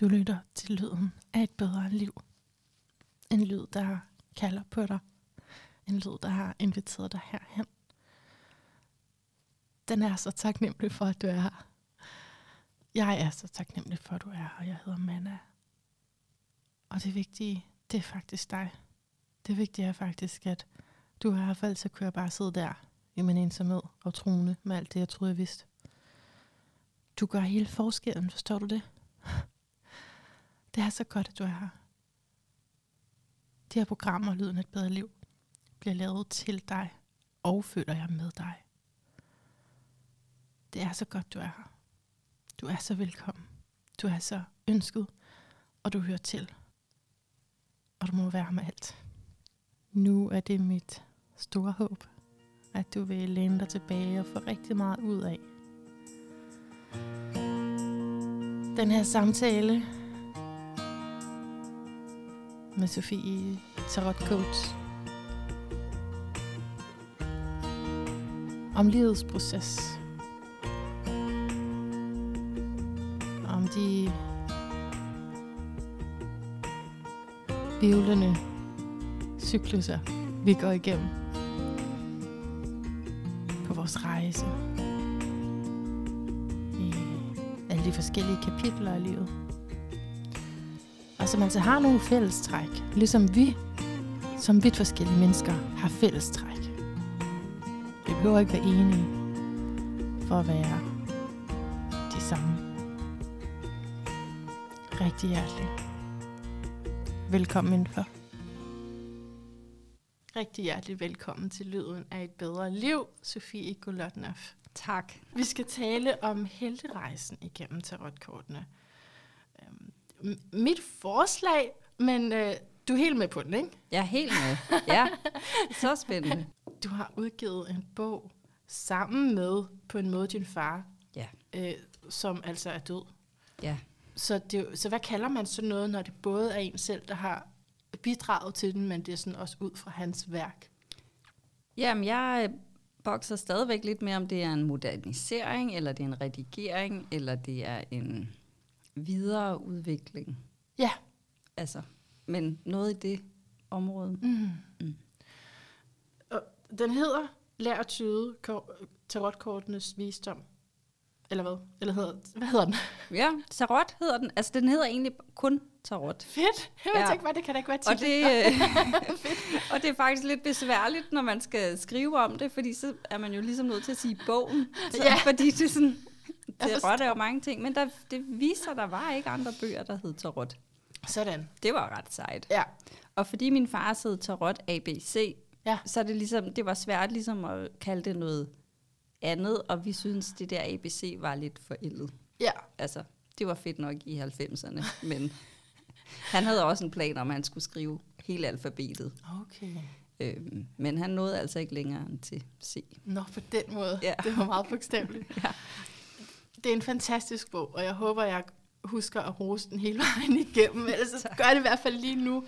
Du lytter til lyden af et bedre liv. En lyd, der kalder på dig. En lyd, der har inviteret dig herhen. Den er så taknemmelig for, at du er her. Jeg er så taknemmelig for, at du er her, og jeg hedder Manna. Og det vigtige, det er faktisk dig. Det vigtige er faktisk, at du er her, for ellers så kunne jeg bare sidde der i min ensomhed og troende med alt det, jeg troede, jeg vidste. Du gør hele forskellen, forstår du det? Det er så godt, at du er her. Det her og Lyden af et bedre liv, bliver lavet til dig, og føler jeg med dig. Det er så godt, du er her. Du er så velkommen. Du er så ønsket, og du hører til. Og du må være med alt. Nu er det mit store håb, at du vil læne dig tilbage og få rigtig meget ud af. Den her samtale med Sofie Tarot Coach om livets proces. Om de vivlende cykluser, vi går igennem på vores rejse i alle de forskellige kapitler af livet. Og som altså har nogle fællestræk, ligesom vi som vidt forskellige mennesker har fællestræk. Vi behøver ikke være enige for at være de samme. Rigtig hjertelig. Velkommen indenfor. Rigtig hjertelig velkommen til Lyden af et bedre liv, Sofie Golotnoff. Tak. Vi skal tale om helterejsen igennem tarotkortene. Mit forslag, men øh, du er helt med på den, ikke? Jeg er helt med. Ja, så spændende. Du har udgivet en bog sammen med, på en måde, din far, Ja, øh, som altså er død. ja. Så, det, så hvad kalder man sådan noget, når det både er en selv, der har bidraget til den, men det er sådan også ud fra hans værk? Jamen, jeg øh, bokser stadigvæk lidt med, om det er en modernisering, eller det er en redigering, eller det er en videre udvikling. Ja. Altså, men noget i det område. Mm. Mm. Og den hedder Lær at tyde ko- tarotkortenes visdom. Eller hvad? Eller hedder, hvad hedder den? Ja, tarot hedder den. Altså, den hedder egentlig kun tarot. Fedt! Jeg Ja. tænkte bare, det kan da ikke være Og titlen. det, øh, og det er faktisk lidt besværligt, når man skal skrive om det, fordi så er man jo ligesom nødt til at sige bogen. Så, Ja. Fordi det er sådan, Jeg tarot er jo mange ting, men der, det viser, der var ikke andre bøger, der hed tarot. Sådan. Det var ret sejt. Ja. Og fordi min far hed tarot ABC, Ja. så det ligesom, det var svært ligesom at kalde det noget andet, og vi synes, det der ABC var lidt forældet. Ja. Altså, det var fedt nok i 90'erne, men han havde også en plan om, at han skulle skrive hele alfabetet. Okay. Øhm, men han nåede altså ikke længere end til C. Nå, på den måde. Ja. Det var meget bogstaveligt. Ja. Det er en fantastisk bog, og jeg håber, jeg husker at rose den hele vejen igennem. Ellers så gør det i hvert fald lige nu.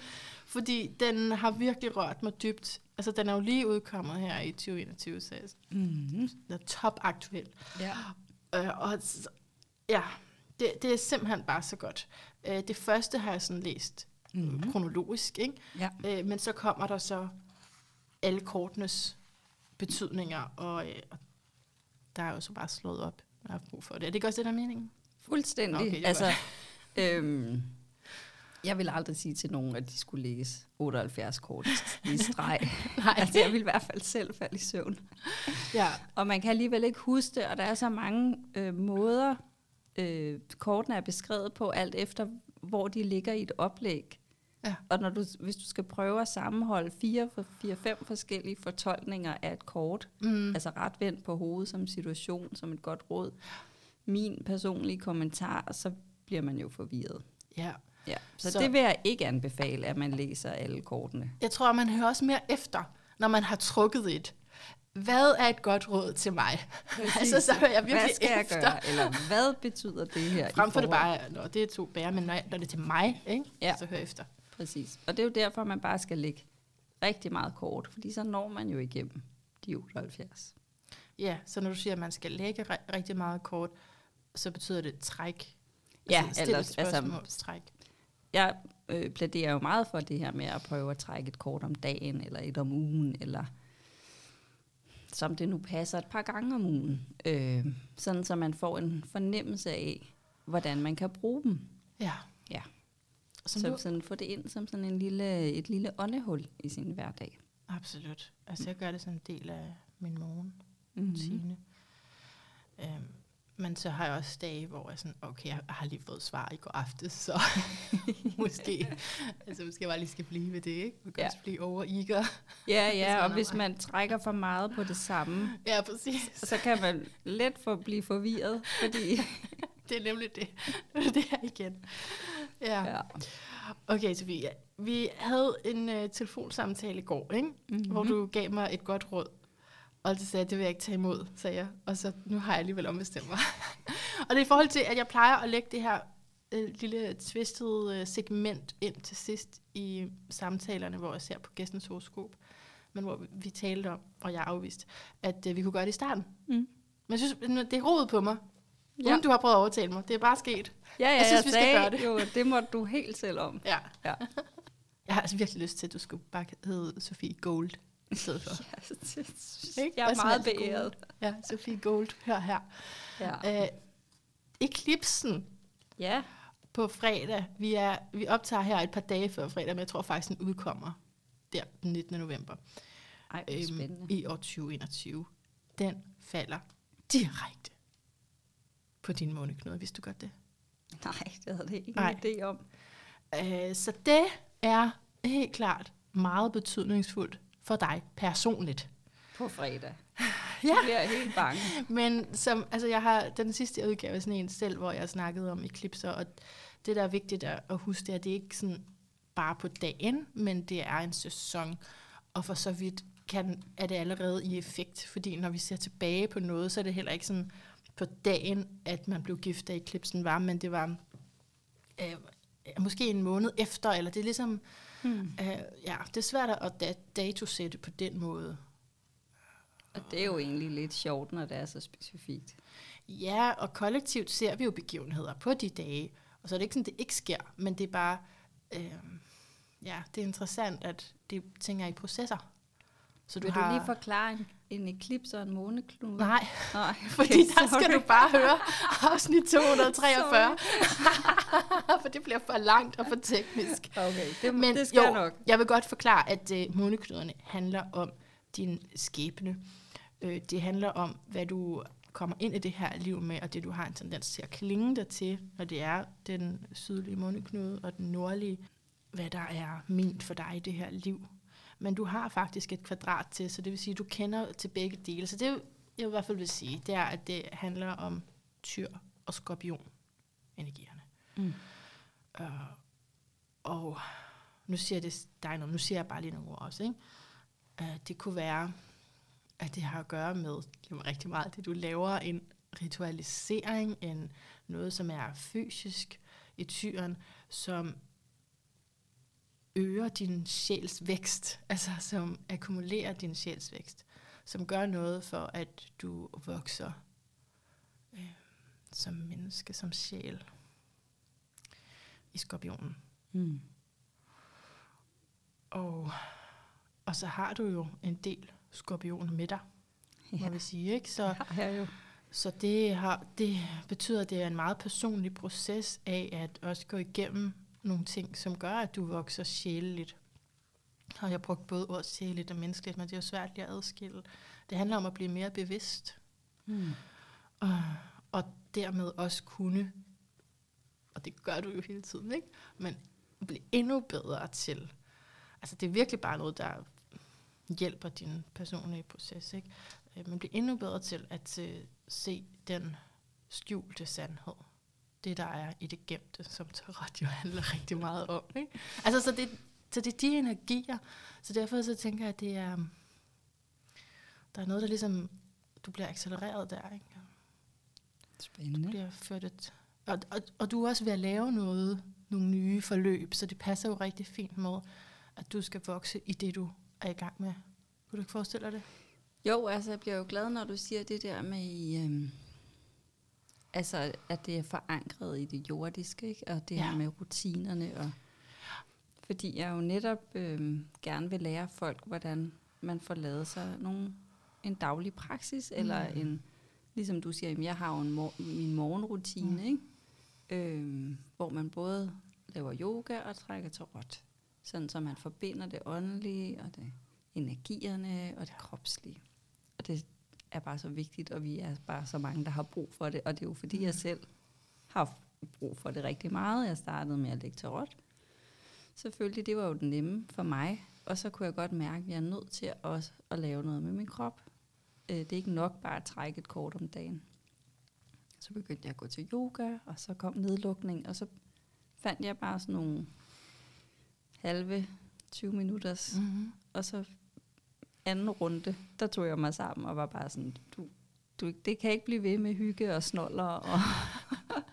Fordi den har virkelig rørt mig dybt. Altså, den er jo lige udkommet her i 2021, så Mm-hmm. den er top aktuel. Ja. Øh, og ja, det, det er simpelthen bare så godt. Øh, det første har jeg sådan læst Mhm. mm-hmm. kronologisk, ikke? Ja. Øh, men så kommer der så alle kortenes betydninger, og, øh, og der er jo så bare slået op, har brug for det. Er det ikke også det, der er meningen? Fuldstændig. Okay, altså, øhm, jeg vil aldrig sige til nogen, at de skulle læse 78 kort i streg. Nej. altså, jeg vil i hvert fald selv falde i søvn. Ja, Og man kan alligevel ikke huske det, og der er så mange øh, måder, øh, kortene er beskrevet på, alt efter hvor de ligger i et oplæg. Ja. Og når du, hvis du skal prøve at sammenholde fire, fire, fem forskellige fortolkninger af et kort, mm. altså ret vendt på hovedet som situation, som et godt råd, min personlige kommentar, så bliver man jo forvirret. ja. Ja. Så, Så- det vil jeg ikke anbefale, at man læser alle kortene. Jeg tror, man hører også mere efter, når man har trukket et. Hvad er et godt råd til mig? altså, så hører jeg virkelig Hvad skal efter. jeg gøre? Eller hvad betyder det her? Frem for det bare, når det er to bærer, men når, jeg- når det er til mig, ikke? Ja. så hører jeg efter. Præcis. Og det er jo derfor, man bare skal lægge rigtig meget kort, fordi så når man jo igennem de 78. Ja, så når du siger, at man skal lægge ri- rigtig meget kort, så betyder det træk. Ja, altså, eller- altså, altså- spørgsmålstræk. Jeg øh, plæderer jo meget for det her med at prøve at trække et kort om dagen, eller et om ugen, eller som det nu passer et par gange om ugen. Øh, sådan, så man får en fornemmelse af, hvordan man kan bruge dem. Ja. Som du, sådan, få det ind som sådan en lille, et lille åndehul i sin hverdag. absolut. Altså, jeg gør det som en del af min morgen. Mm-hmm. Øhm, men så har jeg også dage, hvor jeg sådan, okay, jeg har lige fået svar i går aftes, så måske, altså måske jeg bare lige skal blive ved det, ikke? Man kan Ja. også blive over eager. Ja, ja, og er hvis man trækker for meget på det samme, Ja, præcis. så kan man let få blive forvirret, fordi... Det er nemlig det. Er det her igen. Ja. ja. Okay, Sofie. Vi havde en uh, telefonsamtale i går, ikke? Mm-hmm. hvor du gav mig et godt råd. Og så sagde jeg, det vil jeg ikke tage imod, sagde jeg. Og så nu har jeg alligevel ombestemt mig. og det er i forhold til, at jeg plejer at lægge det her øh, lille tvistede øh, segment ind til sidst i samtalerne, hvor jeg ser på gæstens horoskop. Men hvor vi- vi talte om, og jeg afviste, at øh, vi kunne gøre det i starten. Mm. Men jeg synes, det er roet på mig. Ja. Uden du har prøvet at overtale mig. Det er bare sket. Ja, ja, Jeg synes, jeg vi skal sagde gøre det. jo, det må du helt selv om. Ja. Ja. Jeg har altså virkelig lyst til, at du skulle bare hedde Sofie Gold i stedet for. Ikke? jeg er Også meget det beæret. Ja, Sofie Gold, hør her. Ja. Øh, Eklipsen ja. på fredag. Vi, er, vi optager her et par dage før fredag, men jeg tror faktisk, den udkommer der den 19. november Ej, spændende. i år 2021. Den falder direkte på din måneknude, hvis du godt det. Nej, det havde det ikke en idé om. Øh, så det er helt klart meget betydningsfuldt for dig personligt. På fredag. Ja. Jeg bliver helt bange. Men som, altså jeg har den sidste udgave sådan en selv, hvor jeg snakkede om eklipser, og det, der er vigtigt at, at huske, det er, at det er ikke sådan bare på dagen, men det er en sæson. Og for så vidt kan, er det allerede i effekt, fordi når vi ser tilbage på noget, så er det heller ikke sådan på dagen, at man blev gift, da eklipsen var, men det var øh, måske en måned efter, eller det er ligesom, Hmm. øh, ja, det er svært at da- datosætte på den måde. Og det er jo egentlig lidt sjovt, når det er så specifikt. Ja, og kollektivt ser vi jo begivenheder på de dage, og så er det ikke sådan, det ikke sker, men det er bare, øh, ja, det er interessant, at det tænker i processer. Så Vil du lige forklare en, en eklips og en måneknude? Nej, Nej, fordi der skal du bare høre afsnit 243, for det bliver for langt og for teknisk. Okay, det, Men det skal jo, nok. jeg vil godt forklare, at øh, måneknuderne handler om din skæbne. Øh, det handler om, hvad du kommer ind i det her liv med, og det du har en tendens til at klinge dig til, når det er den sydlige måneknude og den nordlige, hvad der er ment for dig i det her liv. Men du har faktisk et kvadrat til, så det vil sige, at du kender til begge dele. Så det, jeg i hvert fald vil sige, det er, at det handler om tyr og skorpion energierne. Mm. Øh, og nu siger jeg det dig noget, nu siger jeg bare lige nogle ord også, ikke? Uh, det kunne være, at det har at gøre med var rigtig meget det, du laver, en ritualisering, en noget, som er fysisk i tyren, som øger din sjæls vækst, altså som akkumulerer din sjæls vækst, som gør noget for, at du vokser øh, som menneske, som sjæl i skorpionen. Mm. Og, og så har du jo en del skorpion med dig, må Ja. vi sige. Ikke? Så, har jeg jo. så det, har, det betyder, at det er en meget personlig proces af at også gå igennem nogle ting, som gør, at du vokser sjæleligt. Og jeg brugt både ord sjæleligt og menneskeligt, men det er jo svært lige at adskille. Det handler om at blive mere bevidst, Mm. og, og dermed også kunne, og det gør du jo hele tiden, ikke? men blive endnu bedre til. Altså det er virkelig bare noget, der hjælper din personlige proces. Ikke? Øh, Men blive endnu bedre til at øh, se den skjulte sandhed. Det, der er i det gemte, som tarot jo handler rigtig meget om. Ikke? Altså, så det, så det er de energier. Så derfor så tænker jeg, at det er, der er noget, der ligesom, du bliver accelereret der. Ikke? Spændende. bliver ført et, og, og, og du er også ved at lave noget, nogle nye forløb, så det passer jo rigtig fint med, at du skal vokse i det, du er i gang med. Kunne du ikke forestille dig det? Jo, altså jeg bliver jo glad, når du siger det der med, øhm, Altså, at det er forankret i det jordiske, ikke? og det ja. Her med rutinerne. Og, fordi jeg jo netop øh, gerne vil lære folk, hvordan man får lavet sig nogle, en daglig praksis, mm. eller en, ligesom du siger, jamen, jeg har jo en mor- min morgenrutine, mm. ikke? Øh, hvor man både laver yoga og trækker til råt. Sådan, så man forbinder det åndelige, og det energierne, og det kropslige. Og det er bare så vigtigt, og vi er bare så mange, der har brug for det. Og det er jo fordi, jeg selv har brug for det rigtig meget. Jeg startede med at lægge til råt. Selvfølgelig, det var jo den nemme for mig. Og så kunne jeg godt mærke, at jeg er nødt til også at lave noget med min krop. Øh, Det er ikke nok bare at trække et kort om dagen. Så begyndte jeg at gå til yoga, og så kom nedlukning, og så fandt jeg bare sådan nogle halve 20 minutters Mm-hmm. og så anden runde, der tog jeg mig sammen og var bare sådan, du, du, det kan ikke blive ved med hygge og snoller. Og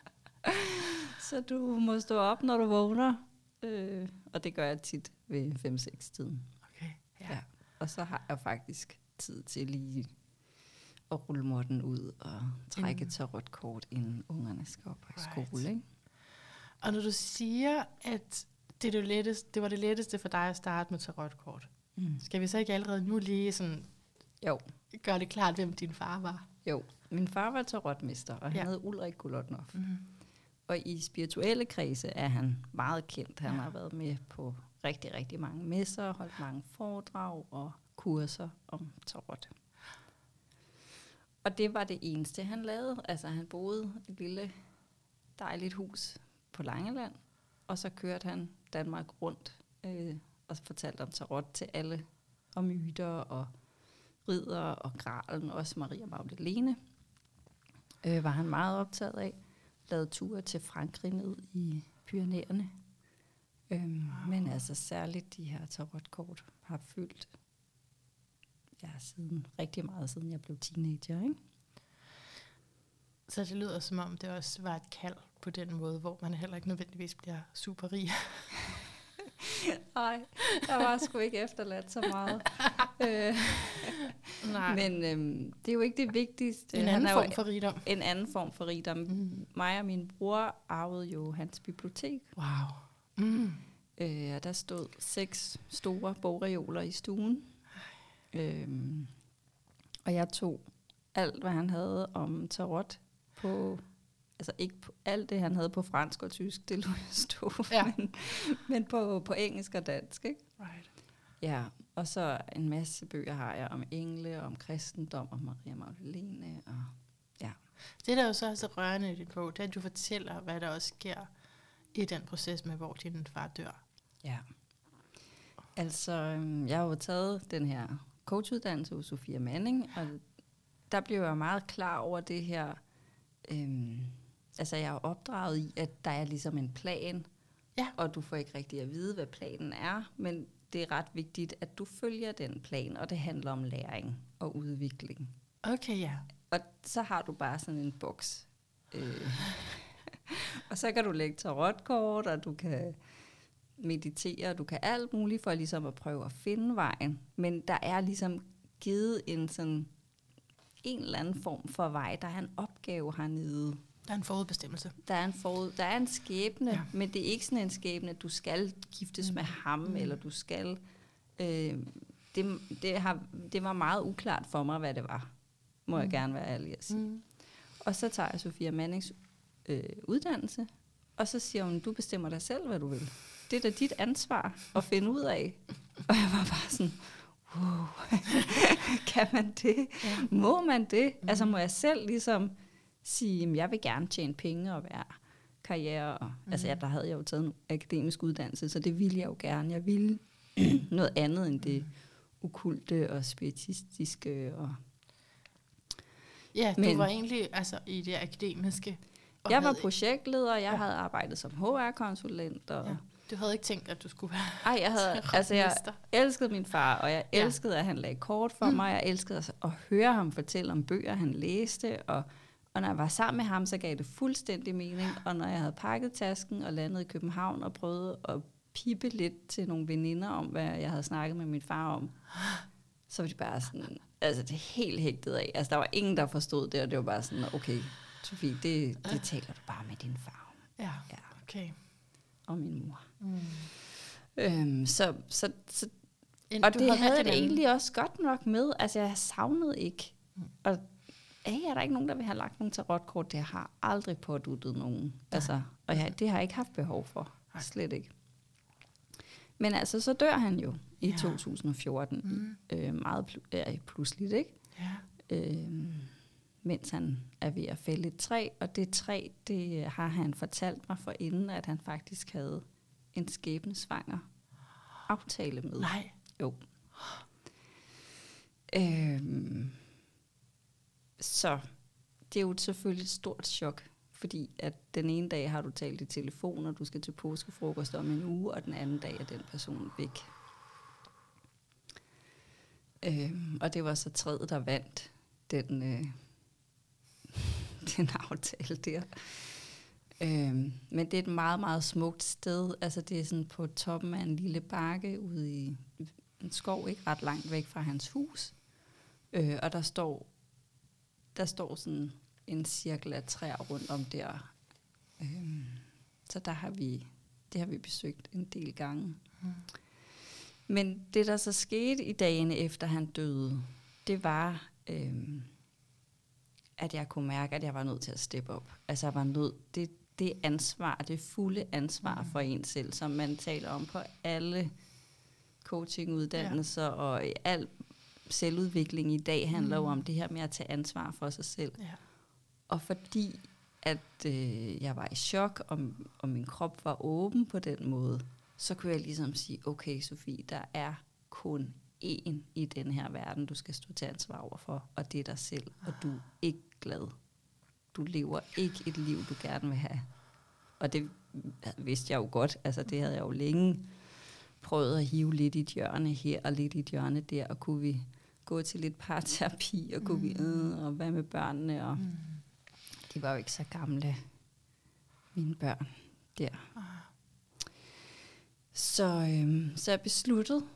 så du må stå op, når du vågner. Øh, og det gør jeg tit ved 5-6 tiden. Okay. Ja. Ja. Og så har jeg faktisk tid til lige at rulle måtten ud og trække et tarotkort, inden ungerne skal op i Right. skole. Ikke? Og når du siger, at det, det, letteste, det var det letteste for dig at starte med tarotkort, Mm. skal vi så ikke allerede nu lige sådan Jo, gøre det klart, hvem din far var? jo. Min far var tarotmester, og han Ja. hed Ulrik Gulotnov. Mm-hmm. Og i spirituelle kredse er han meget kendt. Han ja. har været med på rigtig, rigtig mange messer, holdt mange foredrag og kurser om tarot. Og det var det eneste, han lavede. Altså han boede i et lille dejligt hus på Langeland, og så kørte han Danmark rundt øh, og fortalte om tarot til alle, og myter og ridder og gralen, også Maria Magdalene, øh, var han meget optaget af lavet ture til Frankrig ned i Pyrenæerne. Øhm, wow. Men altså særligt de her tarotkort har fyldt ja, siden, rigtig meget siden jeg blev teenager. Ikke? Så det lyder som om, det også var et kald på den måde, hvor man heller ikke nødvendigvis bliver super rig. Nej, der var sgu ikke efterladt så meget. øh, Nej, men øhm, det er jo ikke det vigtigste. en Han anden jo form for rigdom. en anden form for rigdom. Mm. Mig og min bror arvede jo hans bibliotek, Wow. Mm. Øh, og der stod seks store bogreoler i stuen. Øhm, og jeg tog alt, hvad han havde om tarot på... Altså ikke på, alt det, han havde på fransk og tysk, det lå jeg stå, Ja. men, men på, på engelsk og dansk, ikke? Right. Ja, og så en masse bøger har jeg om engle, om kristendom, om Maria Magdalene. Og, Det, der jo så er så rørende i dit bog, det er, at du fortæller, hvad der også sker i den proces med, hvor din far dør. ja. Altså, øhm, jeg har jo taget den her coachuddannelse hos Sofia Manning, og der blev jeg meget klar over det her. Øhm, altså, jeg er opdraget i, at der er ligesom en plan, Ja. og du får ikke rigtig at vide, hvad planen er, men det er ret vigtigt, at du følger den plan, og det handler om læring og udvikling. Okay, ja. Og så har du bare sådan en boks. Øh. og så kan du lægge tarotkort, og du kan meditere, og du kan alt muligt for ligesom at prøve at finde vejen. Men der er ligesom givet en sådan en eller anden form for vej. Der er en opgave hernede. Der er en forudbestemmelse. Der er en, forud, der er en skæbne, Ja. men det er ikke sådan en skæbne, at du skal giftes med ham, Mm. mm. eller du skal... Øh, det, det, har, det var meget uklart for mig, hvad det var. Må mm. jeg Mm. gerne være ærlig at sige. Mm. Og så tager jeg Sofia Mannings øh, uddannelse, og så siger hun, du bestemmer dig selv, hvad du vil. Det er da dit ansvar at finde ud af. Og jeg var bare sådan, wow, kan man det? Ja. Må man det? Mhm. Mm. Altså må jeg selv ligesom sige, "Jamen, jeg vil gerne tjene penge og være karriere. Og, mm. Altså ja, der havde jeg jo taget en akademisk uddannelse, så det ville jeg jo gerne. Jeg ville noget andet end det okulte og spiritistiske. Og Ja, du Men- var egentlig altså, i det akademiske. jeg var projektleder, jeg Ja. ja. havde arbejdet som HR-konsulent. Og, Ja. ja. Du havde ikke tænkt, at du skulle være Ej, jeg havde, altså jeg elskede min far, og jeg Ja. elskede, at han lagde kort for Mm. mig. Jeg elskede at- at høre ham fortælle om bøger, han læste. Og, og når jeg var sammen med ham, så gav det fuldstændig mening. Og når jeg havde pakket tasken og landet i København og prøvede at pippe lidt til nogle veninder om, hvad jeg havde snakket med min far om, så var de bare sådan, altså det er helt hægtet af. Altså der var ingen, der forstod det, og det var bare sådan, okay, Sofie, det, det taler du bare med din far om. Ja, Ja, okay. og min mor. Mm. Øhm, så, så, så, og du det havde havde det egentlig også godt nok med. Altså, jeg savnede ikke. Mm. Og hey, er der ikke nogen, der vil have lagt nogle tarotkort? Det har aldrig påduttet nogen. Altså, og jeg, det har jeg ikke haft behov for. Nej. Slet ikke. Men altså, så dør han jo i Ja. 2014. Mm. Øh, meget pl- ja, pludseligt, ikke? Ja. øh, mens han er ved at fælde et træ. Og det træ, det har han fortalt mig for inden, at han faktisk havde en skæbnesvanger aftale med. Nej. Jo. Øhm, så det er jo selvfølgelig et stort chok, fordi at den ene dag har du talt i telefon, og du skal til påskefrokost om en uge, og den anden dag er den person væk. Øh, og det var så træet, der vandt den, øh, den aftale der. Øhm, men det er et meget, meget smukt sted. Altså det er sådan på toppen af en lille bakke ude i en skov, ikke ret langt væk fra hans hus. Øh, og der står, der står sådan en cirkel af træer rundt om der. Øhm, så der har vi, det har vi besøgt en del gange. Mm. Men det, der så skete i dagene efter han døde, det var, øhm, at jeg kunne mærke, at jeg var nødt til at steppe op. Altså jeg var nødt, det, det ansvar, det fulde ansvar Mm. for en selv, som man taler om på alle coachinguddannelser, ja. og i al selvudvikling i dag handler mm. jo om det her med at tage ansvar for sig selv. Ja. Og fordi at øh, jeg var i chok, og, og min krop var åben på den måde, så kunne jeg ligesom sige, okay Sofie, der er kun én i den her verden, du skal stå til ansvar over for, og det er dig selv, og du er ikke glad. Du lever ikke et liv, du gerne vil have. Og det vidste jeg jo godt, altså det havde jeg jo længe prøvet at hive lidt i et hjørne her, og lidt i et hjørne der, og kunne vi gå til lidt parterapi, og kunne mm. vi, og hvad med børnene, og Mm. de var jo ikke så gamle, mine børn der. Ah. Så, øhm, så jeg besluttede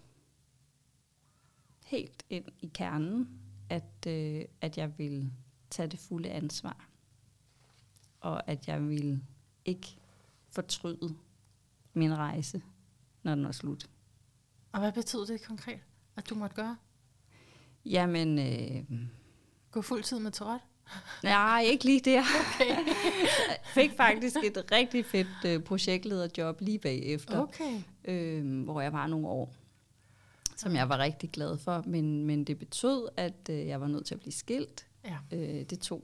helt ind i kernen, at, øh, at jeg ville tage det fulde ansvar. Og at jeg ville ikke fortryde min rejse, når den var slut. Og hvad betød det konkret, at du måtte gøre? Jamen, øh, Gå fuld tid med Tourette? nej, ikke lige der. Okay. Jeg fik faktisk et rigtig fedt øh, projektlederjob lige bagefter. Okay. øh, hvor jeg var nogle år, som jeg var rigtig glad for. Men, men det betød, at øh, jeg var nødt til at blive skilt. Ja. Øh, det tog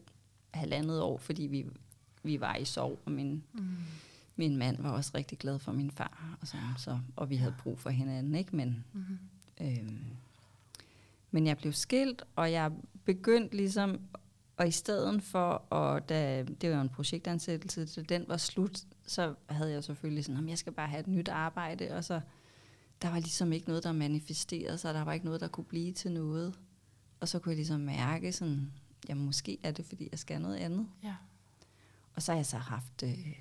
halvandet år, fordi vi, vi var i sorg, og min, Mm. min mand var også rigtig glad for min far, og, sådan, så, og vi havde brug for hinanden. ikke Men, Mm. øh, men jeg blev skilt, og jeg begyndte ligesom, og i stedet for, og da, det var jo en projektansættelse, så den var slut, så havde jeg selvfølgelig sådan, at jeg skal bare have et nyt arbejde, og så der var ligesom ikke noget, der manifesterede sig, der var ikke noget, der kunne blive til noget. Og så kunne jeg ligesom mærke sådan, ja, måske er det, fordi jeg skal noget andet. Ja. Og så har jeg så haft øh,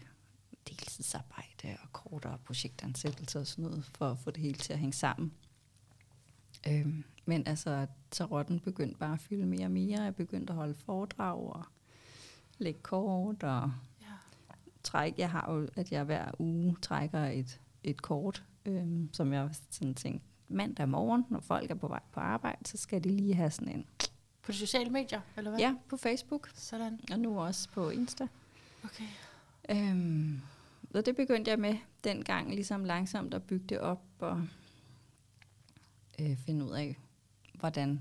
deltidsarbejde og kortere projektansættelser og sådan noget, for at få det hele til at hænge sammen. Øhm, men altså, tarotten begyndte bare at fylde mere og mere. Jeg begyndte at holde foredrag og lægge kort og Ja. træk. Jeg har jo, at jeg hver uge trækker et, et kort, øhm, som jeg sådan tænkte, mandag morgen, når folk er på vej på arbejde, så skal de lige have sådan en. På de sociale medier, eller hvad? Ja, på Facebook, Sådan. og nu også på Insta. Okay. Øhm, og det begyndte jeg med dengang, ligesom langsomt at bygge det op og øh, finde ud af, hvordan,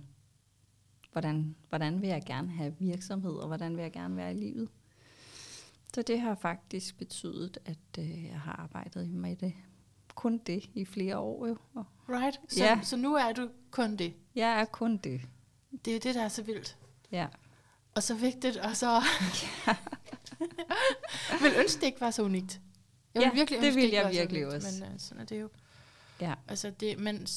hvordan, hvordan vil jeg gerne have virksomhed, og hvordan vil jeg gerne være i livet. Så det har faktisk betydet, at øh, jeg har arbejdet med det. Kun det i flere år jo. Og Right? Så, Ja. så nu er du kun det. jeg er kun det. Det er jo det, der er så vildt. Ja. Og så vigtigt, og så... vil ønske, det ikke var så unikt. Jeg Ja, vil virkelig det ønske, vil ikke jeg så virkelig unikt, også. Men uh, sådan er det jo. Ja. Altså det, men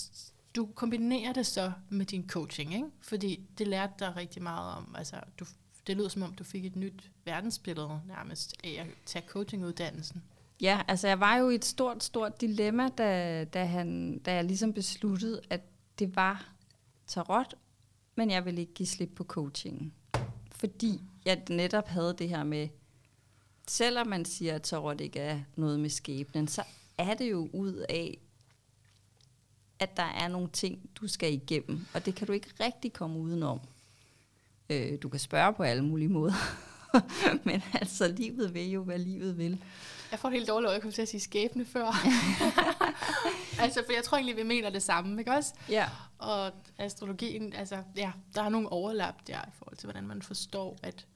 du kombinerer det så med din coaching, ikke? Fordi det lærte dig rigtig meget om, altså du, det lyder som om, du fik et nyt verdensbillede nærmest af at tage coachinguddannelsen. Ja, altså jeg var jo i et stort, stort dilemma, da, da, han, da jeg ligesom besluttede, at det var tarot, men jeg ville ikke give slip på coachingen. Fordi jeg netop havde det her med, selvom man siger, at tarot ikke er noget med skæbnen, så er det jo ud af, at der er nogle ting, du skal igennem, og det kan du ikke rigtig komme udenom. Øh, du kan spørge på alle mulige måder, men altså, livet vil jo, hvad livet vil. Jeg får helt dårligt øje, jeg kom til at sige skæbne før. altså, for jeg tror egentlig, vi mener det samme, ikke også? Ja. Og astrologien, altså, ja, der er nogle overlap der i forhold til, hvordan man forstår, at,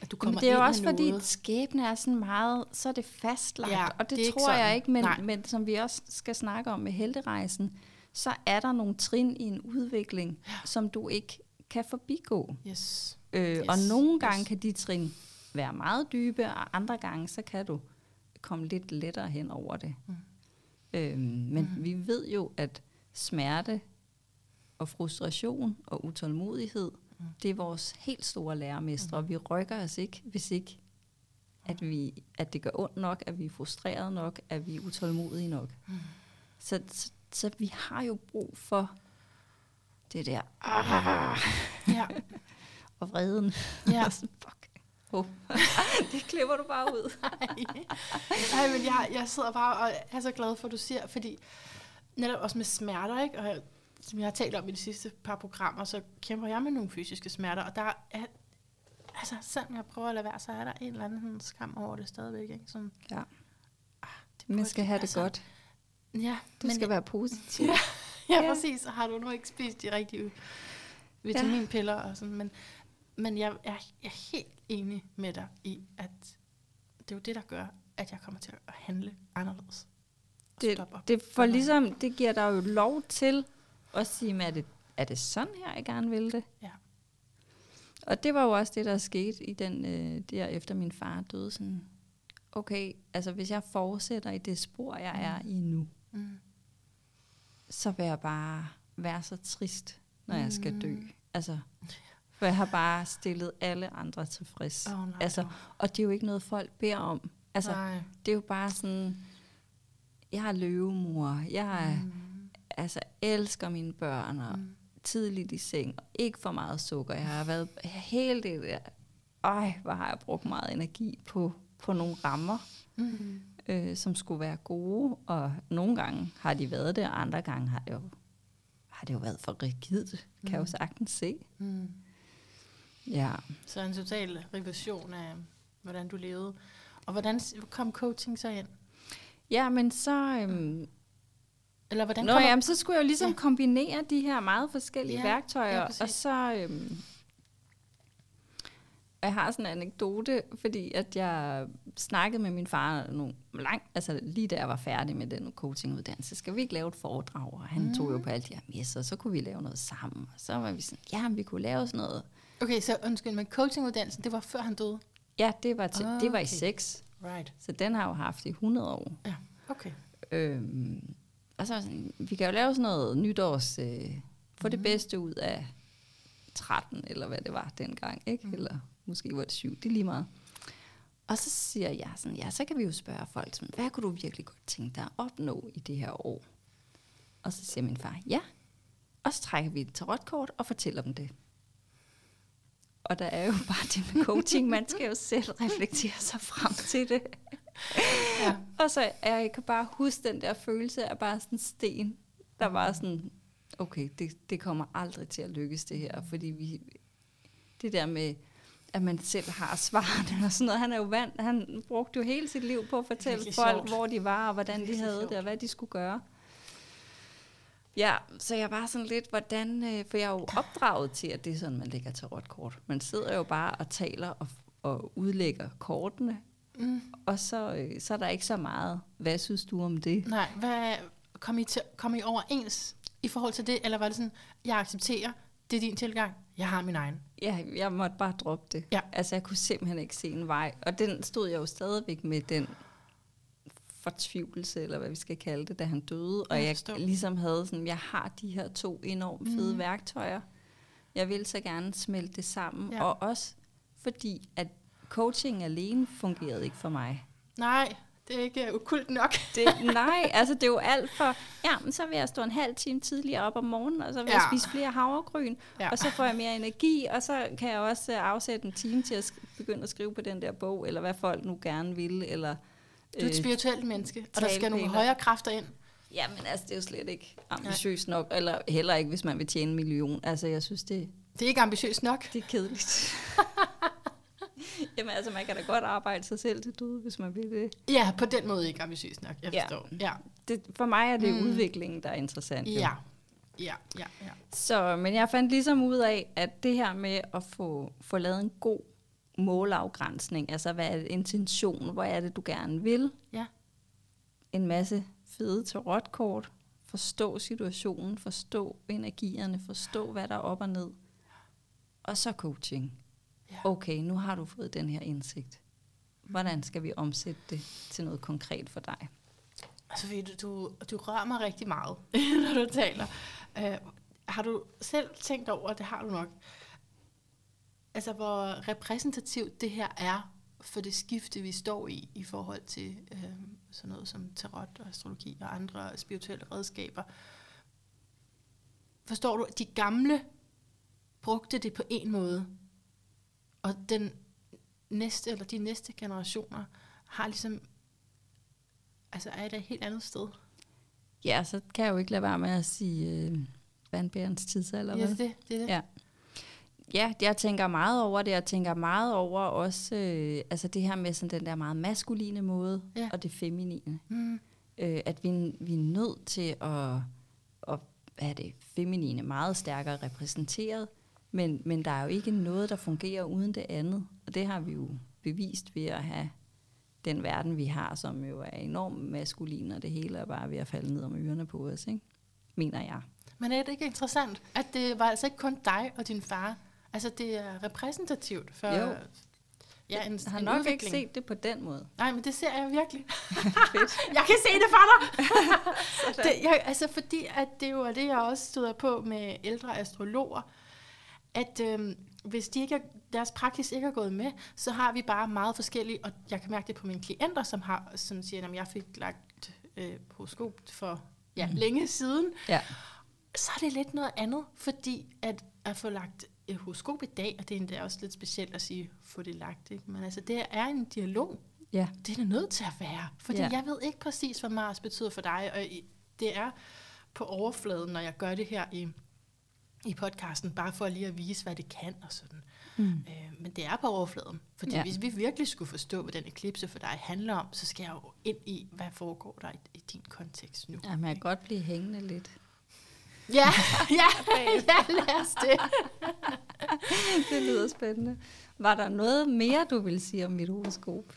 at du kommer Men det er jo også fordi, noget. skæbne er sådan meget, så er det fastlagt, Ja, og det, det er ikke tror jeg ikke, men, Nej. men som vi også skal snakke om med helterejsen, så er der nogle trin i en udvikling, ja. som du ikke kan forbigå. Yes. Øh, Yes, Og nogle gange yes. kan de trin være meget dybe, og andre gange så kan du komme lidt lettere hen over det. Mm. Øhm, men mm. vi ved jo, at smerte og frustration og utålmodighed, Mm. det er vores helt store lærermestre, Mm. og vi rykker os ikke, hvis ikke at, vi, at det gør ondt nok, at vi er frustreret nok, at vi er utålmodige nok. Mm. Så, så, så vi har jo brug for det der, ah, Ja, og vreden. ja. Fuck. Oh. det klipper du bare ud. Nej, men jeg, jeg sidder bare og er så glad for, at du siger, fordi netop også med smerter, ikke? Og som jeg har talt om i de sidste par programmer, så kæmper jeg med nogle fysiske smerter, og der er, altså selvom jeg prøver at lade være, så er der en eller anden sådan skam over det stadigvæk, ikke? Som, Ja. ah, det Man skal have det altså, godt. Ja, Du men, skal være positiv. Ja, ja, Ja. præcis, og har du nu ikke spist de rigtige vitaminpiller og sådan, men, men jeg er, jeg er helt enig med dig i, at det er jo det, der gør, at jeg kommer til at handle anderledes. Det, op. det, for ligesom, det giver dig jo lov til at sige, men er det, er det sådan her, jeg gerne vil det? Ja. Og det var jo også det, der skete i den, øh, der efter min far døde. Sådan, okay, altså hvis jeg fortsætter i det spor, jeg er i nu, Mm. Så vil jeg bare være så trist, når jeg skal dø. Mm. Altså, for jeg har bare stillet alle andre tilfreds. Åh, nej, altså, og det er jo ikke noget, folk beder om. Altså, Nej. det er jo bare sådan, jeg er løvemor, jeg Mm. altså, elsker mine børn, og Mm. tidligt i seng, og ikke for meget sukker. Jeg har været helt det der, øj, hvor har jeg brugt meget energi på, på nogle rammer, Mm. Øh, som skulle være gode, og nogle gange har de været det, og andre gange har det jo, har det jo været for rigidt, kan jeg jo Mm. sagtens se. Mm. Ja. Så en total revision af, hvordan du levede. Og hvordan kom coaching så ind? Ja, men så... Øhm, Eller hvordan Nå, kommer... jamen, så skulle jeg jo ligesom Ja. kombinere de her meget forskellige Ja, værktøjer, ja, ja, præcis. og så... Øhm, jeg har sådan en anekdote, fordi at jeg snakkede med min far nogle lang, altså lige da jeg var færdig med den coachinguddannelse, skal vi ikke lave et foredrag? Og han mm. tog jo på alle de her messer, så kunne vi lave noget sammen. Og så var vi sådan, ja, vi kunne lave sådan noget. Okay, så undskyld, men coachinguddannelsen, det var før han døde? Ja, det var, til, det var i Okay. seks, Right. så den har jeg jo haft i 100 år. Ja, okay. Øhm, og så sådan, vi kan jo lave sådan noget nytårs, øh, få det bedste ud af 13, eller hvad det var dengang, ikke? Mm. Eller måske var det 7, det er lige meget. Og så siger jeg sådan, ja, så kan vi jo spørge folk, sådan, hvad kunne du virkelig godt tænke dig at opnå i det her år? Og så siger min far, ja. Og så trækker vi et tarotkort og fortæller dem det. Og der er jo bare det med coaching, man skal jo selv reflektere sig frem til det. Ja. Og så jeg kan bare huske den der følelse af bare sådan en sten, der var sådan, okay, det, det kommer aldrig til at lykkes det her, fordi vi, det der med, at man selv har svarene og sådan noget, han er jo vant, han brugte jo hele sit liv på at fortælle folk, sjovt. hvor de var, og hvordan de havde sjovt. det, og hvad de skulle gøre. Ja, så jeg var sådan lidt, hvordan, øh, for jeg er jo opdraget til, at det er sådan, man lægger tarotkort. Man sidder jo bare og taler og, og udlægger kortene, Mm. og så, øh, så er der ikke så meget, hvad synes du om det? Nej, hvad, kom, I til, kom I overens i forhold til det, eller var det sådan, jeg accepterer, det er din tilgang, jeg har min egen? Ja, jeg måtte bare droppe det. Ja. Altså, jeg kunne simpelthen ikke se en vej. Og den stod jeg jo stadigvæk med den fortvivlelse, eller hvad vi skal kalde det, da han døde. Og Jeg jeg ligesom havde sådan, jeg har de her to enormt fede Mhm. værktøjer. Jeg vil så gerne smelte det sammen. Ja. Og også fordi, at coaching alene fungerede ikke for mig. Nej, Det er ikke ukult nok. Det, nej, altså det er jo alt for, ja, men så vil jeg stå en halv time tidligere op om morgenen, og så vil ja. jeg spise flere havregryn, Ja. og så får jeg mere energi, og så kan jeg også øh, afsætte en time til at begynde at skrive på den der bog, eller hvad folk nu gerne vil, eller... Du er et spirituelt menneske, og der skal nogle højere kræfter ind. Ja, men altså, det er jo slet ikke ambitiøst nok, eller heller ikke, hvis man vil tjene en million. Altså, jeg synes, det, Det er ikke ambitiøst nok. det er kedeligt. Jamen altså, man kan da godt arbejde sig selv til døde, hvis man vil det. Ja, på den måde ikke ambitiøst nok. Jeg forstår. Ja. det for mig er det Mm. udviklingen, der er interessant. jo. Ja. Ja, ja, ja. Så, men jeg fandt ligesom ud af, at det her med at få, få lavet en god målafgrænsning, altså hvad er det, intention, hvor er det, du gerne vil? Ja. En masse fede tarotkort, forstå situationen, forstå energierne, forstå, hvad der er op og ned. Og så coaching. Ja. Okay, nu har du fået den her indsigt. Hvordan skal vi omsætte det til noget konkret for dig? Altså, du, du rører mig rigtig meget, når du taler. Uh, har du selv tænkt over, det har du nok, altså hvor repræsentativt det her er for det skifte, vi står i, i forhold til øh, sådan noget som tarot og astrologi og andre spirituelle redskaber. Forstår du, de gamle brugte det på en måde, og den næste, eller de næste generationer har ligesom, altså er et helt andet sted. Ja, så kan jeg jo ikke lade være med at sige øh, vandbærens tidsalder. Ja, det, det er det. Ja. Ja, jeg tænker meget over det. Jeg tænker meget over også øh, altså det her med sådan den der meget maskuline måde, Ja. og det feminine. Mm. Øh, at vi, vi er nødt til at, at have det feminine meget stærkere repræsenteret, men, men der er jo ikke noget, der fungerer uden det andet. Og det har vi jo bevist ved at have den verden, vi har, som jo er enormt maskulin, og det hele er bare ved at falde ned om ørerne på os, ikke? mener jeg. Men er det ikke interessant, at det var altså ikke kun dig og din far? Altså, det er repræsentativt for Jo. ja, en, Jeg har en nok udvikling. ikke set det på den måde. Nej, men det ser jeg virkelig. Jeg kan se det for dig! det, jeg, altså, fordi at det jo er det, jeg også støder på med ældre astrologer, at øhm, hvis de ikke er, deres praksis ikke er gået med, så har vi bare meget forskellige, og jeg kan mærke det på mine klienter, som, har, som siger, at jeg fik lagt øh, horoskop for ja, mm. længe siden, Ja. så er det lidt noget andet, fordi at, at få lagt et horoskop i dag, og det er endda også lidt specielt at sige, få det lagt, ikke? men altså det er en dialog, Ja. det er det nødt til at være, fordi Ja. jeg ved ikke præcis, hvad Mars betyder for dig, og det er på overfladen, når jeg gør det her i, i podcasten, bare for lige at vise, hvad det kan og sådan. Mm. Øh, men det er på overfladen, fordi ja. Hvis vi virkelig skulle forstå, hvad den eklipse for dig handler om, så skal jeg jo ind i, hvad foregår der i, i din kontekst nu. Ja, man kan godt blive hængende lidt. Ja, ja, ja, lad os det. det lyder spændende. Var der noget mere, du ville sige om mit horoskop?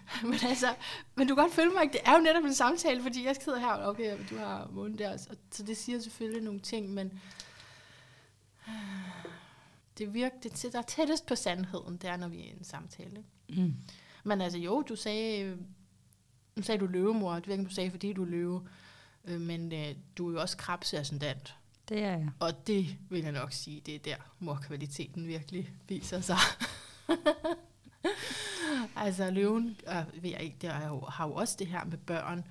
Men altså, men du kan godt følge mig, det er jo netop en samtale, fordi jeg sidder her, og okay, du har månen der, så, så det siger selvfølgelig nogle ting, men det virker, det, der er tættest på sandheden, det er, når vi er i en samtale. Mm. Men altså jo, du sagde, øh, nu sagde du løvemor, det ved jeg ikke, du sagde, fordi du er løve, øh, men øh, du er jo også krabseascendant, Det er jeg. og det vil jeg nok sige, det er der morkvaliteten virkelig viser sig. altså løven, øh, ved jeg ikke, der er jo, har jo også det her med børn,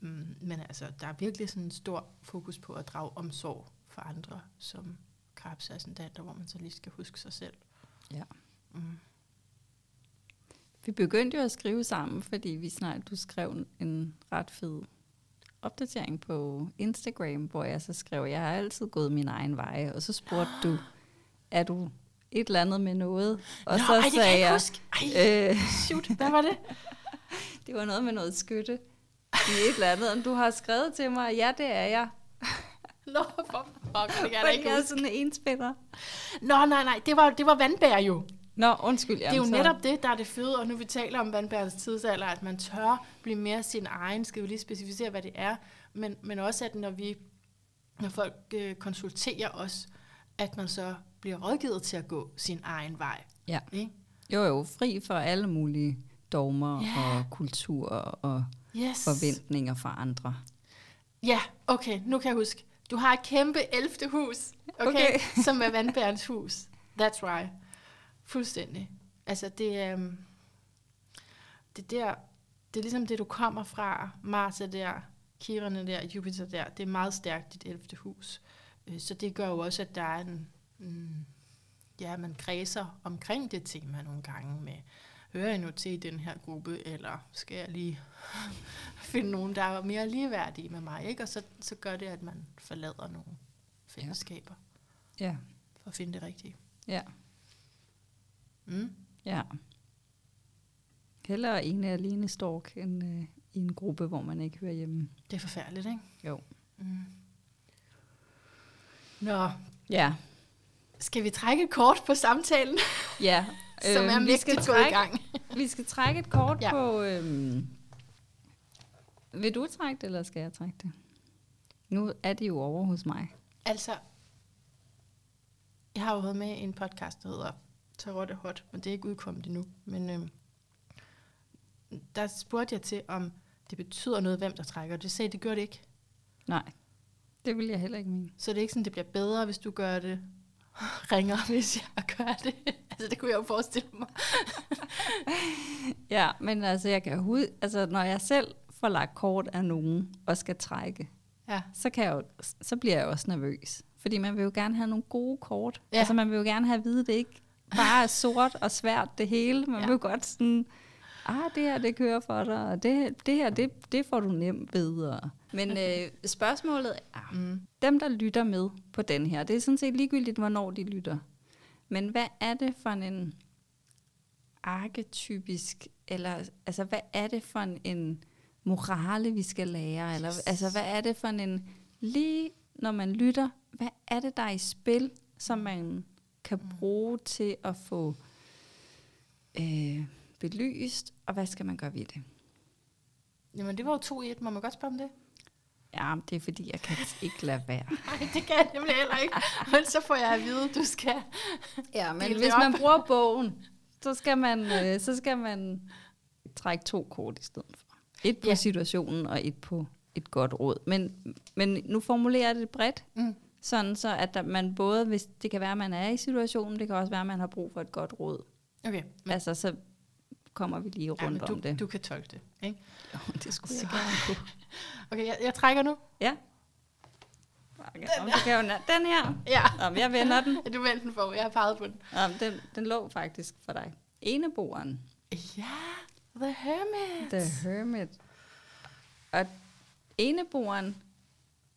mm, men altså der er virkelig sådan en stor fokus på at drage omsorg for andre som krabseascendanter, hvor man så lige skal huske sig selv. Ja. Mm. Vi begyndte jo at skrive sammen, fordi vi snart, du skrev en ret fed opdatering på Instagram, hvor jeg så skrev, jeg har altid gået min egen vej, og så spurgte du, er du et eller andet med noget? Og Nå, så ej, det kan sagde jeg ikke jeg, huske. Ej, øh, shoot, hvad var det? det var noget med noget skytte. I et eller andet, og du har skrevet til mig, ja, det er jeg. Nå, for fuck, det kan jeg da ikke jeg er sådan en spiller. Nå, nej, nej, det var, det var vandbær jo. Nå, undskyld. Det er jo netop det, der er det fede, og nu vi taler om vandbærens tidsalder, at man tør blive mere sin egen, skal vi lige specificere, hvad det er, men, men også at når vi, når folk øh, konsulterer os, at man så bliver rådgivet til at gå sin egen vej. Ja. Ikke? Jo, jo, fri for alle mulige dogmer Ja. og kultur og Yes. forventninger fra andre. Ja, okay, nu kan jeg huske. Du har et kæmpe 11. hus, okay, okay. Som er vandbærens hus. That's right. Fuldstændig. Altså, det er... Um, det der, det er ligesom det, du kommer fra. Mars er der, Kirerne der, Jupiter der. Det er meget stærkt, dit 11. hus. Øh, Så det gør jo også, at der er en... Mm, ja, man kredser omkring det tema nogle gange med, hører jeg nu til i den her gruppe, eller skal jeg lige finde nogen, der er mere ligeværdige med mig, ikke? Og så, så gør det, at man forlader nogle fællesskaber Ja. for at finde det rigtige. Ja. Mm. Ja. Hellere en alene stork, end øh, i en gruppe, hvor man ikke hører hjemme. Det er forfærdeligt, ikke? Jo. Mm. Nå, Ja. Skal vi trække et kort på samtalen, Ja. som er Øhm, vi skal gået i gang? vi skal trække et kort Ja. på... Øhm, vil du trække det, eller skal jeg trække det? Nu er det jo over hos mig. Altså, jeg har jo været med i en podcast, der hedder Tarot er Hot, men det er ikke udkommet endnu. Men øhm, der spurgte jeg til, om det betyder noget, hvem der trækker. Det sagde, det gør det ikke. Nej, det vil jeg heller ikke mene. Så det er ikke sådan, det bliver bedre, hvis du gør det. Ringer, hvis jeg gør det. altså, det kunne jeg jo forestille mig. Ja, men altså, jeg kan hud, altså, når jeg selv får lagt kort af nogen og skal trække, Ja. så, kan jeg jo, så bliver jeg også nervøs. Fordi man vil jo gerne have nogle gode kort. Ja. Altså man vil jo gerne have at vide, det ikke bare er sort og svært det hele. Man ja. vil jo godt sådan, ah, det her det kører for dig, og det, det her det, det får du nemt videre. Men øh, spørgsmålet er, Mm. dem der lytter med på den her, det er sådan set ligegyldigt, hvornår de lytter. Men hvad er det for en arketypisk, eller altså hvad er det for en, en morale, vi skal lære? Eller altså hvad er det for en, lige når man lytter, hvad er det, der er i spil, som man kan bruge til at få øh, belyst, og hvad skal man gøre ved det? Jamen, det var jo to i et. Må man godt spørge om det? Ja, det er fordi, jeg kan ikke lade være. Nej, det kan jeg nemlig heller ikke. Men så får jeg at vide, du skal... Ja, men hvis op. man bruger bogen, så skal man, øh, så skal man trække to kort i stedet for. Et på Ja. situationen, og et på et godt råd. Men, men nu formulerer jeg det bredt, Mm. sådan så at der, man både, hvis det kan være, at man er i situationen, det kan også være, at man har brug for et godt råd. Okay, men, altså, så kommer vi lige ja, rundt om du, det. du kan tolke det, ikke? Jo, det skulle Så- jeg gerne kunne. Okay, jeg, jeg trækker nu. Ja. Okay, om kan jo na- den her. Ja. Om jeg vender den. Du vendte den for, jeg har peget på den. Om den, den lå faktisk for dig. Eneboeren. Ja, The Hermit. The Hermit. Og eneboeren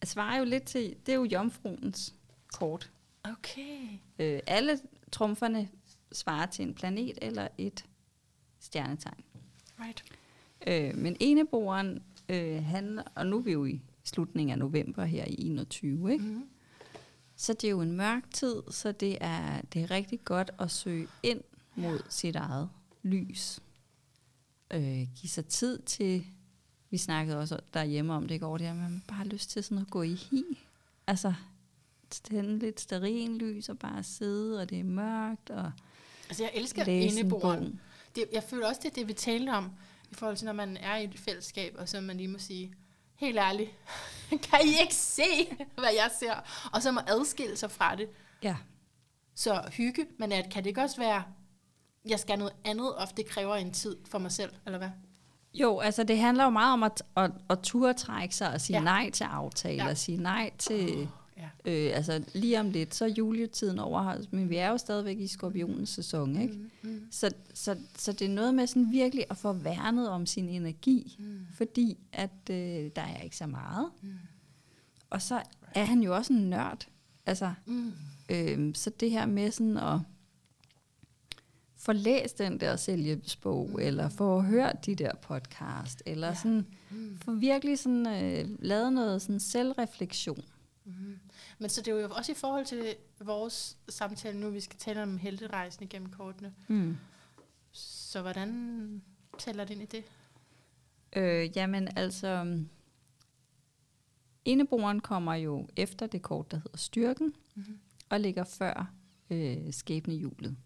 svarer jo lidt til, det er jo jomfruens kort. Okay. Øh, alle trumferne svarer til en planet eller et stjernetegn. Right. Øh, men eneboeren øh, handler, og nu er vi jo i slutningen af november her i 21, ikke? Mm. Så det er jo en mørk tid, så det er, det er rigtig godt at søge ind mod sit eget lys. Øh, give sig tid til, vi snakkede også derhjemme om det i går, det her, man bare har lyst til sådan at gå i hi. Altså, tænde lidt stearinlys og bare sidde, og det er mørkt, og Altså, jeg elsker læse en eneboeren. bog. Det, jeg føler også, det er det, vi talte om, i forhold til, når man er i et fællesskab, og så man lige må sige, helt ærligt, kan I ikke se, hvad jeg ser? Og så må adskille sig fra det. Ja, Så hygge, men at, kan det ikke også være, jeg skal noget andet, og det kræver en tid for mig selv, eller hvad? Jo, altså det handler jo meget om at, at, at turde trække sig og sige Ja. nej til aftaler, Ja. sige nej til... Ja. Øh, altså lige om lidt, så er juletiden over, men vi er jo stadigvæk i skorpionens sæson, ikke? Mm, mm, Så, så, så det er noget med sådan virkelig at få værnet om sin energi, mm, fordi at øh, der er ikke så meget. mm, Og så er han jo også en nørd. Altså, mm. øh, så det her med sådan at få læst den der selvhjælpsbog, mm. eller få hørt de der podcast, eller ja. sådan, Mm. få virkelig sådan, øh, lavet noget sådan selvreflektion. Mm. Men så det er jo også i forhold til vores samtale nu, vi skal tale om helterejsen igennem kortene. Mm. Så hvordan tæller det ind i det? Øh, jamen altså, eneboeren kommer jo efter det kort, der hedder styrken, Mm-hmm. og ligger før øh, skæbnehjulet.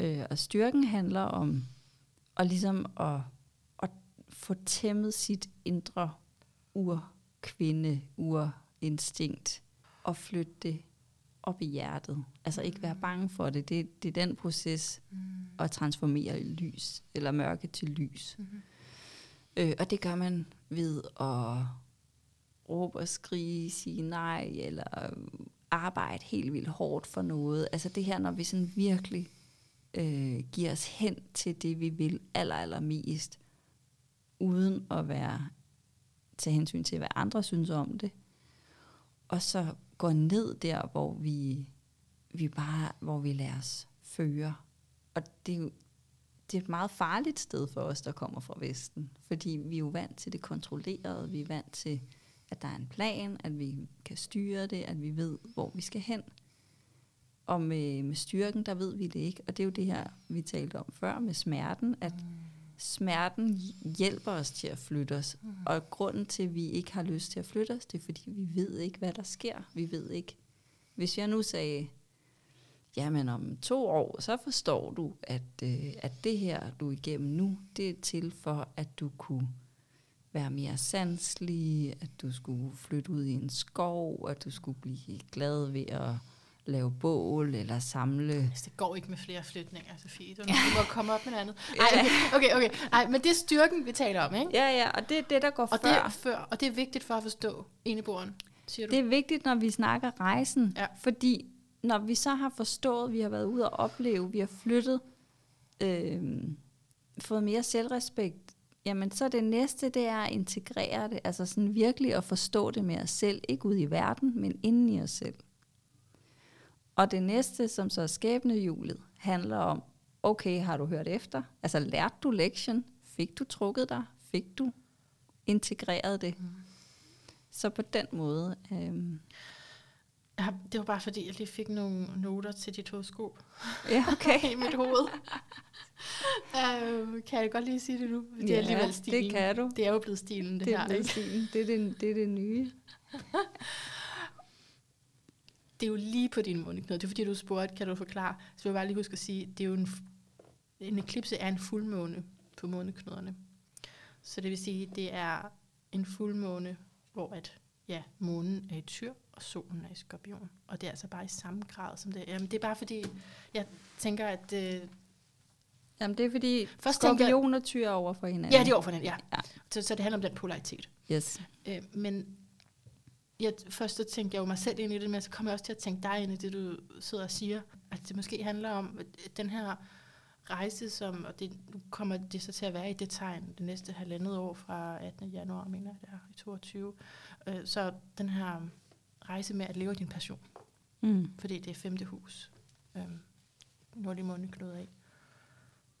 Øh, og styrken handler om at ligesom at, at få tæmmet sit indre urkvinde, urinstinkt, og flytte det op i hjertet. Altså ikke være bange for det. Det, det er den proces, Mm. at transformere lys eller mørke til lys. Mm-hmm. Øh, og det gør man ved at råbe og skrige, sige nej, eller arbejde helt vildt hårdt for noget. Altså det her, når vi sådan virkelig øh, giver os hen til det, vi vil aller, aller mest, uden at være til hensyn til, hvad andre synes om det. Og så går ned der, hvor vi, vi bare, hvor vi lader os føre. Og det er jo det er et meget farligt sted for os, der kommer fra Vesten. Fordi vi er jo vant til det kontrollerede. Vi er vant til, at der er en plan, at vi kan styre det, at vi ved, hvor vi skal hen. Og med, med styrken, der ved vi det ikke. Og det er jo det her, vi talte om før med smerten, at mm smerten hjælper os til at flytte os. Mm. Og grunden til, at vi ikke har lyst til at flytte os, det er, fordi vi ved ikke, hvad der sker. Vi ved ikke. Hvis jeg nu sagde, jamen om to år, så forstår du, at, øh, at det her, du er igennem nu, det er til for, at du kunne være mere sanselig, at du skulle flytte ud i en skov, at du skulle blive glad ved at lave bål eller samle. Altså, det går ikke med flere flytninger, Sofie. Du, du må komme op med noget andet. Ej, okay, okay, okay. Ej, men det er styrken, vi taler om, ikke? Ja, ja, og det er det, der går og før. Det er før. Og det er vigtigt for at forstå eneboeren, siger du? Det er vigtigt, når vi snakker rejsen, Ja. fordi når vi så har forstået, vi har været ude og opleve, vi har flyttet, øh, fået mere selvrespekt, jamen så det næste, det er at integrere det, altså sådan virkelig at forstå det med os selv, ikke ud i verden, men inden i os selv. Og det næste, som så er skæbnehjulet, handler om, okay, har du hørt efter? Altså lærte du lektion? Fik du trukket dig? Fik du integreret det? Mm. Så på den måde... Øh, Ja, det var bare fordi, jeg lige fik nogle noter til dit horoskop ja, okay. i mit hoved. uh, kan jeg godt lige sige det nu? Det er Ja, alligevel stilen. det kan du. Det er jo blevet stilen, det, Det er her. blevet stilen. Det er det, det er det nye. Det er jo lige på din måneknude. Det er fordi, du spurgte, kan du forklare? Så vil jeg bare lige huske at sige, det er jo en, en eklipse er en fuldmåne på måneknuderne. Så det vil sige, det er en fuldmåne, hvor at, ja, månen er i tyr, og solen er i skorpion. Og det er altså bare i samme grad som det. Jamen, det er bare fordi, jeg tænker, at... Øh, Jamen, det er fordi Først tænker jeg- skorpioner tyrer over for hinanden. ja, det er over for den, ja. Ja. Så, så det handler om den polaritet. Yes. Øh, men jeg, først så tænkte jeg jo mig selv ind i det, men så kom jeg også til at tænke dig ind i det, du sidder og siger. At det måske handler om at den her rejse, som, og det, nu kommer det så til at være i det tegn det næste halvandet år fra 18. januar, mener jeg, det er i 22. Øh, så den her rejse med at leve din passion, Mm. fordi det er femte hus. Øh, nordlig måneknude af.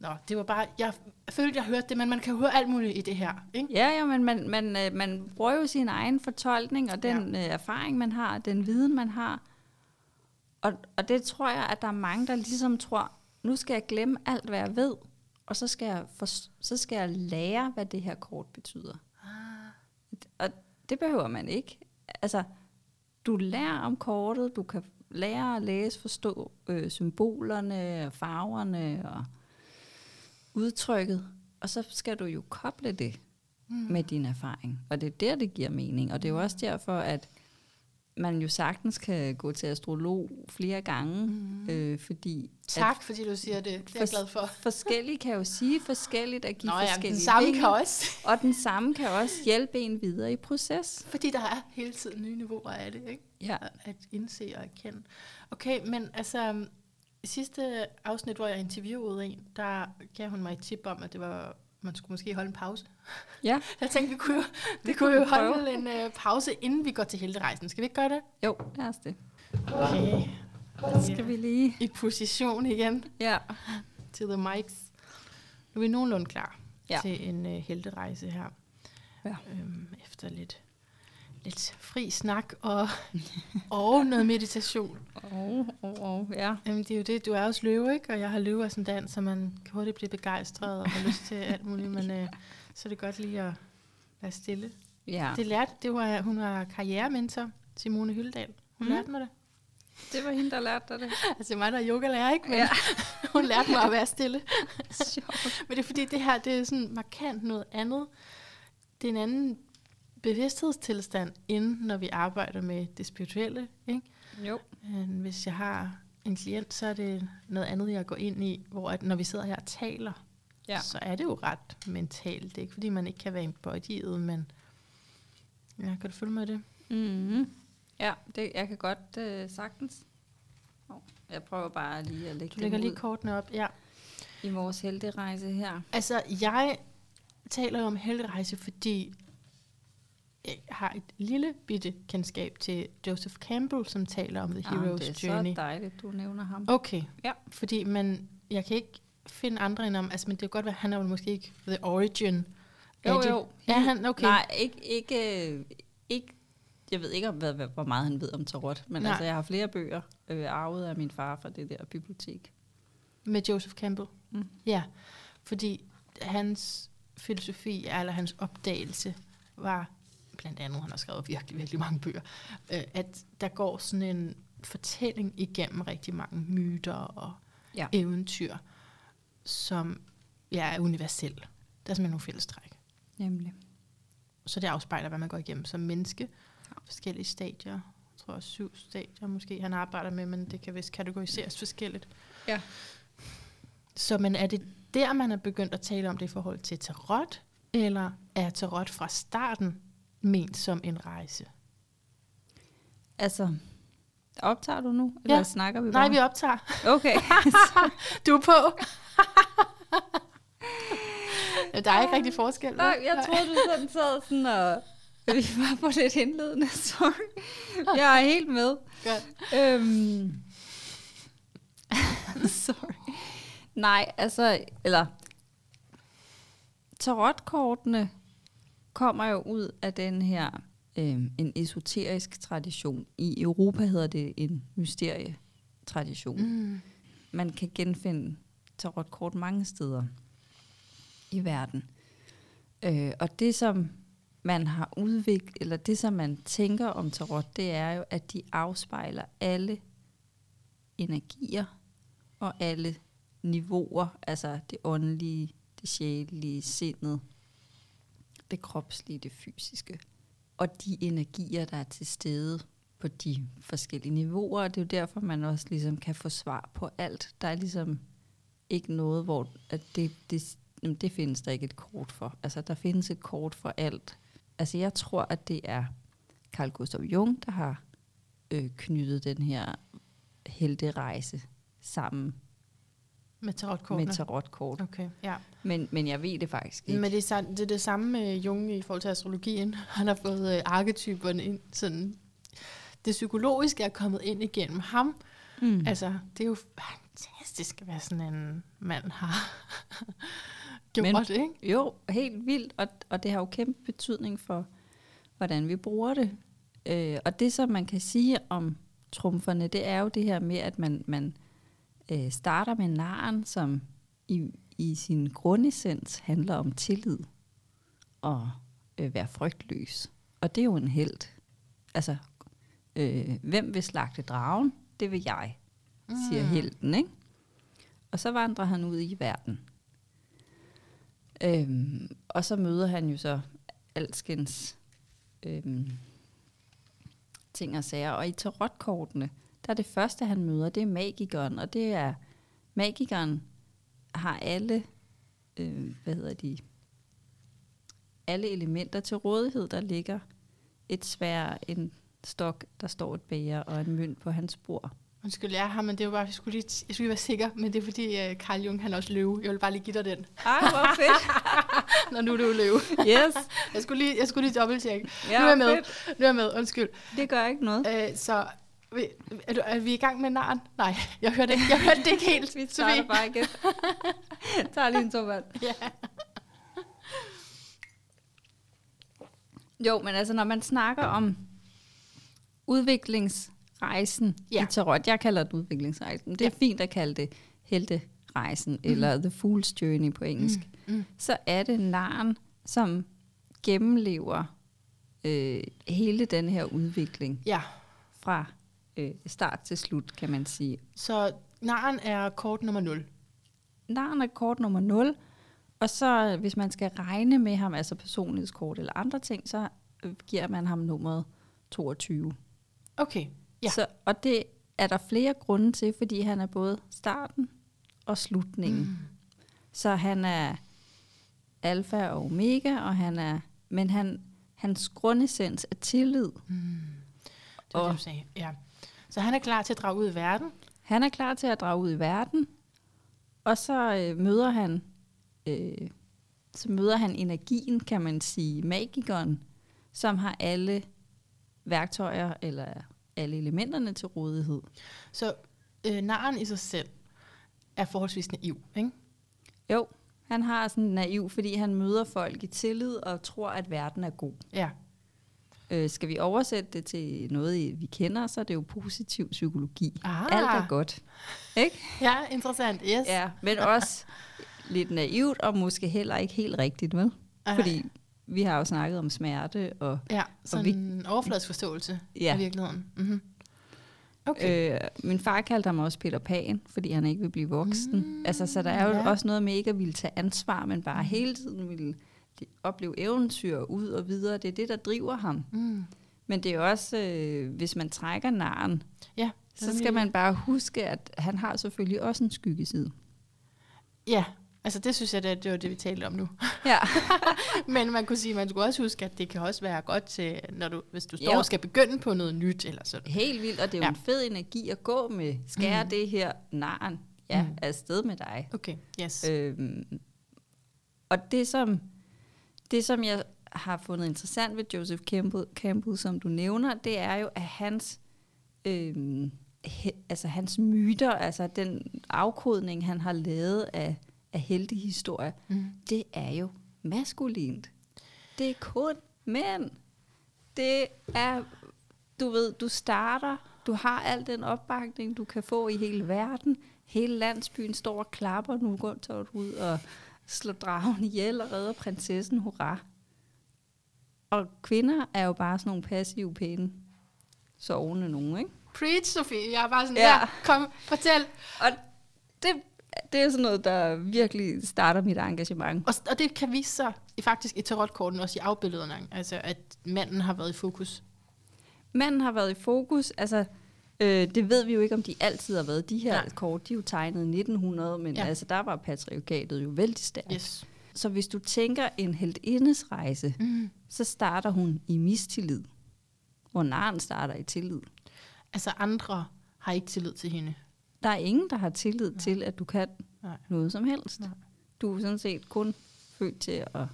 Nå, det var bare, jeg følte, jeg hørte det, men man kan høre alt muligt i det her, ikke? Ja, ja, men man, man, øh, man bruger jo sin egen fortolkning, og den ja. erfaring, man har, den viden, man har. Og, og det tror jeg, at der er mange, der ligesom tror, nu skal jeg glemme alt, hvad jeg ved, og så skal jeg, for, så skal jeg lære, hvad det her kort betyder. Ah. Og det behøver man ikke. Altså, du lærer om kortet, du kan lære at læse, forstå øh, symbolerne, farverne og udtrykket, og så skal du jo koble det Mm. med din erfaring. Og det er der, det giver mening. Og det er jo også derfor, at man jo sagtens kan gå til astrolog flere gange, Mm. øh, fordi Tak, fordi du siger det. Det er jeg For- glad for. forskellige kan jo sige forskelligt og give Nå ja, forskellige den samme vinge, kan også. og den samme kan også hjælpe en videre i proces. Fordi der er hele tiden nye niveauer af det, ikke? Ja. At indse og erkende. Okay, men altså, i sidste afsnit, hvor jeg interviewede en, der gav hun mig et tip om, at det var, man skulle måske holde en pause. Ja. Jeg tænkte, vi kunne jo, vi kunne jo holde en uh, pause, inden vi går til helterejsen. Skal vi ikke gøre det? Jo, lad os det. Okay. Så skal vi lige... I position igen Ja. til the mics. Nu er vi nogenlunde klar Ja. til en uh, helterejse her. Ja. Øhm, efter lidt, lidt fri snak og, og noget meditation. Oh, oh, oh, ja. Jamen, det er jo det. Du er også løve, ikke? Og jeg har løve ascendant, så man kan hurtigt blive begejstret og har lyst til alt muligt. Men øh, så er det godt lige at være stille. Ja, Det lærte, det var, hun var karrierementor, Simone Hyldal. Hun Mm. lærte mig det. det var hende, der lærte dig det. Altså, mig, der er yogalærer, ikke? Men ja. hun lærte mig at være stille. Sjovt. Men det er fordi, det her, det er sådan markant noget andet. Det er en anden bevidsthedstilstand, end når vi arbejder med det spirituelle, ikke? Jo. End hvis jeg har en klient, så er det noget andet, jeg går ind i, hvor at når vi sidder her og taler, Ja. så er det jo ret mentalt. Det er ikke, fordi man ikke kan være embodied, men ja, kan du følge med det? Mm-hmm. Ja, det, jeg kan godt øh, sagtens. Oh, jeg prøver bare lige at lægge Du lægger lige kortene op. Ja. i vores helterejse her. Altså, jeg taler jo om helterejse, fordi har et lille bitte kendskab til Joseph Campbell, som taler om The Ah, Hero's det er Journey. så dejligt, du nævner ham. Okay. Ja. Fordi man, jeg kan ikke finde andre end om, altså men det kan godt være, han er jo måske ikke the origin. Jo, det. jo. Er han? Okay. Nej, ikke, ikke, øh, ikke, jeg ved ikke, hvad, hvor meget han ved om tarot, men Nej. altså, jeg har flere bøger øh, arvet af min far fra det der bibliotek. Med Joseph Campbell? Mm. Ja, fordi hans filosofi, eller hans opdagelse, var blandt andet, han har skrevet virkelig, virkelig mange bøger, øh, at der går sådan en fortælling igennem rigtig mange myter og Ja. eventyr, som ja, er universel. Der er simpelthen nogle fællestræk. Nemlig. Så det afspejler, hvad man går igennem som menneske. Forskellige stadier. Jeg tror også syv stadier måske, han arbejder med, men det kan vist kategoriseres forskelligt. Ja. Så men er det der, man er begyndt at tale om det i forhold til tarot, eller er tarot fra starten ment som en rejse? Altså, optager du nu, eller Ja. snakker vi Nej, bare? vi optager. Okay. Du er på. Der er ikke rigtig forskel. Nej, jeg troede, du sådan sad sådan og... Vi var på lidt indledende, sorry. Jeg er helt med. Godt. Øhm. sorry. Nej, altså, eller... Tarotkortene kommer jo ud af den her øhm, en esoterisk tradition. I Europa hedder det en mysterietradition. Mm. Man kan genfinde tarotkort mange steder i verden. Øh, og det, som man har udviklet, eller det, som man tænker om tarot, det er jo, at de afspejler alle energier og alle niveauer, altså det åndelige, det sjælelige, sindet, det kropslige, det fysiske. Og de energier, der er til stede på de forskellige niveauer, og det er jo derfor, man også ligesom kan få svar på alt. Der er ligesom ikke noget, hvor at det, det, jamen, det findes der ikke et kort for. Altså, der findes et kort for alt. Altså, jeg tror, at det er Carl Gustav Jung, der har øh, knyttet den her helterejse sammen med tarotkortene. med tarotkort. Okay, ja. Men, men jeg ved det faktisk ikke. Men det er, det er det samme med Jung i forhold til astrologien. Han har fået øh, arketyperne ind. Sådan, det psykologiske er kommet ind igennem ham. mm. Altså, det er jo fantastisk, hvad sådan en mand har gjort, Men- Men, ikke? Jo, helt vildt, og, og det har jo kæmpe betydning for, hvordan vi bruger det. Øh, og det, som man kan sige om trumferne, det er jo det her med, at man, man øh, starter med naren, som i, i sin grundessens handler om tillid og øh, være frygtløs. Og det er jo en held. Altså, øh, hvem vil slagte dragen? Det vil jeg, siger Mm. helten, ikke? Og så vandrer han ud i verden. Øhm, og så møder han jo så alskens øhm, ting og sager. Og i tarotkortene, der er det første, han møder, det er magikeren. Og det er, magikeren har alle, øh, hvad hedder de, alle elementer til rådighed. Der ligger et svær, en stok, der står et bæger og en mønt på hans bord. Undskyld, jeg har, men det var bare, jeg skulle lige, jeg skulle lige være sikker, men det er fordi uh, Carl Jung, han er også løve. Jeg vil bare lige give dig den, Ej, hvor fedt. når nu er du løve. Yes. Jeg skulle lige, jeg skulle lige dobbelttjekke. Ja, Nu er jeg med. fedt. Nu er jeg med, undskyld. Det gør ikke noget. Uh, så vi- er, du, er vi i gang med naren? Nej, jeg hørte, ikke- jeg hørte det ikke helt. Vi Så starter bare igen. Tag lige en vand. Ja. Jo, men altså, når man snakker om udviklingsrejsen. Ja. i tarot, jeg kalder det udviklingsrejsen, det er Ja. fint at kalde det helterejsen, mm. eller the fool's journey på engelsk, Mm, mm. så er det naren, som gennemlever øh, hele den her udvikling ja, fra øh, start til slut, kan man sige. så naren er kort nummer 0. Naren er kort nummer 0, og så hvis man skal regne med ham, altså personlighedskort eller andre ting, så øh, giver man ham nummeret 22. Okay, Ja. Så, og det er der flere grunde til, fordi han er både starten og slutningen. Mm. Så han er alfa og omega, og han er, men han, hans grundessens er tillid. Mm. Det var Og- det, du sagde. Ja. Så han er klar til at drage ud i verden. Han er klar til at drage ud i verden, og så øh, møder han øh, så møder han energien, kan man sige, magikeren, som har alle værktøjer eller alle elementerne til rådighed. Så øh, naren i sig selv er forholdsvis naiv, ikke? Jo, han har sådan naiv, fordi han møder folk i tillid og tror, at verden er god. Ja. Øh, skal vi oversætte det til noget, I- vi kender, så er det jo positiv psykologi. Ah. Alt er godt. Ikke? Ja, interessant. Yes. Ja, men også lidt naivt, og måske heller ikke helt rigtigt, vel? Ej. Fordi vi har jo snakket om smerte, og Ja, sådan vi- en overfladisk forståelse Ja. af virkeligheden. Mm-hmm. Okay. øh, min far kaldte ham også Peter Pan, fordi han ikke vil blive voksen. Mm, altså, så der er jo ja. ja. også noget med ikke at ville tage ansvar, men bare hele tiden ville opleve eventyr ud og videre. Det er det, der driver ham. Mm. Men det er også, øh, hvis man trækker naren, Ja, så skal man bare huske, at han har selvfølgelig også en skyggeside. Ja, altså det synes jeg, det, det var det, vi talte om nu. Ja. Men man kunne sige, man skulle også huske, at det kan også være godt til, når du, hvis du står Jo. og skal begynde på noget nyt eller sådan. Helt vildt, og det er jo Ja. en fed energi at gå med. Skære mm. det her naren ja, mm. afsted med dig. Okay, yes. Øh. Øhm, og det som, det, som jeg har fundet interessant ved Joseph Campbell, Campbell, som du nævner, det er jo, at hans, øhm, he, altså hans myter, altså den afkodning, han har lavet af, af heltehistorier, Mm. det er jo maskulint. Det er kun mænd. Det er, du ved, du starter, du har al den opbakning, du kan få i hele verden. Hele landsbyen står og klapper, nu går du ud og slår dragen ihjel og redder prinsessen, hurra. Og kvinder er jo bare sådan nogle passive, pæne, sovende nogen, ikke? Preach, Sofie. Jeg er bare sådan, Ja. ja. kom, fortæl. Og det, det er sådan noget, der virkelig starter mit engagement. Og, og det kan vise sig i, faktisk i tarotkorten, også i afbillederne, altså at manden har været i fokus. Manden har været i fokus. Altså, øh, det ved vi jo ikke, om de altid har været. De her Nej. Kort, de er jo tegnet i 1900, men Ja. altså, der var patriarkatet jo vældig stærkt. Yes. Så hvis du tænker en heldindes rejse, Mm. så starter hun i mistillid. Hvor naren starter i tillid. Altså andre har ikke tillid til hende. Der er ingen, der har tillid Nej. til, at du kan Nej. Noget som helst. Nej. Du er sådan set kun født til at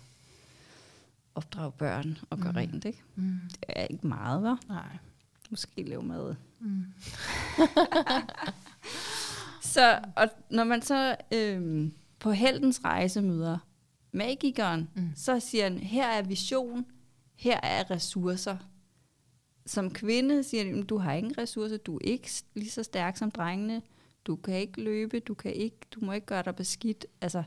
opdrage børn og gøre mm. rent. Ikke? Mm. Det er ikke meget, hva'? Nej. Måske lave mad. Mm. Så og når man så øhm, på heldens rejse møder magikeren, Mm. så siger han, her er vision, her er ressourcer. Som kvinde siger de, du har ingen ressourcer, du er ikke lige så stærk som drengene, du kan ikke løbe, du, kan ikke, du må ikke gøre dig beskidt. Altså,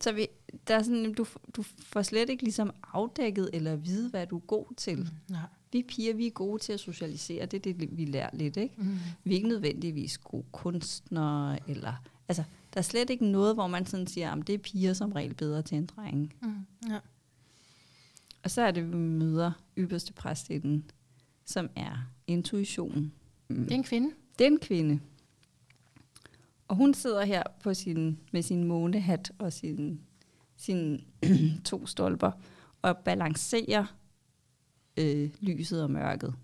så vi, der er sådan, du, du får slet ikke ligesom afdækket eller vide, hvad du er god til. Mm. Nej. Vi piger, vi er gode til at socialisere, det er det, vi lærer lidt, ikke? Mm. vi er ikke nødvendigvis gode kunstnere, eller, altså, der er slet ikke noget, hvor man sådan siger, at det er piger som regel bedre til en dreng. Mm. Ja. Og så er det, vi møder ypperste præstinden, som er intuition. Det er en kvinde. Det er en kvinde. Og hun sidder her på sin, med sin månehat og sin, sin to stolper og balancerer øh, lyset og mørket.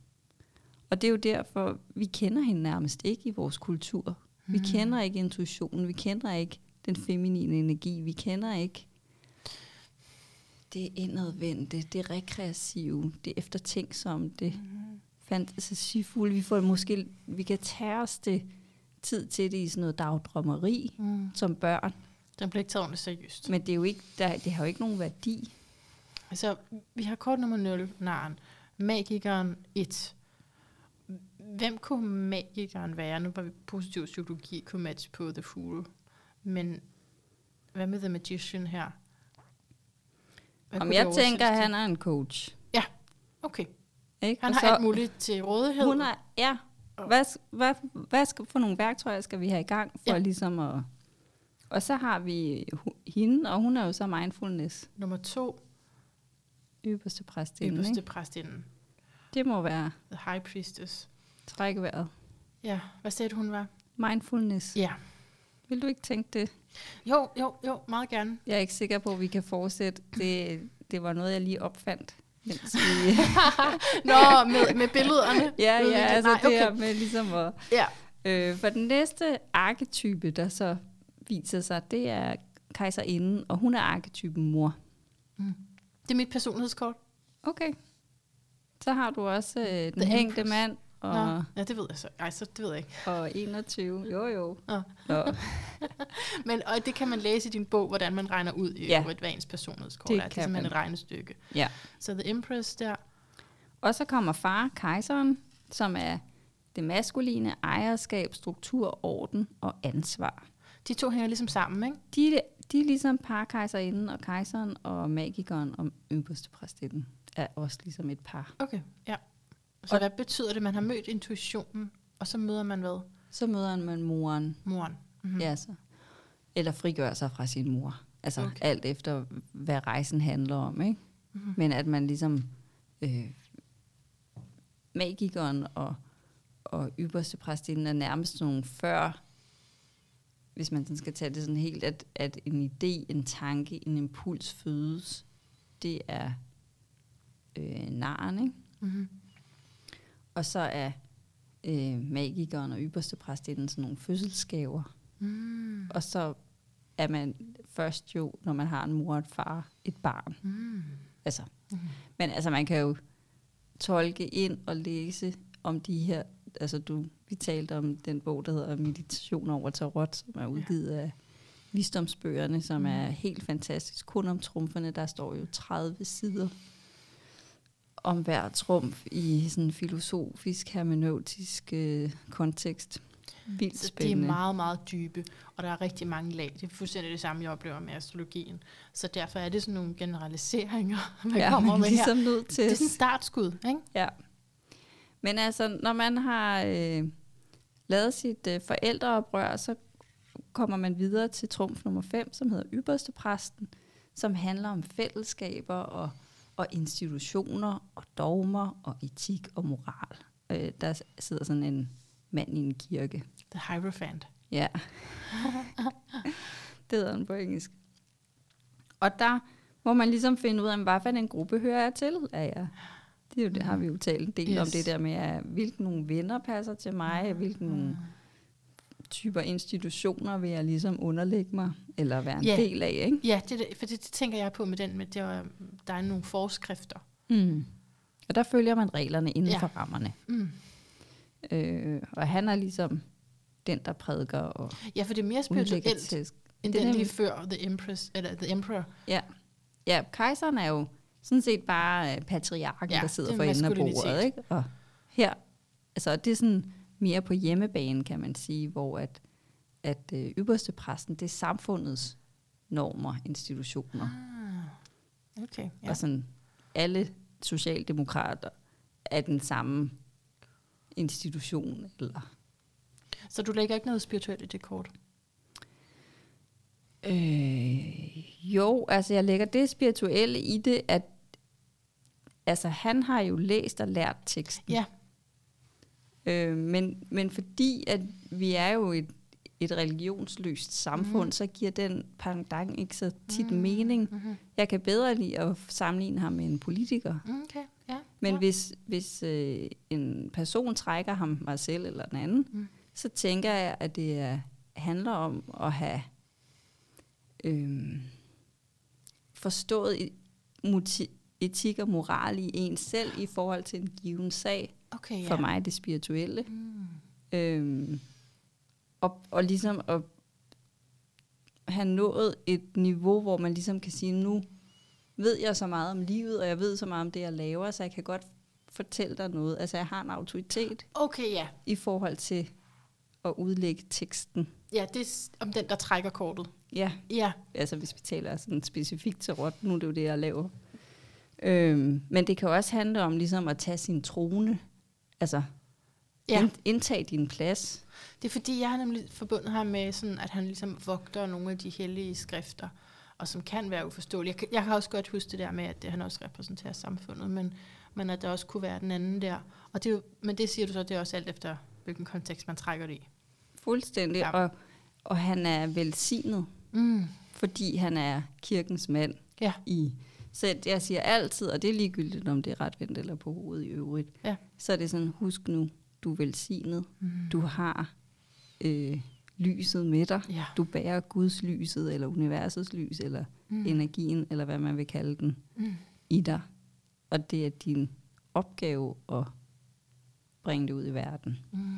Og det er jo derfor, vi kender hende nærmest ikke i vores kultur. Vi Mm. kender ikke intuitionen, vi kender ikke den feminine energi, vi kender ikke det indadvendte, det rekreative, det eftertænksomme, det Mm. fantasifulde. Vi får måske, vi kan tage os det tid til det i sådan noget dagdrømmeri Mm. som børn, Den bliver ikke taget ordentligt seriøst. men det, er jo ikke, der, det har jo ikke nogen værdi. Altså, vi har kort nummer 0, naren. Magikeren 1. Hvem kunne magikeren være? Nu var vi positiv psykologi kunne matche på The Fool. Men hvad med The Magician her? Hvad Om jeg tænker, at han er en coach. Okay, Ikke? han Og har alt muligt til rådighed. Hun er, ja. Hvad, hvad, hvad skal, for nogle værktøjer skal vi have i gang for Ja. ja. ligesom at... Og så har vi hende, og hun er jo så mindfulness, Nummer 2, ypperste præstinde. øverste præstinden. Det må være The High Priestess. træk vejret. Ja, hvad sagde du, hun var? Mindfulness. Ja. Vil du ikke tænke det? Jo, jo, jo, meget gerne. Jeg er ikke sikker på, at vi kan fortsætte. Det, det var noget, jeg lige opfandt. Mens vi... Nå, med, med billederne. ja, ja, altså Nej, det her okay. med ligesom at... Ja. Øh, for den næste arketype, der så viser sig, det er kejserinden, og hun er arketypen mor. Det er mit personlighedskort. Okay. Så har du også øh, den hængte mand Nå, og, ja, det ved jeg så. Ej, så det ved jeg ikke. og 21. Jo, jo. Nå. Nå. Men og det kan man læse i din bog, hvordan man regner ud i Ja. ja. et ens personlighedskort. Det er. det er simpelthen man. et regnestykke. Ja. Så The Empress der. Og så kommer far, kejseren, som er det maskuline ejerskab, struktur, orden og ansvar. De to hænger ligesom sammen, ikke? De, de er ligesom par kejserinden og kejseren, og magikeren og øverste præstinden er også ligesom et par. Okay, ja. Så Og- hvad betyder det? Man har mødt intuitionen, og så møder man hvad? Så møder man moren, Moren. Mm-hmm. ja, så. eller frigør sig fra sin mor. Altså. Okay. alt efter, hvad rejsen handler om. Ikke? Mm-hmm. Men at man ligesom, øh, magikeren og, og ypperste præstinden er nærmest nogle før, hvis man sådan skal tage det sådan helt, at, at en idé, en tanke, en impuls fødes, det er øh, naren, ikke? Mm-hmm. Og så er øh, magikeren og ypperste præstinden sådan nogle fødselsgaver. Mm. Og så er man først jo, når man har en mor og et far, et barn. Mm. Altså, Mhm. Men altså, man kan jo tolke ind og læse om de her, altså du, vi talte om den bog, der hedder Meditation over Tarot, som er udgivet af visdomsbøgerne, som er helt fantastisk. Kun om trumferne, der står jo 30 sider om hver trumf i sådan en filosofisk, hermeneutisk øh, kontekst. Vildt Så de er spændende. meget, meget dybe, og der er rigtig mange lag. Det er fuldstændig det samme, jeg oplever med astrologien. Så derfor er det sådan nogle generaliseringer, man ja, kommer man med ligesom her. nødt til Det er sådan et startskud, ikke? Ja. Men altså, når man har øh, lavet sit øh, forældreoprør, så kommer man videre til trumf nummer 5, som hedder ypperste præsten, som handler om fællesskaber og, og institutioner og dogmer og etik og moral. Øh, der sidder sådan en mand i en kirke. The Hierophant. Ja. det hedder den på engelsk. Og der må man ligesom finde ud af, hvad for en gruppe hører jeg til. Er jeg? Det, er jo, det har vi jo talt en del yes. om, det der med, at hvilke nogle venner passer til mig, hvilke nogle typer institutioner vil jeg ligesom underlægge mig, eller være en Ja. del af, ikke? Ja, det, for det, det tænker jeg på med den, med, det var, der er nogle forskrifter. Mm. Og der følger man reglerne inden Ja. for rammerne. Mm. Øh, og han er ligesom den, der prædiker og Ja, for det er mere spirituelt, end den lige før The Empress, eller The Emperor. Ja. ja, kejseren er jo sådan set bare øh, patriarken, ja, der sidder er for enden af bordet. Ikke? Og her, altså det er sådan mere på hjemmebane, kan man sige, hvor at, at øh, ypperste præsten, det er samfundets normer, institutioner. Ah, okay, ja. Og sådan alle socialdemokrater er den samme institution. Eller, Så du lægger ikke noget spirituelt i det kort? øh, jo, altså jeg lægger det spirituelle i det, at altså han har jo læst og lært teksten. Ja. Øh, men, men fordi at vi er jo et, et religionsløst samfund, mm. så giver den pendant ikke så tit mm. mening. Mm-hmm. Jeg kan bedre lide at sammenligne ham med en politiker. Okay, ja. Men ja. hvis, hvis øh, en person trækker ham, mig selv eller den anden, Mm. mm. så tænker jeg, at det er, handler om at have øh, forstået i- moti- etik og moral i en selv i forhold til en given sag. Okay, ja. For mig det spirituelle. Mm. Øhm, og, og ligesom at have nået et niveau, hvor man ligesom kan sige, nu ved jeg så meget om livet, og jeg ved så meget om det, jeg laver, så jeg kan godt fortælle dig noget. Altså jeg har en autoritet Okay, ja. i forhold til at udlægge teksten. Ja, det er om den, der trækker kortet. Ja, Ja, altså hvis vi taler sådan specifikt til rot, nu er det jo det, jeg laver. Øhm, men det kan også handle om ligesom at tage sin trone, altså ja. ind, indtage din plads. Det er fordi, jeg har nemlig forbundet ham med, sådan, at han ligesom vogter nogle af de hellige skrifter, og som kan være uforståelige. Jeg, jeg kan også godt huske det der med, at det, han også repræsenterer samfundet, men, men at der også kunne være den anden der. Og det men det siger du så, det er også alt efter, hvilken kontekst man trækker det i. Fuldstændig. Ja. Og, og han er velsignet, Mm. fordi han er kirkens mand Ja. i. Så jeg siger altid, og det er ligegyldigt, om det er ret vendt eller på hovedet i øvrigt, Ja. så er det sådan, husk nu, du er velsignet. Mm. Du har øh, lyset med dig. Ja. Du bærer Guds lyset, eller universets lys, eller Mm. energien, eller hvad man vil kalde den, Mm. i dig. Og det er din opgave at bringe det ud i verden. Mm.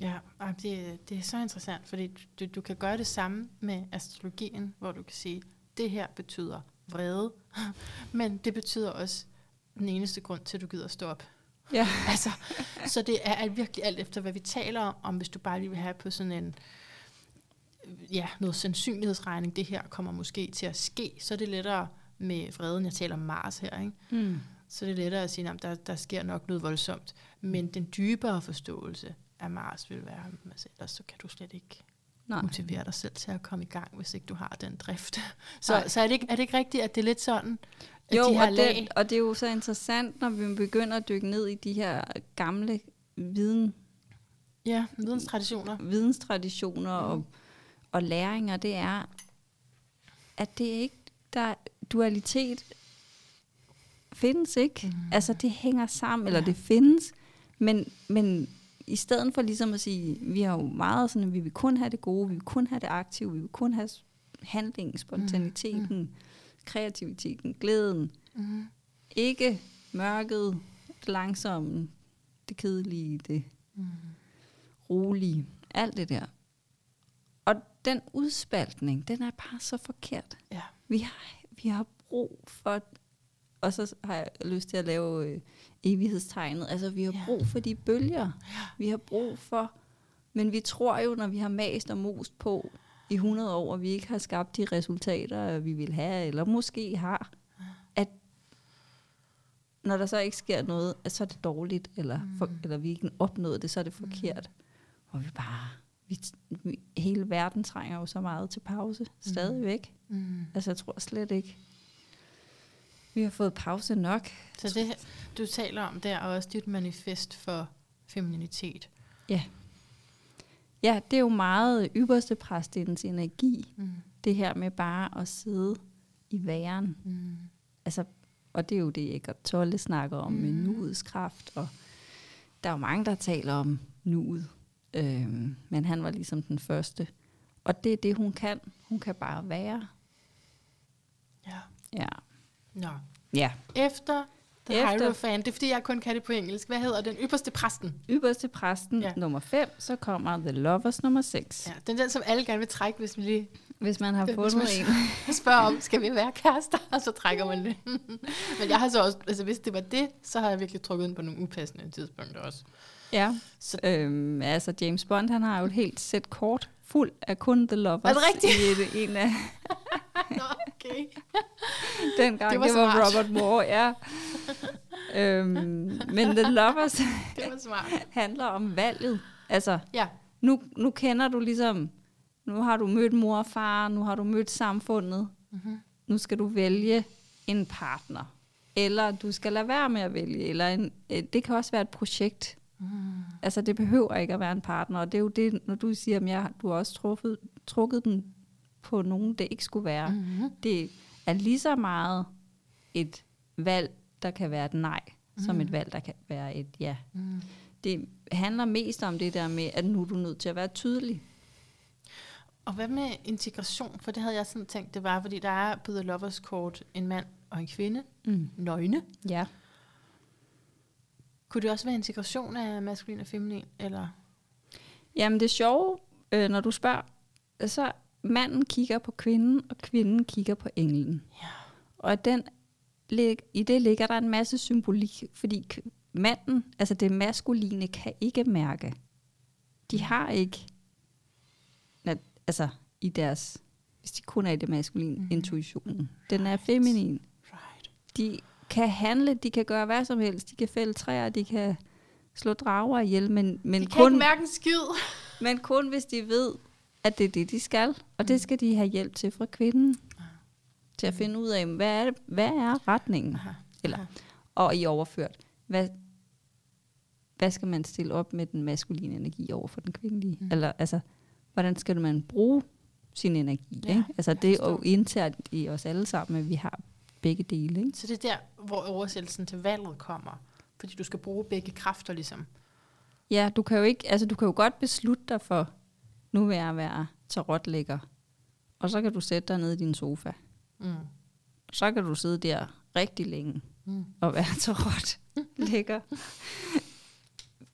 Ja, det, det er så interessant, fordi du, du kan gøre det samme med astrologien, hvor du kan sige, det her betyder vrede, men det betyder også den eneste grund til, at du gider stå op. Ja. Altså, så det er virkelig alt efter, hvad vi taler om, om hvis du bare lige vil have på sådan en, ja, noget sandsynlighedsregning, det her kommer måske til at ske, så er det lettere med vreden, jeg taler om Mars her, ikke? Mm. så er det lettere at sige, at der, der sker nok noget voldsomt. Men den dybere forståelse af Mars vil være, altså, ellers så kan du slet ikke Nej. motivere dig selv til at komme i gang, hvis ikke du har den drift. Så, Nej. så er, det ikke, er det ikke rigtigt, at det er lidt sådan, at Jo, de her og lag... det, og det er jo så interessant, når vi begynder at dykke ned i de her gamle viden, Ja, videnstraditioner. videnstraditioner og, og læringer, det er, at det ikke, der dualitet findes ikke. Mm. Altså det hænger sammen, eller Ja. det findes, men, men i stedet for ligesom at sige, vi har jo meget sådan, at vi vil kun have det gode, vi vil kun have det aktive, vi vil kun have handlingen, spontaniteten, mm. kreativiteten, glæden, Mm. ikke mørket, det langsomme, det kedelige, det Mm. rolige, alt det der. Og den udspaltning, den er bare så forkert. Ja. Vi har, vi har brug for, og så har jeg lyst til at lave øh, evighedstegnet, altså vi har brug for de bølger. Vi har brug for, men vi tror jo, når vi har mast og most på i 100 år, og vi ikke har skabt de resultater, vi vil have, eller måske har, at når der så ikke sker noget, at så er det dårligt, eller, for, eller vi ikke opnået det, så er det forkert. Og vi bare, vi, vi, hele verden trænger jo så meget til pause, stadigvæk. Mm. Altså jeg tror slet ikke, vi har fået pause nok. Så det, du taler om der, er også dit manifest for femininitet. Ja, det er jo meget ypperste præstens energi, Mm. det her med bare at sidde i væren. Mm. Altså, og det er jo det, Eckart Tolle snakker om mm. med nuets kraft. Og der er jo mange, der taler om nuet. Øhm, men han var ligesom den første. Og det er det, hun kan. Hun kan bare være. Ja. Ja. Nå. Ja. Efter The Efter- Hierophant, det er fordi, jeg kun kan det på engelsk. Hvad hedder den? Ypperste præsten. Ypperste præsten Ja. nummer 5, så kommer The Lovers nummer 6. Ja, den den, som alle gerne vil trække, hvis vi lige Hvis man har fundet man- en. spørger om, skal vi være kærester? Og så trækker man det. Men jeg har så også, altså hvis det var det, så har jeg virkelig trukket ind på nogle upassende tidspunkter også. Ja. Så- Øhm, altså James Bond, han har jo et helt sæt kort fuld af kun The Lovers. Er det rigtigt? I et, en af Nå, okay. dengang. Det var Det var, smart. Robert Moore, ja. øhm, men The Lovers Det var smart. handler om valget. Altså, Ja. nu, nu kender du ligesom, nu har du mødt mor og far, nu har du mødt samfundet. Mm-hmm. Nu skal du vælge en partner. Eller du skal lade være med at vælge. Eller en, øh, det kan også være et projekt. Mm. Altså, det behøver ikke at være en partner. Og det er jo det, når du siger, at jeg, du har også truffet, trukket den på nogen, det ikke skulle være. Mm. Mm-hmm. Det er lige så meget et valg, der kan være et nej, mm. som et valg, der kan være et ja. Mm. Det handler mest om det der med, at nu er du nødt til at være tydelig. Og hvad med integration? For det havde jeg sådan tænkt, det var, fordi der er på The Lovers Court en mand og en kvinde, Mm. nøgne. Ja. Kunne det også være integration af maskulin og feminin? Eller? Jamen det sjove, øh, når du spørger, så manden kigger på kvinden, og kvinden kigger på englen. Ja. Og den, i det ligger der en masse symbolik, fordi manden, altså det maskuline, kan ikke mærke. De har ikke, altså i deres, hvis de kun er i det maskuline, mm. intuitionen. Den er feminin. Right. De kan handle, de kan gøre hvad som helst, de kan fælde træer, de kan slå drager ihjel, men, men, De kan kun, ikke mærke en skid. men kun hvis de ved, at det er det, de skal. Og det skal de have hjælp til fra kvinden. Til at finde ud af, hvad er, det, hvad er retningen? Aha. Eller-. Og i overført, hvad, hvad skal man stille op med den maskuline energi over for den kvindelige? Mm. Mm. Eller altså, hvordan skal man bruge sin energi? Ja, ikke? Altså det er jo internt i os alle sammen, at vi har begge dele. Ikke? Så det er der, hvor oversættelsen til valget kommer. Fordi du skal bruge begge kræfter ligesom. Ja, du kan jo ikke, altså du kan jo godt beslutte dig for, nu vil jeg være tarotlægger. Og så kan du sætte dig ned i din sofa. Mm. Så kan du sidde der rigtig længe Mm. og være tarotlægger.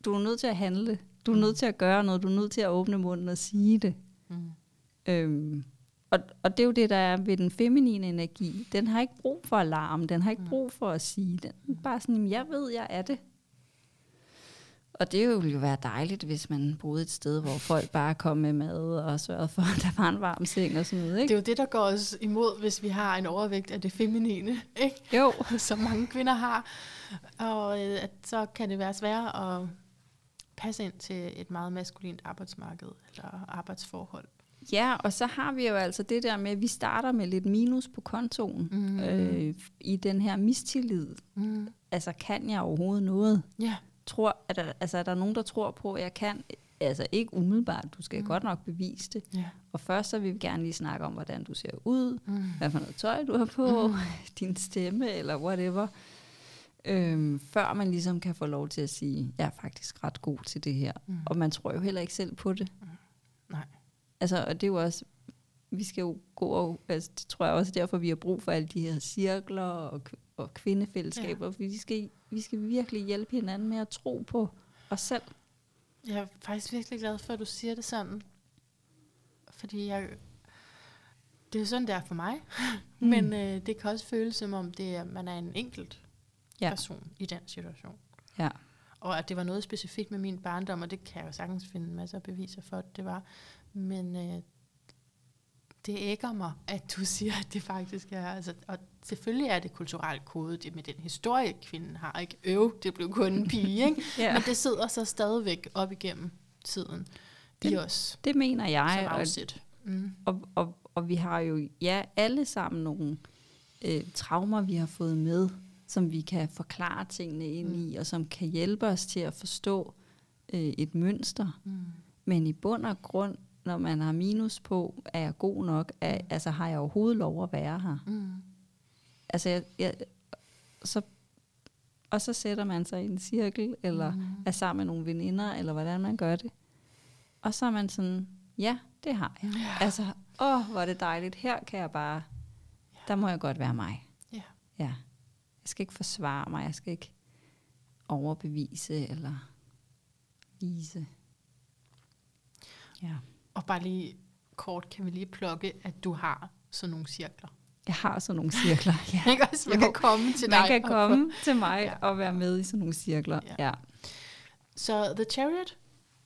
Du er nødt til at handle. Du er nødt til at gøre noget. Du er nødt til at åbne munden og sige det. Mm. Øhm, og, og det er jo det, der er ved den feminine energi. Den har ikke brug for alarm. Den har ikke Mm. brug for at sige. Den er bare sådan, "Jamen, jeg ved, jeg er det. Og det ville jo være dejligt, hvis man boede et sted, hvor folk bare kom med mad og sørgede for, at der var en varm seng og sådan noget. Det Ikke? er jo det, der går os imod, hvis vi har en overvægt af det feminine, ikke? Jo, som mange kvinder har. Og øh, at så kan det være sværere at passe ind til et meget maskulint arbejdsmarked eller arbejdsforhold. ja, og så har vi jo altså det der med, at vi starter med lidt minus på kontoen Mm. øh, i den her mistillid. Mm. Altså, kan jeg overhovedet noget? Ja. Tror, at der, altså, er der nogen, der tror på, at jeg kan? Altså ikke umiddelbart, du skal Mm. mm. godt nok bevise det. ja. Og først så vil vi gerne lige snakke om, hvordan du ser ud, Mm. hvad for noget tøj du har på, Mm. mm. din stemme eller whatever. Øhm, før man ligesom kan få lov til at sige, jeg er faktisk ret god til det her. Mm. Og man tror jo heller ikke selv på det. Nej. Altså, og det er jo også, vi skal jo gå og, altså, det tror jeg også er derfor, vi har brug for alle de her cirkler og, og kvindefællesskaber, ja. vi skal, vi skal virkelig hjælpe hinanden med at tro på os selv. Jeg er faktisk virkelig glad for, at du siger det sådan. Fordi jeg, det er sådan, det er for mig. Mm. Men øh, det kan også føles som om, det er, man er en enkelt. Ja. person i den situation. Ja. Og at det var noget specifikt med min barndom, og det kan jeg jo sagtens finde masser af beviser for, at det var. Men øh, det ægger mig, at du siger, at det faktisk er... Altså, og selvfølgelig er det kulturelt kode, det med den historie, kvinden har. Ikke øv, det blev kun en pige, ikke? Ja. Men det sidder så stadigvæk op igennem tiden i Det- os Det mener jeg. som og, afsæt. Mm. og, og, og vi har jo ja, alle sammen nogle øh, traumer, vi har fået med, som vi kan forklare tingene ind Mm. i, og som kan hjælpe os til at forstå øh, et mønster. Mm. Men i bund og grund, når man har minus på, er jeg god nok? Er, Mm. altså har jeg overhovedet lov at være her? Mm. Altså, jeg, jeg, så, og så sætter man sig i en cirkel, eller Mm. er sammen med nogle veninder, eller hvordan man gør det. Og så er man sådan, ja, det har jeg. Ja. Altså, åh, hvor er det dejligt. Her kan jeg bare, der må jeg godt være mig. Ja. Ja. Jeg skal ikke forsvare mig, jeg skal ikke overbevise eller vise. Ja. Og bare lige kort kan vi lige plukke, at du har sådan nogle cirkler. Jeg har sådan nogle cirkler. Ja. Ikke også? Man Jo. kan komme til Man dig. kan og komme til mig Ja. og være med i sådan nogle cirkler. Ja. Ja. Så The Chariot?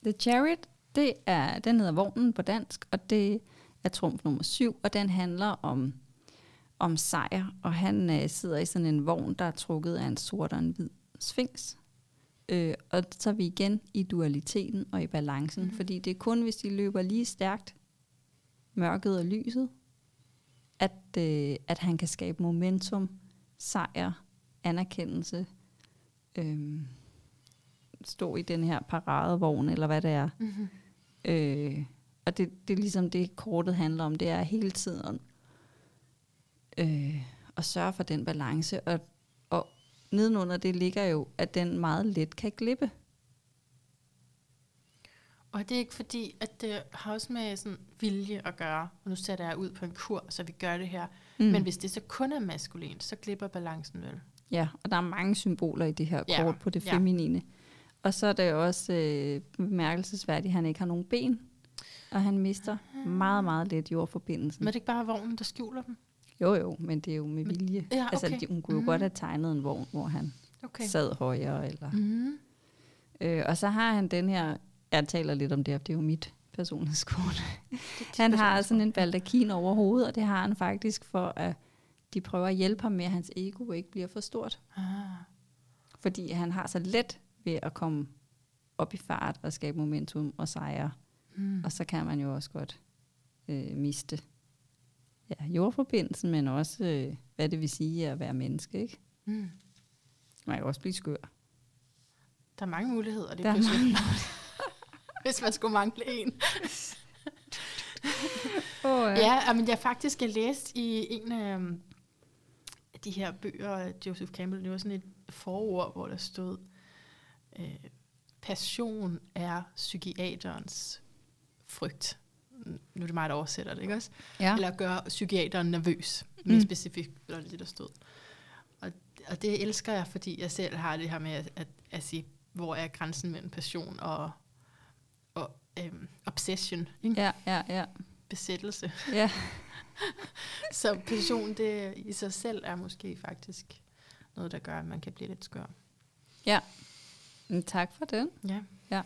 The Chariot, det er, den hedder Vognen på dansk, og det er trumf nummer syv, og den handler om, om sejr, og han øh, sidder i sådan en vogn, der er trukket af en sort og en hvid sphinx. Øh, og så er vi igen i dualiteten og i balancen, mm. fordi det er kun, hvis de løber lige stærkt, mørket og lyset, at, øh, at han kan skabe momentum, sejr, anerkendelse, øh, stå i den her paradevogn, eller hvad det er. Mm-hmm. Øh, og det, det er ligesom det, kortet handler om. Det er hele tiden øh, at sørge for den balance. Og nedenunder det ligger jo, at den meget let kan glippe. Og det er ikke fordi, at det har også med sådan vilje at gøre. Og nu sætter jeg ud på en kur, så vi gør det her. Mm. Men hvis det så kun er maskulint, så glipper balancen vel. Ja, og der er mange symboler i det her Ja, kort på det ja. feminine. Og så er det også øh, bemærkelsesværdigt, at han ikke har nogen ben. Og han mister meget, meget let jordforbindelsen. Men er det ikke bare vognen, der skjuler dem? Jo, jo, men det er jo med Men- vilje. Ja, Altså, okay. de, hun kunne jo Mhm. godt have tegnet en vogn, hvor han Okay. sad højere. Eller. Mm. Øh, og så har han den her, jeg taler lidt om det, det er jo mit personlighedskort. Han har sådan en baldakin over hovedet, og det har han faktisk for, at de prøver at hjælpe ham med, at hans ego ikke bliver for stort. Ah. Fordi han har så let ved at komme op i fart og skabe momentum og sejre. Mm. Og så kan man jo også godt øh, miste ja, jordforbindelsen, men også, øh, hvad det vil sige at være menneske. Ikke? Mm. Man kan også blive skør. Der er mange muligheder, det Der er pludselig. Hvis man skulle mangle en. Oh, Ja, men jeg faktisk har læst i en af øhm, de her bøger Joseph Campbell, det var sådan et forord, hvor der stod, øh, passion er psykiaterens frygt. Nu er det mig, der oversætter det, ikke også? ja. Eller gør psykiateren nervøs. Mere Mm. specifikt var det det, der stod. Og, og det elsker jeg, fordi jeg selv har det her med at, at, at sige, hvor er grænsen mellem passion og, og øhm, obsession, ikke? ja, ja, ja. besættelse. ja. Så passion det i sig selv er måske faktisk noget, der gør, at man kan blive lidt skør. Men tak for den. Ja. Ja.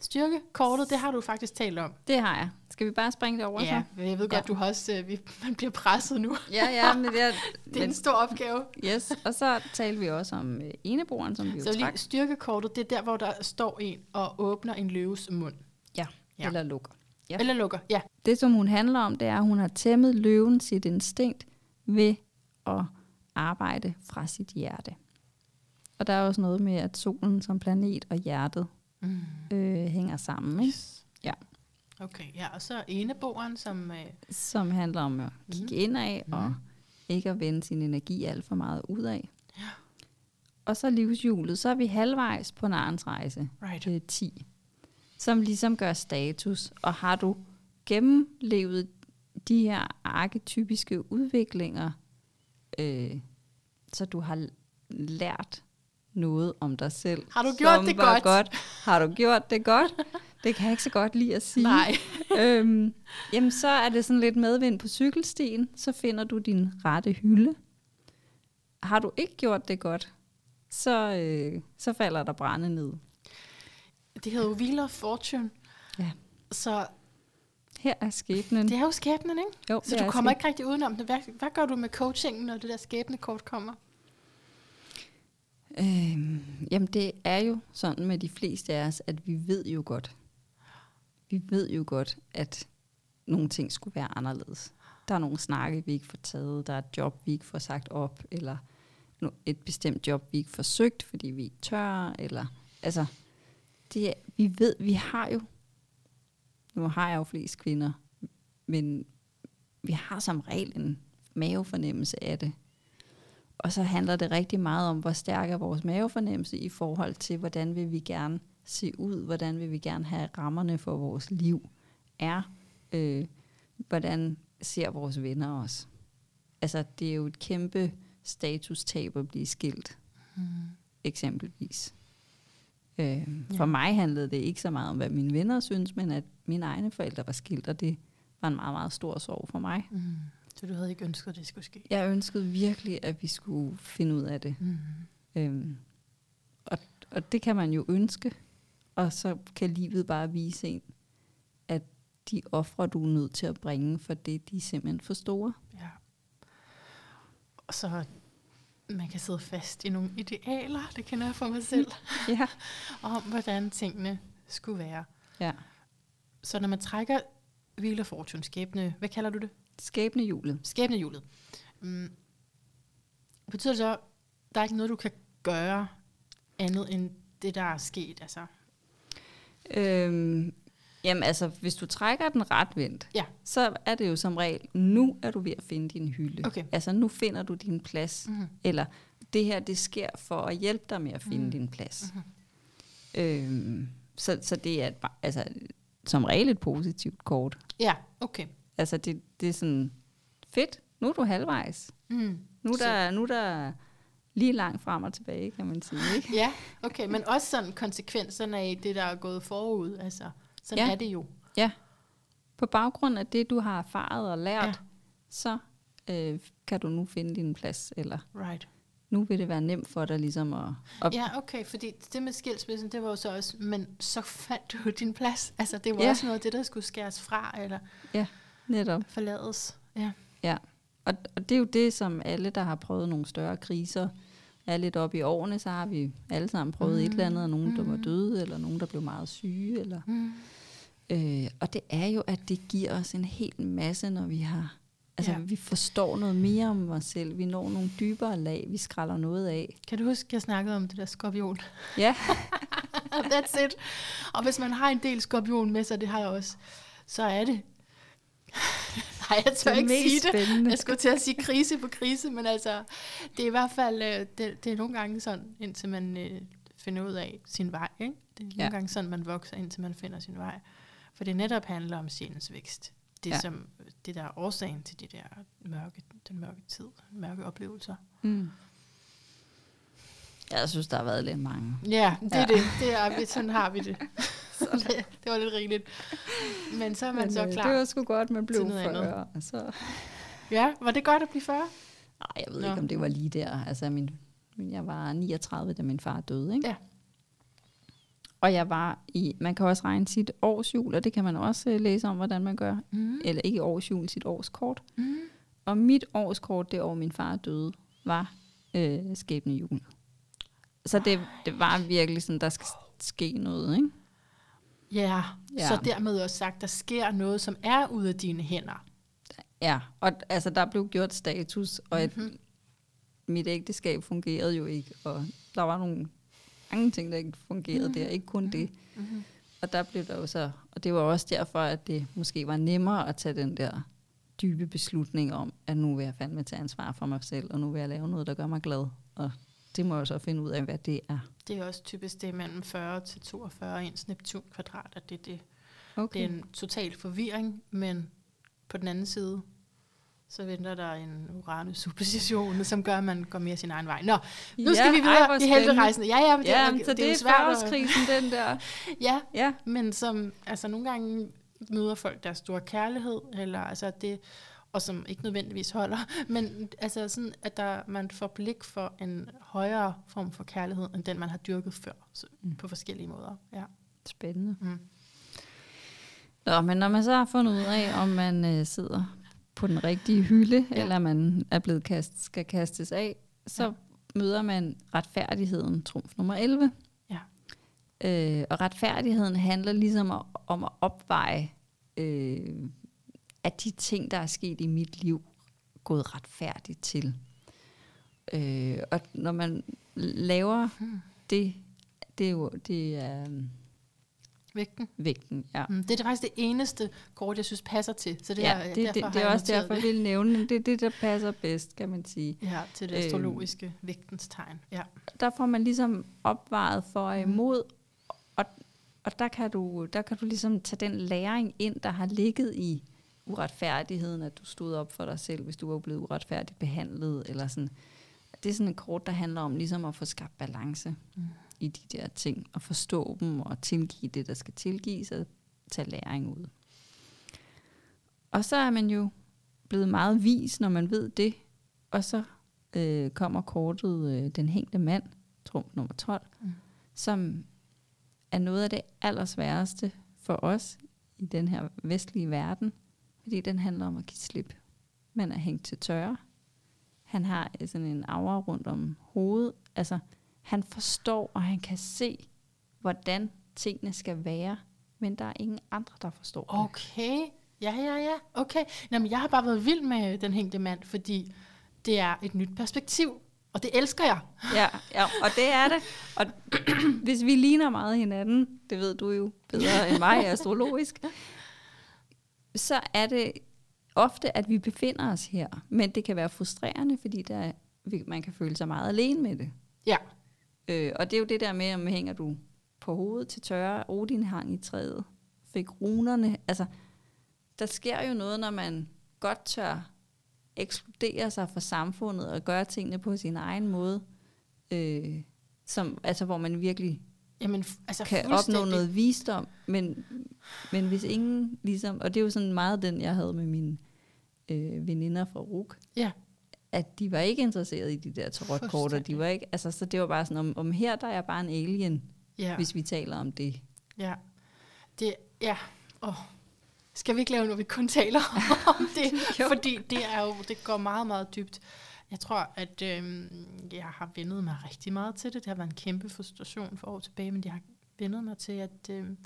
Styrkekortet, det har du faktisk talt om. Det har jeg. Skal vi bare springe det over Ja, så? jeg ved godt, Ja. du har også, øh, vi, man bliver presset nu. Ja, ja, men det er, Det er en stor opgave. Yes, og så talte vi også om øh, eneboeren, som vi jo Så trak, lige styrkekortet, det er der, hvor der står en og åbner en løves mund. Ja. eller lukker. Ja. Eller lukker, ja. Det, som hun handler om, det er, at hun har tæmmet løven sit instinkt ved at arbejde fra sit hjerte. Og der er også noget med, at solen som planet og hjertet Mm. øh, hænger sammen, ikke? Ja. Okay, ja, og så eneboeren, som... Øh, som handler om at kigge Mhm. indad og Mhm. ikke at vende sin energi alt for meget ud af. Ja. Og så livshjulet, så er vi halvvejs på Narens rejse. right. Er 10, som ligesom gør status. Og har du gennemlevet de her arketypiske udviklinger, øh, så du har lært noget om dig selv. Har du gjort det godt? godt? Har du gjort det godt? Det kan jeg ikke så godt lide at sige. Nej. øhm, jamen, så er det sådan lidt medvind på cykelstien. Så finder du din rette hylde. Har du ikke gjort det godt, så, øh, så falder der brænde ned. Det hedder jo Wheel of Fortune. Ja. Så Her er skæbnen. det er jo skæbnen, ikke? jo, Så du er kommer skæbnen. ikke rigtig udenom det. Hvad, hvad gør du med coachingen, når det der skæbnekort kommer? Øh, jamen, det er jo sådan med de fleste af os, at vi ved jo godt, vi ved jo godt, at nogle ting skulle være anderledes. Der er nogle snakke, vi ikke får taget, der er et job, vi ikke får sagt op, eller et bestemt job, vi ikke får søgt, fordi vi ikke tør, eller altså, det er, vi ved, vi har jo, nu har jeg jo flest kvinder, men vi har som regel en mavefornemmelse af det. Og så handler det rigtig meget om, hvor stærk er vores mavefornemmelse i forhold til, hvordan vil vi gerne se ud, hvordan vil vi gerne have rammerne for vores liv er, øh, hvordan ser vores venner os. Altså, det er jo et kæmpe statustab at blive skilt, Hmm. eksempelvis. Øh, for Ja. mig handlede det ikke så meget om, hvad mine venner synes, men at mine egne forældre var skilt, og det var en meget, meget stor sorg for mig. Mm. Du havde ikke ønsket, at det skulle ske? Jeg ønskede virkelig, at vi skulle finde ud af det. Mm. Øhm, og, og det kan man jo ønske, og så kan livet bare vise en, at de ofre, du er nødt til at bringe, for det de er simpelthen for store. Ja. Og så man kan sidde fast i nogle idealer, det kender jeg for mig selv, Ja. om hvordan tingene skulle være. ja. Så når man trækker Wheel of Fortune, skæbne, hvad kalder du det? Skæbnehjulet. Skæbnehjulet. Mm. Betyder det så, der er ikke noget, du kan gøre andet end det, der er sket? Altså, Øhm, jamen altså, hvis du trækker den retvendt, Ja. så er det jo som regel, nu er du ved at finde din hylde. Okay. Altså, nu finder du din plads. mm. Eller det her, det sker for at hjælpe dig med at finde Mhm. mm. din plads. Mhm. Øhm, så, så det er et, altså, som regel et positivt kort. Ja, okay. Altså det, det er sådan, fedt, nu er du halvvejs. Mm. Nu er der, nu er der lige langt frem og tilbage, kan man sige. Ikke? Ja, okay, men også sådan konsekvenserne af det, der er gået forud. Altså, sådan Ja. er det jo. På baggrund af det, du har erfaret og lært, Ja. ja. så øh, kan du nu finde din plads, eller Right. nu vil det være nemt for dig ligesom at... at Ja, okay, fordi det med skilsmissen, det var jo så også, men så fandt du din plads. Altså, det var Ja. også noget af det, der skulle skæres fra, eller netop. forlades. Ja. Og, og det er jo det, som alle, der har prøvet nogle større kriser, er lidt op i årene, så har vi alle sammen prøvet mm. et eller andet, og nogen, der var Mm. døde, eller nogen, der blev meget syge, eller Mm. Øh, og det er jo, at det giver os en hel masse, når vi har Altså, Ja. ja. vi forstår noget mere om os selv. Vi når nogle dybere lag, vi skralder noget af. Kan du huske, jeg snakkede om det der skorpion? Ja, That's it. Og hvis man har en del skorpion med sig, det har jeg også, så er det... Nej, jeg tør det ikke sige det. spændende. Jeg skulle til at sige krise på krise, men altså, det er i hvert fald, øh, det, det er nogle gange sådan, indtil man øh, finder ud af sin vej. Ikke? Det er nogle Ja. gange sådan, man vokser, indtil man finder sin vej. For det netop handler om sjælens vækst. Det, ja. Som, det der er årsagen til de der mørke, den mørke tid, mørke oplevelser. Mm. Jeg synes, der har været lidt mange. Ja, det er Ja. det. det er, vi- sådan har vi det. Så det, var lidt rigeligt. Men så er man Men, så øh, klar. Det var sgu godt, man blev til noget andet. 40. og Så... Ja, var det godt at blive 40? Nej, jeg ved Nå. Nå. ikke, om det var lige der. Altså, min, min- jeg var 39, da min far døde, ikke? Ja. Og jeg var i, man kan også regne sit årsjul, og det kan man også øh, læse om, hvordan man gør. Mm. Eller ikke årsjul, sit årskort. Mm. Og mit årskort, det år min far døde, var øh, skæbne jul. Så det, det var virkelig sådan, der skal ske noget, ikke? Ja, Ja. så dermed også sagt, der sker noget, som er ude af dine hænder. Ja, og altså, der blev gjort status, og et, Mhm. mit ægteskab fungerede jo ikke, og der var nogle mange ting, der ikke fungerede Mhm. der, ikke kun det. Mm-hmm. Og der blev der jo så, og det var også derfor, at det måske var nemmere at tage den der dybe beslutning om, at nu vil jeg fandme tage ansvar for mig selv, og nu vil jeg lave noget, der gør mig glad. Og det må jeg så finde ud af, hvad det er. Det er også typisk det er mellem 40 til 42 ens Neptun kvadrat, at det, det, Okay. det er en total forvirring, men på den anden side, så venter der en uranus opposition, som gør, at man går mere sin egen vej. Nå, nu skal vi videre i helterejsen. Ja, ja, men det, Ja, er, så det, det er er svært den der. Ja, Ja, men som, altså nogle gange møder folk deres store kærlighed, eller altså det, og som ikke nødvendigvis holder, men altså sådan, at der, man får blik for en højere form for kærlighed, end den man har dyrket før, så, Mm. på forskellige måder. Ja. spændende. Mm. Nå, men når man så har fundet ud af, om man øh, sidder på den rigtige hylde, Ja. eller man er blevet kast, skal kastes af, så Ja. møder man retfærdigheden, trumf nummer 11. Ja. Øh, og retfærdigheden handler ligesom om, om at opveje, øh, at de ting, der er sket i mit liv, gået retfærdigt til. Øh, og når man laver Hmm. det, det er jo det er øhm, Vægten. vægten. Ja. Mm. Det er faktisk det eneste kort, jeg synes passer til. Så det ja, er, det, derfor det, det er også derfor, jeg vil nævne det. Det er det, der passer bedst, kan man sige. Ja, til det Øhm. astrologiske vægtens tegn. Ja. Der får man ligesom opvejet for og Mhm. imod, og, og der, kan du, der kan du ligesom tage den læring ind, der har ligget i uretfærdigheden, at du stod op for dig selv, hvis du var blevet uretfærdigt behandlet, eller sådan. Det er sådan et kort, der handler om ligesom at få skabt balance Mm. i de der ting, og forstå dem, og tilgive det, der skal tilgives, og tage læring ud. Og så er man jo blevet meget vis, når man ved det, og så øh, kommer kortet øh, Den hængte mand, trumf nummer 12, Mm. som er noget af det allersværeste for os i den her vestlige verden, fordi den handler om at give slip. Man er hængt til tørre. Han har øh, sådan en aura rundt om hovedet. Altså, han forstår, og han kan se, hvordan tingene skal være, men der er ingen andre, der forstår det. Okay. Ja, ja, ja. Okay. Nå, men jeg har bare været vild med den hængte mand, fordi det er et nyt perspektiv. Og det elsker jeg. Ja, ja, og det er det. Og hvis vi ligner meget hinanden, det ved du jo bedre end mig astrologisk, så er det ofte, at vi befinder os her. Men det kan være frustrerende, fordi der, man kan føle sig meget alene med det. Ja. Øh, og det er jo det der med, om hænger du på hovedet til tørre, Odin hang i træet, fik runerne. Altså, der sker jo noget, når man godt tør ekskludere sig fra samfundet og gøre tingene på sin egen måde, øh, som, altså, hvor man virkelig Jamen, altså kan opnå noget visdom. Men, men hvis ingen ligesom, og det er jo sådan meget den, jeg havde med mine øh, veninder fra RUK, Ja. at de var ikke interesserede i de der tarotkort, og de var ikke, altså, så det var bare sådan, om, om her der er jeg bare en alien, Ja. hvis vi taler om det. Ja. Det, ja. Oh. Skal vi ikke lave noget, vi kun taler om det? Fordi det er jo, det går meget, meget dybt. Jeg tror, at øhm, jeg har vendet mig rigtig meget til det. Det har været en kæmpe frustration for år tilbage, men jeg har vendet mig til, at, øhm,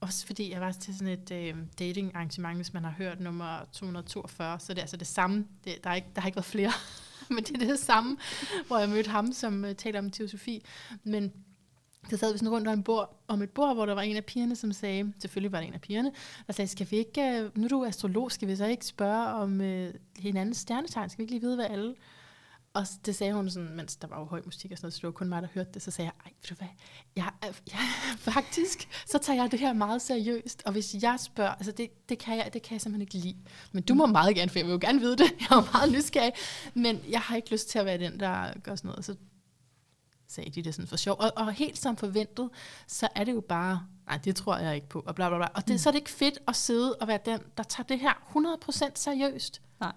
også fordi jeg var til sådan et øh, dating arrangement, hvis man har hørt nummer 242, så det er altså det samme. Det, der, er ikke, der har ikke været flere, men det er det samme, hvor jeg mødte ham, som øh, taler om teosofi. Men så sad vi sådan rundt om et, bord, om et bord, hvor der var en af pigerne, som sagde, selvfølgelig var det en af pigerne, der sagde, skal vi ikke, øh, nu er du astrolog, skal vi så ikke spørge om øh, hinandens stjernetegn? Skal vi ikke lige vide, hvad alle og det sagde hun sådan, mens der var jo høj musik og sådan noget, så det var kun mig, der hørte det. Så sagde jeg, ej, ved du hvad, jeg, jeg, faktisk, så tager jeg det her meget seriøst. Og hvis jeg spørger, altså det, det, kan jeg, det kan jeg simpelthen ikke lide. Men du må meget gerne, for jeg vil jo gerne vide det. Jeg er meget nysgerrig. Men jeg har ikke lyst til at være den, der gør sådan noget. Så sagde de det sådan for sjov. Og, og helt som forventet, så er det jo bare, nej, det tror jeg ikke på, og bla bla bla. Og det, mm. så er det ikke fedt at sidde og være den, der tager det her 100% seriøst. Nej.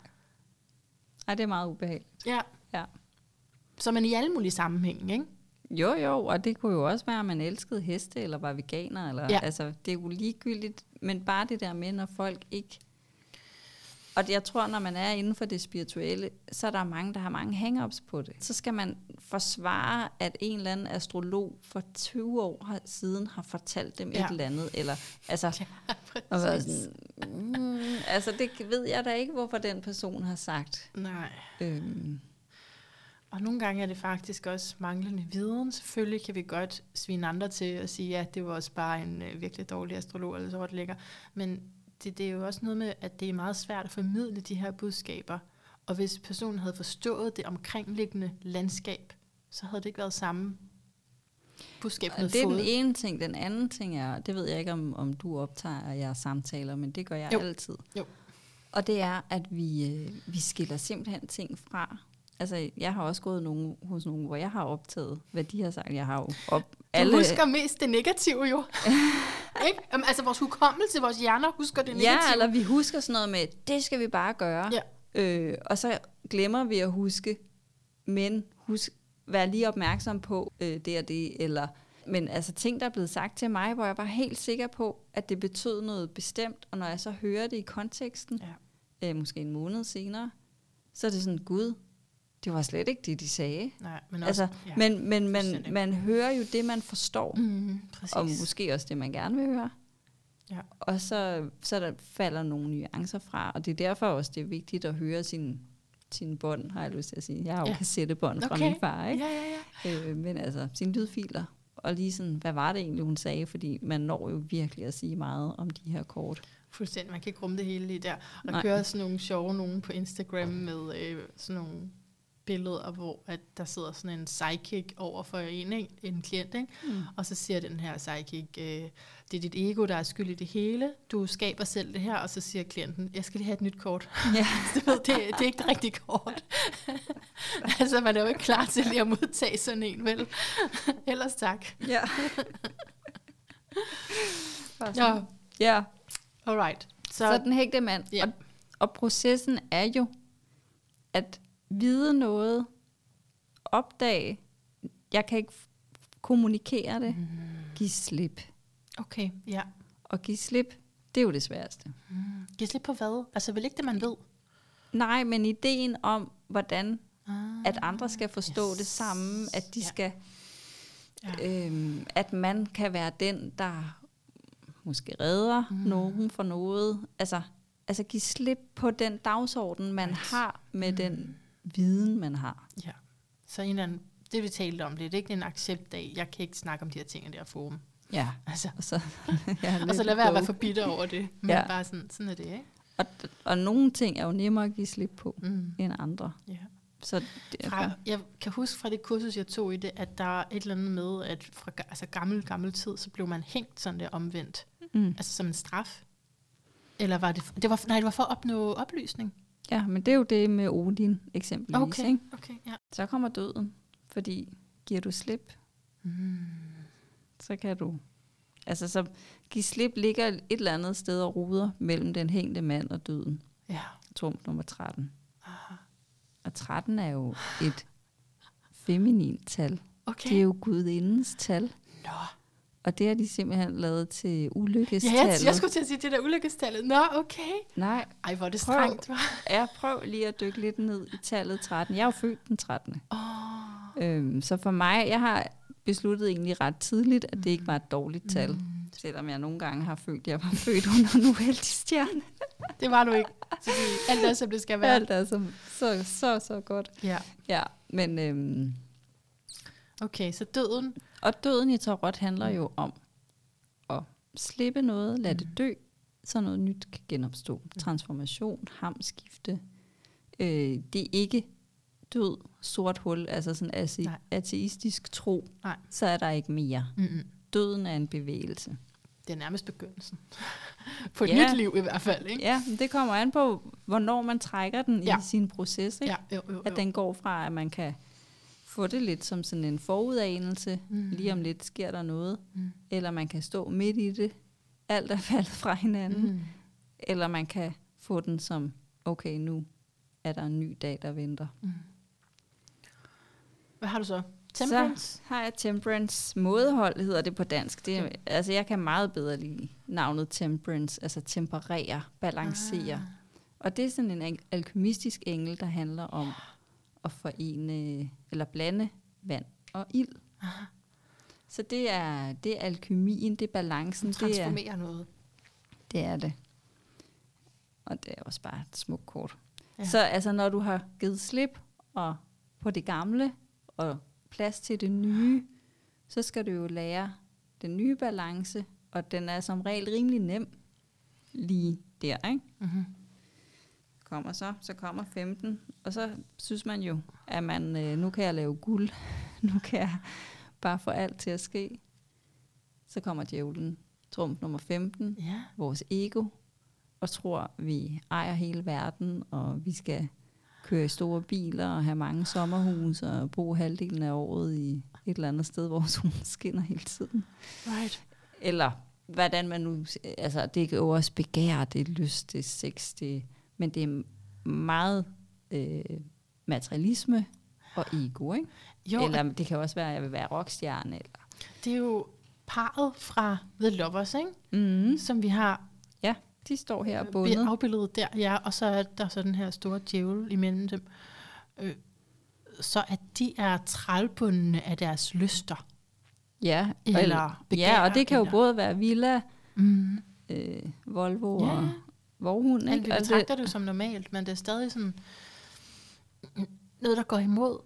Nej, det er meget ubehageligt. Ja. Ja. Så man i alle mulige sammenhænge, ikke? Jo, jo, og det kunne jo også være, at man elskede heste, eller var veganer, eller, Ja. altså, det er jo ligegyldigt, men bare det der med, når folk ikke... Og jeg tror, når man er inden for det spirituelle, så er der mange, der har mange hang-ups på det. Så skal man forsvare, at en eller anden astrolog for 20 år siden har fortalt dem Ja. et eller andet. Eller, altså, Ja, sådan, mm, altså, det ved jeg da ikke, hvorfor den person har sagt. Nej. Øhm, Og nogle gange er det faktisk også manglende viden. Selvfølgelig kan vi godt svine andre til at sige, at det var også bare en øh, virkelig dårlig astrolog, eller så var det lækker. Men det, det er jo også noget med, at det er meget svært at formidle de her budskaber. Og hvis personen havde forstået det omkringliggende landskab, så havde det ikke været samme budskab, den Og det er den fået. ene ting. Den anden ting er, det ved jeg ikke, om, om du optager jeres samtaler, men det gør jeg Jo. altid. Jo. Og det er, at vi, øh, vi skiller simpelthen ting fra. Altså, jeg har også gået nogen, hos nogen, hvor jeg har optaget, hvad de har sagt. Jeg har jo op, Du alle... husker mest det negative jo. ikke? Altså vores hukommelse, vores hjerner husker det negative. Ja, eller vi husker sådan noget med, det skal vi bare gøre. Ja. Øh, og så glemmer vi at huske, men husk, vær lige opmærksom på øh, det og det, eller men altså ting, der er blevet sagt til mig, hvor jeg var helt sikker på, at det betød noget bestemt, og når jeg så hører det i konteksten, Ja. øh, måske en måned senere, så er det sådan, gud, det var slet ikke det, de sagde. Nej, men også, Altså, ja. Men, men man, man hører jo det, man forstår, Mm, præcis. og måske også det, man gerne vil høre. Ja. Og så, så der falder nogle nuancer fra, og det er derfor også, det er vigtigt at høre sin, sin bånd, har jeg lyst til at sige. Jeg har jo Ja. kassettebånd fra Okay. min far, ikke? Ja, ja, ja. Øh, men altså, sine lydfiler, og lige sådan, hvad var det egentlig, hun sagde? Fordi man når jo virkelig at sige meget om de her kort. Fuldstændig. Man kan ikke rumme det hele lige der. Og der Nej. kører sådan nogle sjove nogen på Instagram med øh, sådan nogle billeder, hvor at der sidder sådan en psychic over for en, ikke? en klient, ikke? Mm. og så siger den her psychic, øh, det er dit ego, der er skyld i det hele, du skaber selv det her, og så siger klienten, jeg skal lige have et nyt kort. Ja. det, det er ikke det rigtige kort. altså, man er jo ikke klar til lige at modtage sådan en, vel? Ellers tak. ja. Ja, ja. alright. Så, så den hægte mand. Ja. Og, og processen er jo at vide noget, opdage, jeg kan ikke kommunikere det, Mm. give slip. Okay, ja. Og give slip, det er jo det sværeste. Mm. Giv slip på hvad? Altså, vel ikke det, man ved? Nej, men ideen om, hvordan Ah, at andre skal forstå yes. det samme, at de Ja. skal, Ja. øhm, at man kan være den, der måske redder Mm. nogen for noget. Altså, altså give slip på den dagsorden, man Right. har med Mm. den viden, man har. Ja. Så en eller anden, det vi talte om lidt, ikke? det er en acceptdag. Jeg kan ikke snakke om de her ting i det her forum. Ja. Altså, Og så, ja, og så lad være at være for bitter over det. Men Ja. bare sådan, sådan er det, ikke? Og, og nogle ting er jo nemmere at give slip på Mm. end andre. Ja. Så det, Fra, jeg kan huske fra det kursus, jeg tog i det, at der er et eller andet med, at fra altså gammel, gammel tid, så blev man hængt sådan der omvendt. mm. Altså som en straf. Eller var det, det var, nej, det var for at opnå oplysning. Ja, men det er jo det med Odin eksempelvis. Okay, Ikke? okay, ja. Så kommer døden, fordi giver du slip, Mm. så kan du... Altså, så give slip ligger et eller andet sted og ruder mellem den hængte mand og døden. Ja. Trump nummer 13. Aha. Og 13 er jo et feminint tal. Okay. Det er jo gudindens tal. Nå. Og det har de simpelthen lavet til Ja, ulykkestallet. jeg, jeg skulle til at sige det der ulykkestallet. Nå, okay. Nej, Ej, hvor er det Prøv. strengt, var. jeg prøv lige at dykke lidt ned i tallet 13. Jeg er jo født den 13. Oh. Øhm, så for mig, jeg har besluttet egentlig ret tidligt, at det ikke var et dårligt tal. Mm, Det Selvom jeg nogle gange har følt, at jeg var født under en uheldig stjerne. Det var du ikke. Så alt er, som det skal være. Alt er så, så, så, så godt. Ja. Ja, men... Øhm, Okay, så døden. Og døden i tarot handler jo om at slippe noget, lade det dø, så noget nyt kan genopstå. Transformation, hamskifte. Øh, det er ikke død, sort hul, altså sådan ate- Nej. ateistisk tro. Nej. Så er der ikke mere. Mm-mm. Døden er en bevægelse. Det er nærmest begyndelsen. På et Ja. nyt liv i hvert fald, ikke? Ja, det kommer an på, hvornår man trækker den Ja. i sin proces. Ikke? Ja, jo, jo, jo. At den går fra, at man kan få det lidt som sådan en forudanelse. Mm. Lige om lidt sker der noget. Mm. Eller man kan stå midt i det. Alt er faldet fra hinanden. Mm. Eller man kan få den som, okay, nu er der en ny dag, der venter. Hvad har du så? Temperance? Så har jeg Temperance. Mådehold hedder det på dansk. Det er, altså, jeg kan meget bedre lide navnet Temperance. Altså temperere, balancere. Ah. Og det er sådan en al- alkymistisk engel, der handler om at forene, eller blande vand og ild. Aha. Så det er, det er alkymien, det er balancen, det er, Transformere noget. det er det. Og det er også bare et smukt kort. Ja. Så altså, når du har givet slip og på det gamle, og plads til det nye, så skal du jo lære den nye balance, og den er som regel rimelig nem lige der, ikke? Mm-hmm. Kommer så, så kommer 15, og så synes man jo, at man, øh, nu kan jeg lave guld, nu kan jeg bare få alt til at ske. Så kommer djævlen, trumf nummer 15, Ja. vores ego, og tror, vi ejer hele verden, og vi skal køre i store biler og have mange sommerhuse og bo halvdelen af året i et eller andet sted, hvor solen skinner hele tiden. Right. Eller hvordan man nu... Altså, det er jo også begær, det er lyst, det er sex, det, men det er meget øh, materialisme og ego, ikke? Jo, eller det kan også være, at jeg vil være rockstjerne. Eller. det er jo parret fra The Lovers, ikke? Mm. som vi har De står her øh, bundet. afbildet der, ja, og så er der så den her store djævel imellem dem. Øh, så at de er trælbundne af deres lyster. Ja, Eller begær, ja, og det kan jo eller- både være Villa, Mm. øh, Volvo Ja. og Vorhund. Alt vi Ikke? Og betragter det jo som normalt, men det er stadig sådan noget, der går imod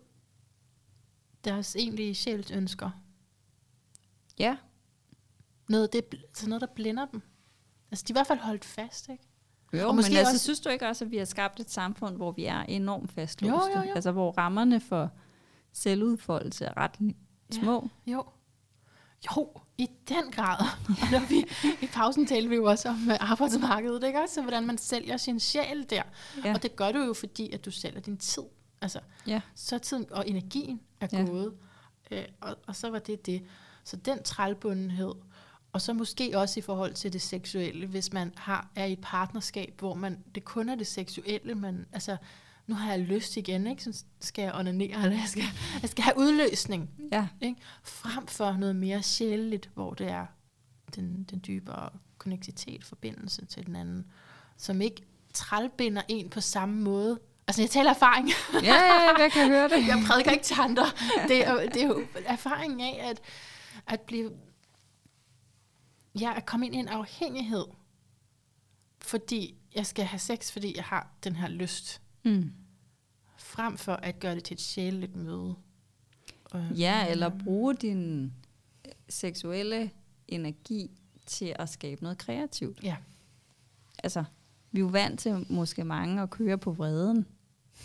deres egentlige sjælsønsker. ja, Noget, det, er bl- så noget, der blinder dem. Altså, de er i hvert fald holdt fast, ikke? jo, Og men måske altså, også- synes du ikke også, at vi har skabt et samfund, hvor vi er enormt fastlåste? Jo, jo, jo. Altså, hvor rammerne for selvudfoldelse er ret li- Ja. små. Jo. Jo, i den grad. Og når vi, I pausen talte vi jo også om øh, arbejdsmarkedet, ikke også? Så hvordan man sælger sin sjæl der. Ja. Og det gør du jo, fordi at du sælger din tid. Altså, Ja. så tiden og energien er Ja. gået. Øh, og, og så var det det. Så den trælbundenhed, og så måske også i forhold til det seksuelle, hvis man har er i et partnerskab, hvor man det kun er det seksuelle, man, altså, nu har jeg lyst igen, ikke? Så skal jeg onanere, eller jeg skal, jeg skal have udløsning. Ja, Ikke? Frem for noget mere sjældent, hvor det er den, den dybere konnektitet, forbindelse til den anden, som ikke trælbinder en på samme måde. Altså, jeg taler erfaring. ja, ja, ja, jeg kan høre det. jeg prædiker ikke til andre. Det er, det er jo erfaringen af at, at blive... Ja, at komme ind i en afhængighed. Fordi jeg skal have sex, fordi jeg har den her lyst. Mm. Frem for at gøre det til et sjæleligt møde. Ja, eller bruge din seksuelle energi til at skabe noget kreativt. Ja. Altså, vi er jo vant til måske mange at køre på vreden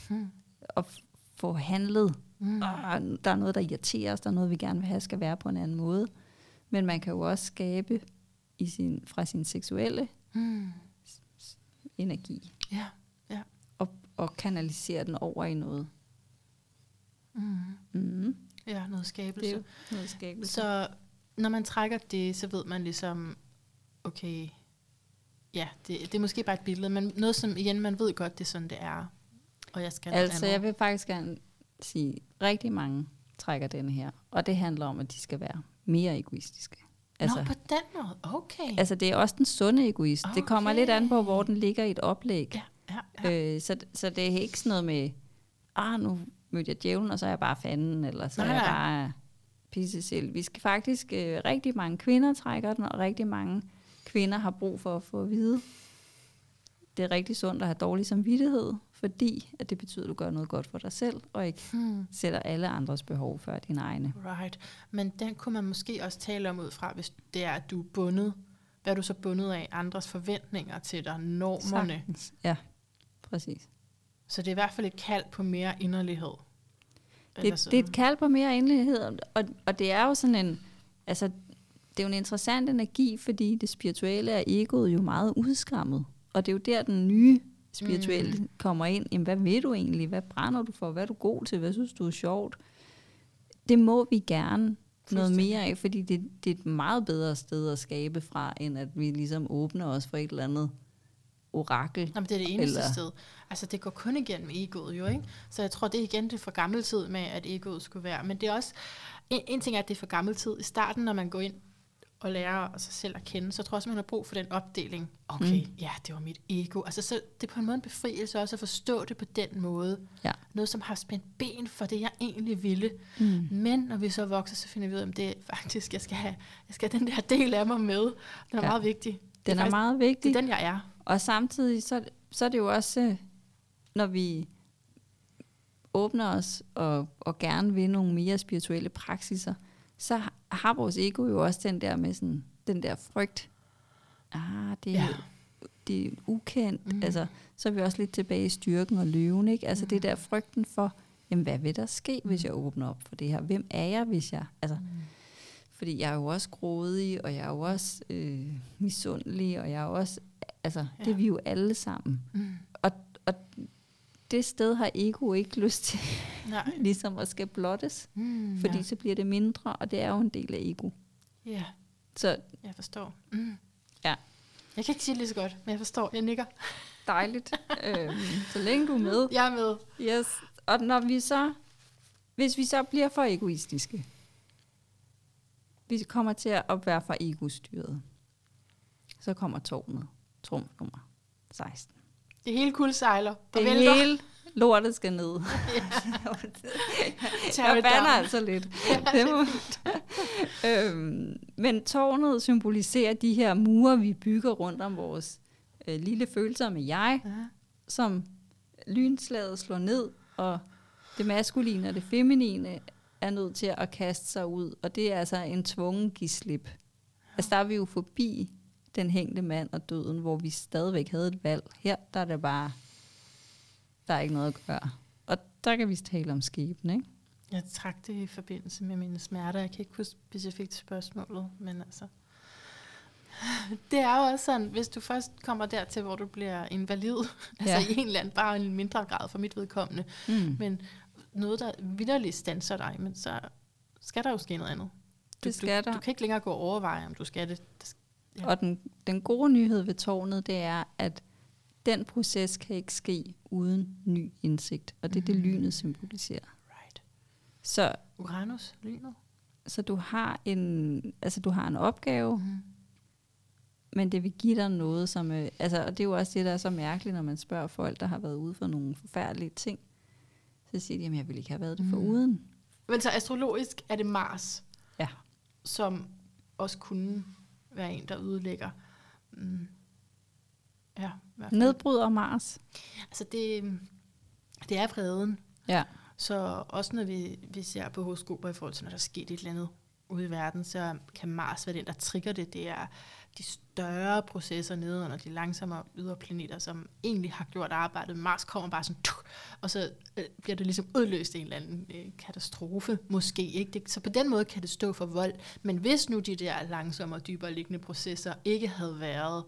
Hmm. og få handlet. Mm. Og der er noget, der irriterer os, der er noget, vi gerne vil have, skal være på en anden måde. Men man kan jo også skabe i sin, fra sin seksuelle Mm. energi Ja. Og, kanalisere den over i noget. Mm. Mm. Ja, noget Det skabelse. jo noget skabelse. Så når man trækker det, så ved man ligesom, okay, ja, det, det er måske bare et billede, men noget som, igen, man ved godt, det er sådan, det er. Og jeg skal Altså, jeg vil faktisk gerne sige, rigtig mange trækker denne her. Og det handler om, at de skal være mere egoistiske. Altså, Nå, på den måde, okay. altså det er også den sunde egoist. Okay. Det kommer lidt an på, hvor den ligger i et oplæg. ja, ja, ja. Øh, så, så det er ikke sådan noget med, ah, nu mødte jeg djævlen, og så er jeg bare fanden, eller så Nej, er jeg nej. bare spise selv. Vi skal faktisk, øh, rigtig mange kvinder trækker den, og rigtig mange kvinder har brug for at få at vide, det er rigtig sundt at have dårlig samvittighed, fordi at det betyder, at du gør noget godt for dig selv, og ikke Hmm. sætter alle andres behov før dine egne. Right. Men den kunne man måske også tale om ud fra, hvis det er, at du er bundet. Hvad er du så bundet af? Andres forventninger til dig, normerne. Sagtens. Ja, præcis. Så det er i hvert fald et kald på mere inderlighed. Det, det er et kald på mere enlighed, og, og det er jo sådan en, altså, det er jo en interessant energi, fordi det spirituelle er egoet jo meget udskammet. Og det er jo der, den nye spirituelle mm. kommer ind. Jamen, hvad vil du egentlig? Hvad brænder du for? Hvad er du god til? Hvad synes du er sjovt? Det må vi gerne noget mere af, fordi det, det er et meget bedre sted at skabe fra, end at vi ligesom åbner os for et eller andet orakel. Nå, men det er det eneste Eller- sted. Altså, det går kun igennem egoet jo, ikke? Så jeg tror, det er igen det er for gammel tid med, at egoet skulle være. Men det er også... En, en ting er, at det er for gammel tid. I starten, når man går ind og lærer sig selv at kende, så tror jeg også, man har brug for den opdeling. Okay, mm. ja, det var mit ego. Altså, så det er på en måde en befrielse også at forstå det på den måde. Ja. Noget, som har spændt ben for det, jeg egentlig ville. Mm. Men når vi så vokser, så finder vi ud af, at det er faktisk, jeg skal have, jeg skal have den der del af mig med. Den er Ja. meget vigtig. Det Den er faktisk- meget Det vigtig. er den, jeg er. Og samtidig, så, så er det jo også, øh, når vi åbner os og, og gerne vil nogle mere spirituelle praksiser, så har- vores ego jo også den der med sådan, den der frygt. Ah, det, Ja. ja. det er ukendt. Mm. Altså, så er vi også lidt tilbage i styrken og løven. Ikke? Altså Mhm. det der frygten for, jamen hvad vil der ske, hvis jeg åbner op for det her? Hvem er jeg, hvis jeg... Altså, Mm. fordi jeg er jo også grådig, og jeg er jo også øh, misundelig, og jeg er jo også... Altså, ja. det er vi jo alle sammen. Mm. Og, og det sted har ego ikke lyst til Nej. ligesom at skal blottes, Mm, fordi ja. så bliver det mindre, og det er jo en del af ego. ja, Så jeg forstår. Mm. Ja. Jeg kan ikke sige det lige så godt, men jeg forstår. Jeg nikker. dejligt, øhm, så længe du er med. Jeg er med. Yes. Og når vi så, hvis vi så bliver for egoistiske, vi kommer til at være for egostyret, så kommer tårnet, trumf nummer 16. Det hele kuldsejler og Det vælter. hele lortet skal ned. Jeg bander altså lidt. Det må, øhm, men tårnet symboliserer de her mure, vi bygger rundt om vores øh, lille følsomme jeg, Ja. som lynslaget slår ned, og det maskuline og det feminine er nødt til at kaste sig ud, og det er altså en tvungen gislip. Altså der er vi jo forbi den hængte mand og døden, hvor vi stadigvæk havde et valg. Her der er det bare, der er ikke noget at gøre. Og der kan vi tale om skæbne, ikke? Jeg trak det i forbindelse med mine smerter. Jeg kan ikke huske specifikt spørgsmålet, men altså... Det er jo også sådan, hvis du først kommer dertil, hvor du bliver invalid, altså Ja. i en eller anden, bare en mindre grad for mit vedkommende, Mm. men noget, der vidderligt standser dig, men så skal der jo ske noget andet. Du, Det skal du, der. Du kan ikke længere gå og overveje, om du skal det. Ja. Og den, den gode nyhed ved tårnet, det er, at den proces kan ikke ske uden ny indsigt. Og det er det, Mm. lynet symboliserer. right. Så, Uranus, lynet. så du, har en, altså, du har en opgave, Mm. men det vil give dig noget, som... Øh, altså, og det er jo også det, der er så mærkeligt, når man spørger folk, der har været ude for nogle forfærdelige ting. Så siger de, at jeg ville ikke have været det for Mm. uden. Men så astrologisk er det Mars, Ja. som også kunne være en, der udlægger. Mm. Ja. Nedbryder Mars. Altså det, det er vreden. Ja. Så også når vi, vi ser på horoskoper i forhold til, når der er sket et eller andet ude i verden, så kan Mars være den, der trigger det. Det er de større processer nede under de langsommere ydre planeter, som egentlig har gjort arbejdet. Mars kommer bare sådan, tuk, og så øh, bliver det ligesom udløst en eller anden øh, katastrofe, måske. Ikke? Det, så på den måde kan det stå for vold. Men hvis nu de der langsommere, dybere liggende processer ikke havde været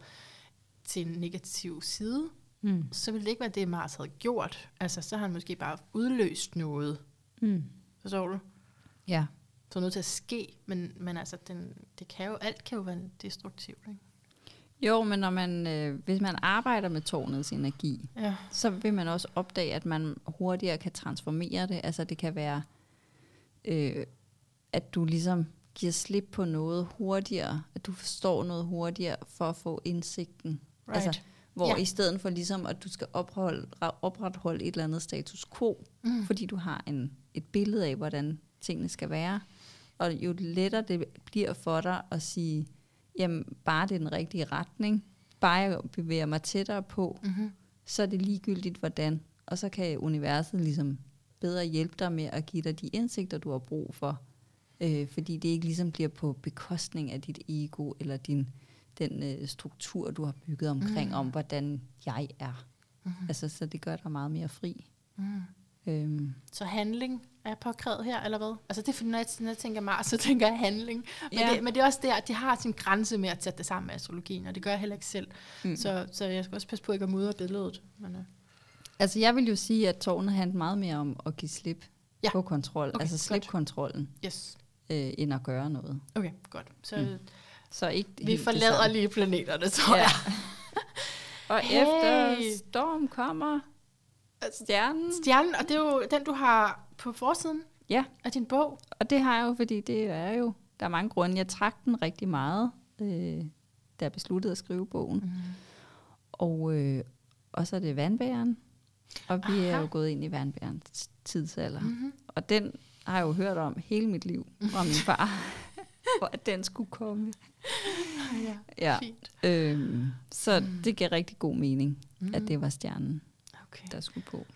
til en negativ side, Mm. så ville det ikke være det, Mars havde gjort. Altså, så har han måske bare udløst noget. Mm. Forstår du? Ja. Så er nødt til at ske, men, men altså, den, det kan jo, alt kan jo være destruktivt, ikke? Jo, men når man, øh, hvis man arbejder med tårnets energi, Ja. så vil man også opdage, at man hurtigere kan transformere det. Altså det kan være, øh, at du ligesom giver slip på noget hurtigere, at du forstår noget hurtigere for at få indsigten. Right. Altså, Hvor ja. i stedet for ligesom, at du skal opholde, opretholde et eller andet status quo, mm. fordi du har en, et billede af, hvordan tingene skal være, Og jo lettere det bliver for dig at sige, jamen bare det er den rigtige retning, bare jeg bevæger mig tættere på, Mm-hmm. så er det ligegyldigt hvordan. Og så kan universet ligesom bedre hjælpe dig med at give dig de indsigter, du har brug for. Øh, fordi det ikke ligesom bliver på bekostning af dit ego, eller din, den øh, struktur, du har bygget omkring, Mm. om hvordan jeg er. Mm-hmm. Altså, så det gør dig meget mere fri. Mm. Øhm, Så handling er påkrævet her, eller hvad? Altså det er fordi, når jeg, når jeg tænker Mars, så tænker jeg handling. Men, Ja. det, men det er også der, at de har sin grænse med at sætte det sammen med astrologien, og det gør jeg heller ikke selv. mm. Så, så jeg skal også passe på ikke at mudre billedet. Men, øh. Altså, jeg vil jo sige, at tårnet handler meget mere om at give slip Ja. på kontrol. Okay, altså slip godt. kontrollen, Yes. øh, end at gøre noget. Okay, godt. Så Mm. Så ikke vi forlader lige planeterne, tror Ja. jeg. Og Hey! efter storm kommer stjernen. Stjernen, og det er jo den, du har på forsiden Ja. af din bog. Og det har jeg jo, fordi det er jo, der er mange grunde. Jeg trak den rigtig meget, øh, da jeg besluttede at skrive bogen. Mm. Og, øh, og så er det vandbæren. Og vi er Aha. jo gået ind i vandbærens tidsalder. Mm. Mm-hmm. Og den har jeg jo hørt om hele mit liv fra min far, for at den skulle komme. Ja, Ja. fint. Øhm, så Mm. det giver rigtig god mening, Mm. at det var stjernen, Okay. der skulle på.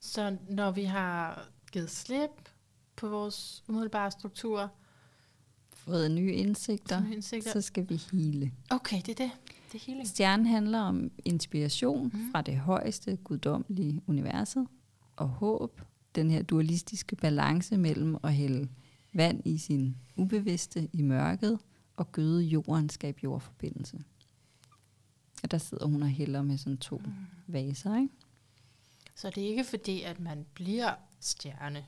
Så når vi har givet slip på vores umiddelbare struktur, Fået nye indsigter, nye indsigter. så skal vi hele. Okay, det er det. Det er healing. Stjernen handler om inspiration Mhm. fra det højeste guddommelige universet og håb. Den her dualistiske balance mellem at hælde vand i sin ubevidste i mørket og gøde jorden, skabe jordforbindelse. Og der sidder hun og hælder med sådan to Mm. vaser, ikke? Så det er ikke fordi, at man bliver stjerne.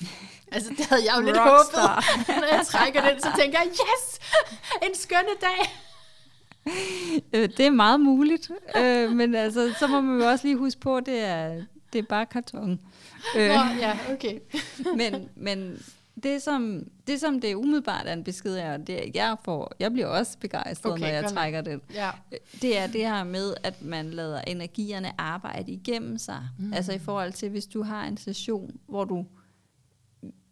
altså, det havde jeg jo lidt håbet. Rockstar. Når jeg trækker den, så tænker jeg, yes! En skønne dag! Øh, det er meget muligt, øh, men altså, så må man jo også lige huske på, at det er, det er bare karton. Nå, Øh, ja, okay. men, men det, som, det, som det umiddelbart er en besked af, det er, jeg, får, jeg bliver også begejstret, Okay, når jeg trækker den. Ja. Det er det her med, at man lader energierne arbejde igennem sig. Mm. Altså i forhold til, hvis du har en session, hvor du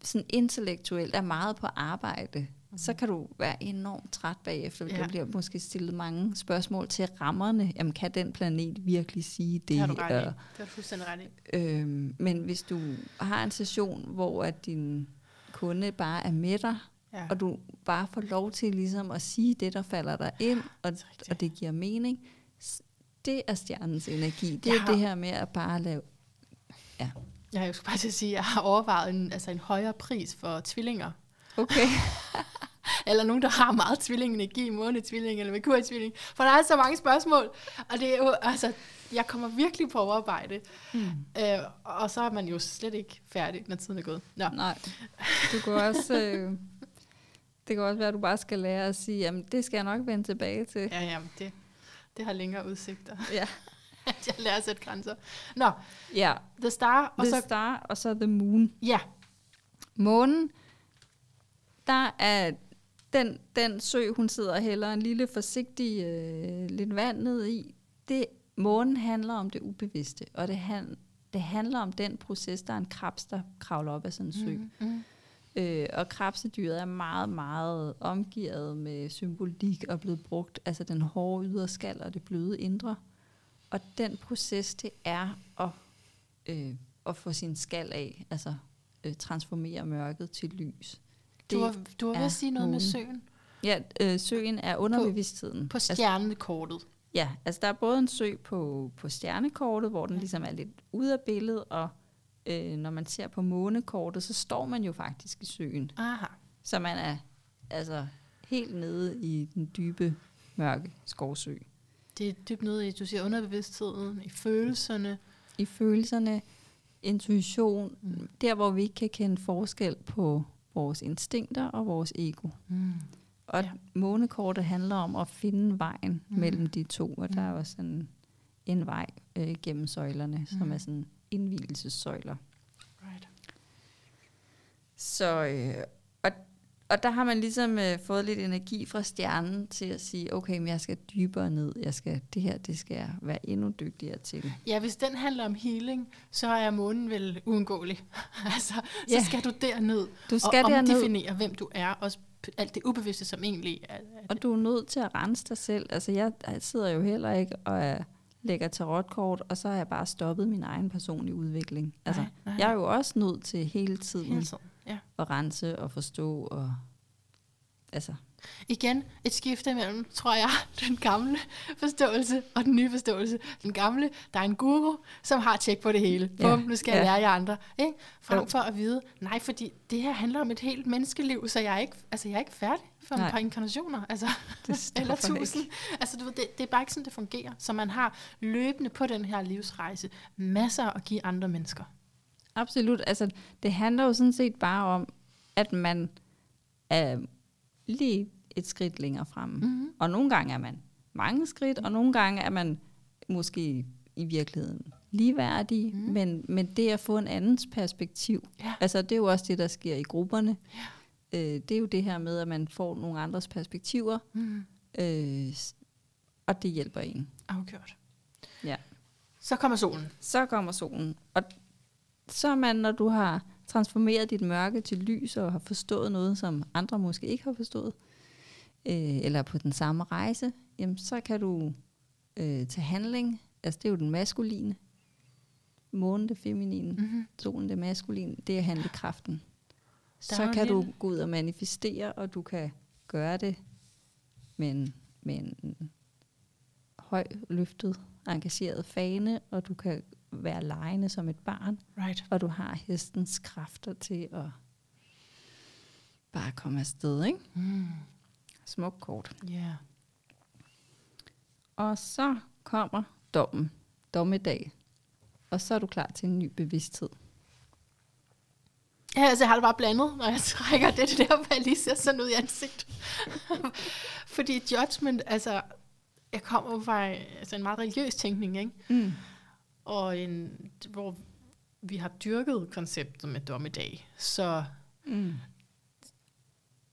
sådan intellektuelt er meget på arbejde, mm. så kan du være enormt træt bagefter. Ja. Der bliver måske stillet mange spørgsmål til rammerne. Jamen, kan den planet virkelig sige det? Det har du ret i. Det har du fuldstændig ret i. Øhm, men hvis du har en session, hvor at din kunde bare er med dig, Ja. og du bare får lov til ligesom at sige det, der falder dig ind, og, det og det giver mening, det er stjernens energi. Det Jeg er har- det her med at bare lave... Jeg har jo bare til at sige, at jeg har overvejet en, altså en højere pris for tvillinger. Okay. Eller nogen, der har meget tvillingenergi, månetvilling eller merkurtvilling. For der er så mange spørgsmål, og det er jo, altså, jeg kommer virkelig på overarbejde. Hmm. Øh, og så er man jo slet ikke færdig, når tiden er gået. Nå. Nej. Du kan også... Øh, det kan også være, at du bare skal lære at sige, jamen det skal jeg nok vende tilbage til. Ja, ja, det, det har længere udsigter, Ja. at jeg lærer at sætte grænser. Nå, ja. The Star, og The så... Star, og så The Moon. Ja, Månen, der er den, den sø, hun sidder og hælder en lille forsigtig øh, lidt vand ned i. Det, månen handler om det ubevidste, og det, han, det handler om den proces, der er en krabs, der kravler op af sådan en sø. Mm. Mm. Øh, og krabsedyret er meget, meget omgivet med symbolik og blevet brugt, altså den hårde ydre skal og det bløde indre. Og den proces, det er at, øh, at få sin skal af, altså øh, transformere mørket til lys. Du var, du var ved at sige noget med månen. søen Ja, øh, søen er underbevidstheden. på Altså, stjernekortet. ja, altså der er både en sø på, på stjernekortet, hvor den Ja. ligesom er lidt ude af billedet, og øh, når man ser på månekortet, så står man jo faktisk i søen. Aha. Så man er altså helt nede i den dybe, mørke skovsø. Det er dybt nede i, du siger, underbevidstheden, i følelserne. I følelserne, intuition, mm. der hvor vi ikke kan kende forskel på vores instinkter og vores ego. Mm. Og Ja. månekortet handler om at finde vejen Mm. mm. mellem de to, og der er Mm. også en, en vej øh, gennem søjlerne, mm. som Mm. er sådan indvielsessøjler. Right. Så, øh, og, og der har man ligesom øh, fået lidt energi fra stjernen til at sige, okay, men jeg skal dybere ned. Jeg skal, det her, det skal jeg være endnu dygtigere til. Ja, hvis den handler om healing, så er månen vel uundgåelig. altså, så Ja. skal du derned Du skal og derned, omdefinere, hvem du er. P- alt det ubevidste, som egentlig er... er og du er nødt til at rense dig selv. Altså, jeg, jeg sidder jo heller ikke og er, lægger tarotkort, og så har jeg bare stoppet min egen personlige udvikling. Altså, nej, nej, jeg er jo også nødt til hele tiden hele tiden. Ja. at rense og forstå. Og, altså, Igen et skifte mellem, tror jeg, den gamle forståelse og den nye forståelse. Den gamle, der er en guru, som har tjek på det hele. Ja, Bum, nu skal jeg ja. lære jer andre. Ikke? Frem Jo. for at vide, nej, fordi det her handler om et helt menneskeliv, så jeg er ikke, altså, jeg er ikke færdig for et Nej. par inkarnationer. Altså, det eller tusind. ikke. Altså, du ved, det, det er bare ikke sådan, det fungerer. Så man har løbende på den her livsrejse masser at give andre mennesker. Absolut. Altså, det handler jo sådan set bare om, at man er lige et skridt længere fremme. Mm-hmm. Og nogle gange er man mange skridt, og nogle gange er man måske i virkeligheden ligeværdig, Mhm. mm. men, men det at få en andens perspektiv, Ja. altså det er jo også det, der sker i grupperne. Ja. Øh, det er jo det her med, at man får nogle andres perspektiver, Mm. øh, og det hjælper en. Afgjort. Ja. Så kommer solen. Så kommer solen, og så er man, når du har transformeret dit mørke til lys og har forstået noget, som andre måske ikke har forstået, øh, eller er på den samme rejse, jamen så kan du øh, tage handling. Altså det er jo den maskuline. Månen det feminine. Mm. Mm-hmm. Solen det maskuline. Det er handlekraften. Der Så kan du lille- gå ud og manifestere, og du kan gøre det med en, med en høj løftet, engageret fane, og du kan være lejende som et barn, Right. og du har hestens kræfter til at bare komme afsted, ikke? Mm. Smuk kort. Yeah. Og så kommer dommen, dommedag, og så er du klar til en ny bevidsthed. Ja, altså jeg har det bare blandet, når jeg trækker det, det der, hvor jeg lige ser sådan ud i ansigt. Fordi judgment, altså, jeg kommer fra altså, en meget religiøs tænkning, ikke? Mm. Og en, hvor vi har dyrket konceptet med dommedag. Så Mm.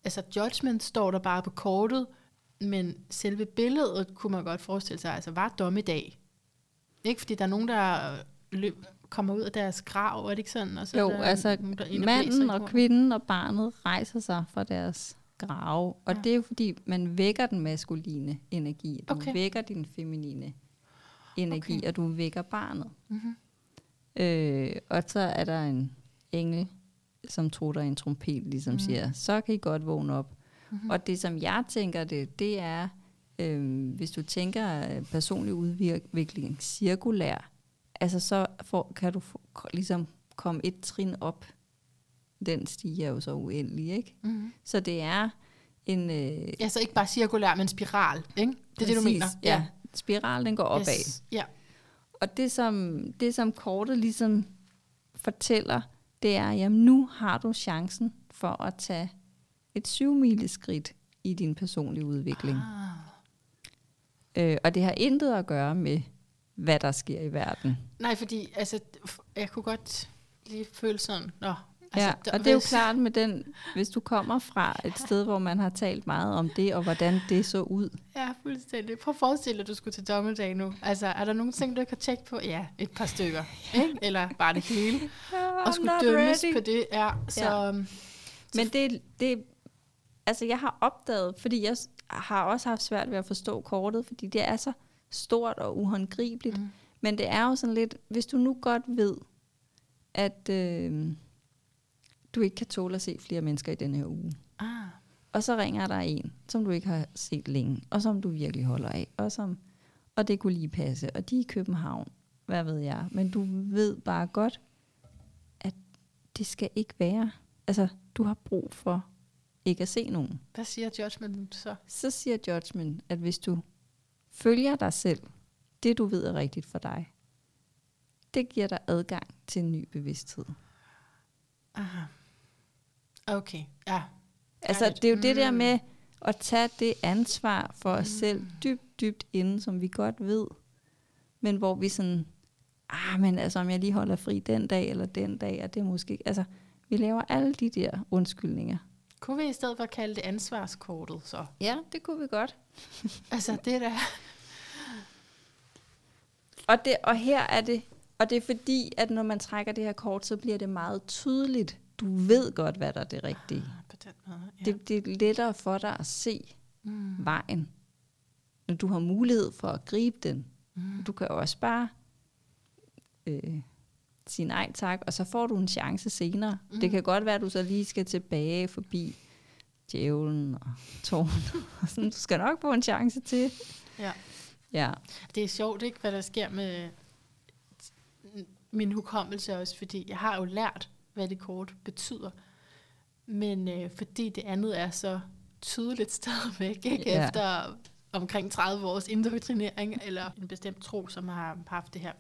altså judgment står der bare på kortet, men selve billedet kunne man godt forestille sig, altså var dommedag. Ikke fordi der er nogen, der løb, kommer ud af deres grav, er det ikke sådan? Og så Jo, er der altså nogen, der manden og kvinden og barnet rejser sig fra deres grave. Og Ja. det er jo fordi, man vækker den maskuline energi. Du Okay. vækker din feminine energi, Okay. og du vækker barnet. Mhm. Øh, og så er der en engel, som trutter en trompet, ligesom mm. siger, så kan I godt vågne op. Mhm. Mm. Og det, som jeg tænker det, det er, øh, hvis du tænker øh, personlig udvikling cirkulær, altså så får, kan du få, ligesom komme et trin op. Den stiger jo så uendelig, ikke? Mhm. Så det er en... Øh, Ja, så ikke bare cirkulær, men spiral, ikke? Det er det, du præcis, mener? Ja, spiral, den går opad. Yes. Ja. Og det som, det, som kortet ligesom fortæller, det er, jamen nu har du chancen for at tage et syvmileskridt i din personlige udvikling. Ah. Øh, og det har intet at gøre med, hvad der sker i verden. Nej, fordi altså, jeg kunne godt lige føle sådan, nå, altså, ja, og det er jo klart med den, hvis du kommer fra et sted, hvor man har talt meget om det, og hvordan det så ud. Ja, fuldstændig. Prøv at forestille dig, at du skulle til dommedag nu. Altså, er der nogle ting, du ikke har tjekket på? Ja, et par stykker. Ikke? Eller bare det hele. Og skulle dømmes på det. Ja, så, Ja. ja. Men det, det, altså jeg har opdaget, fordi jeg har også haft svært ved at forstå kortet, fordi det er så stort og uhåndgribeligt. Mm. Men det er jo sådan lidt, hvis du nu godt ved, at øh, du ikke kan tåle at se flere mennesker i den her uge, Ah, og så ringer der en, som du ikke har set længe, og som du virkelig holder af, og, som, og det kunne lige passe, og de er i København, hvad ved jeg, men du ved bare godt, at det skal ikke være. Altså, du har brug for ikke at se nogen. hvad siger judgment så? Så siger judgment, at hvis du følger dig selv, det du ved er rigtigt for dig, det giver dig adgang til en ny bevidsthed. Aha. Okay, ja. Altså, det er jo det der Mm. med at tage det ansvar for os Mm. selv dybt, dybt inde, som vi godt ved, men hvor vi sådan, ah, men altså, om jeg lige holder fri den dag eller den dag, og det er måske, altså, vi laver alle de der undskyldninger. Kunne vi i stedet for kalde det ansvarskortet, så? Ja, det kunne vi godt. Altså, det der... Og, det, og her er det, og det er fordi, at når man trækker det her kort, så bliver det meget tydeligt. Du ved godt, hvad der er det rigtige. Ah, På den måde, ja. Det, det er lettere for dig at se mm. vejen, når du har mulighed for at gribe den. Mm. Du kan jo også bare øh, sige nej tak, og så får du en chance senere. Mm. Det kan godt være, at du så lige skal tilbage forbi djævlen og tårn. og sådan. Du skal nok få en chance til. Ja. Ja. Det er sjovt, ikke, hvad der sker med min hukommelse også, fordi jeg har jo lært, hvad det kort betyder. Men øh, fordi det andet er så tydeligt stadigvæk, ikke? Ja. efter omkring 30 års indoktrinering, eller en bestemt tro, som har haft det her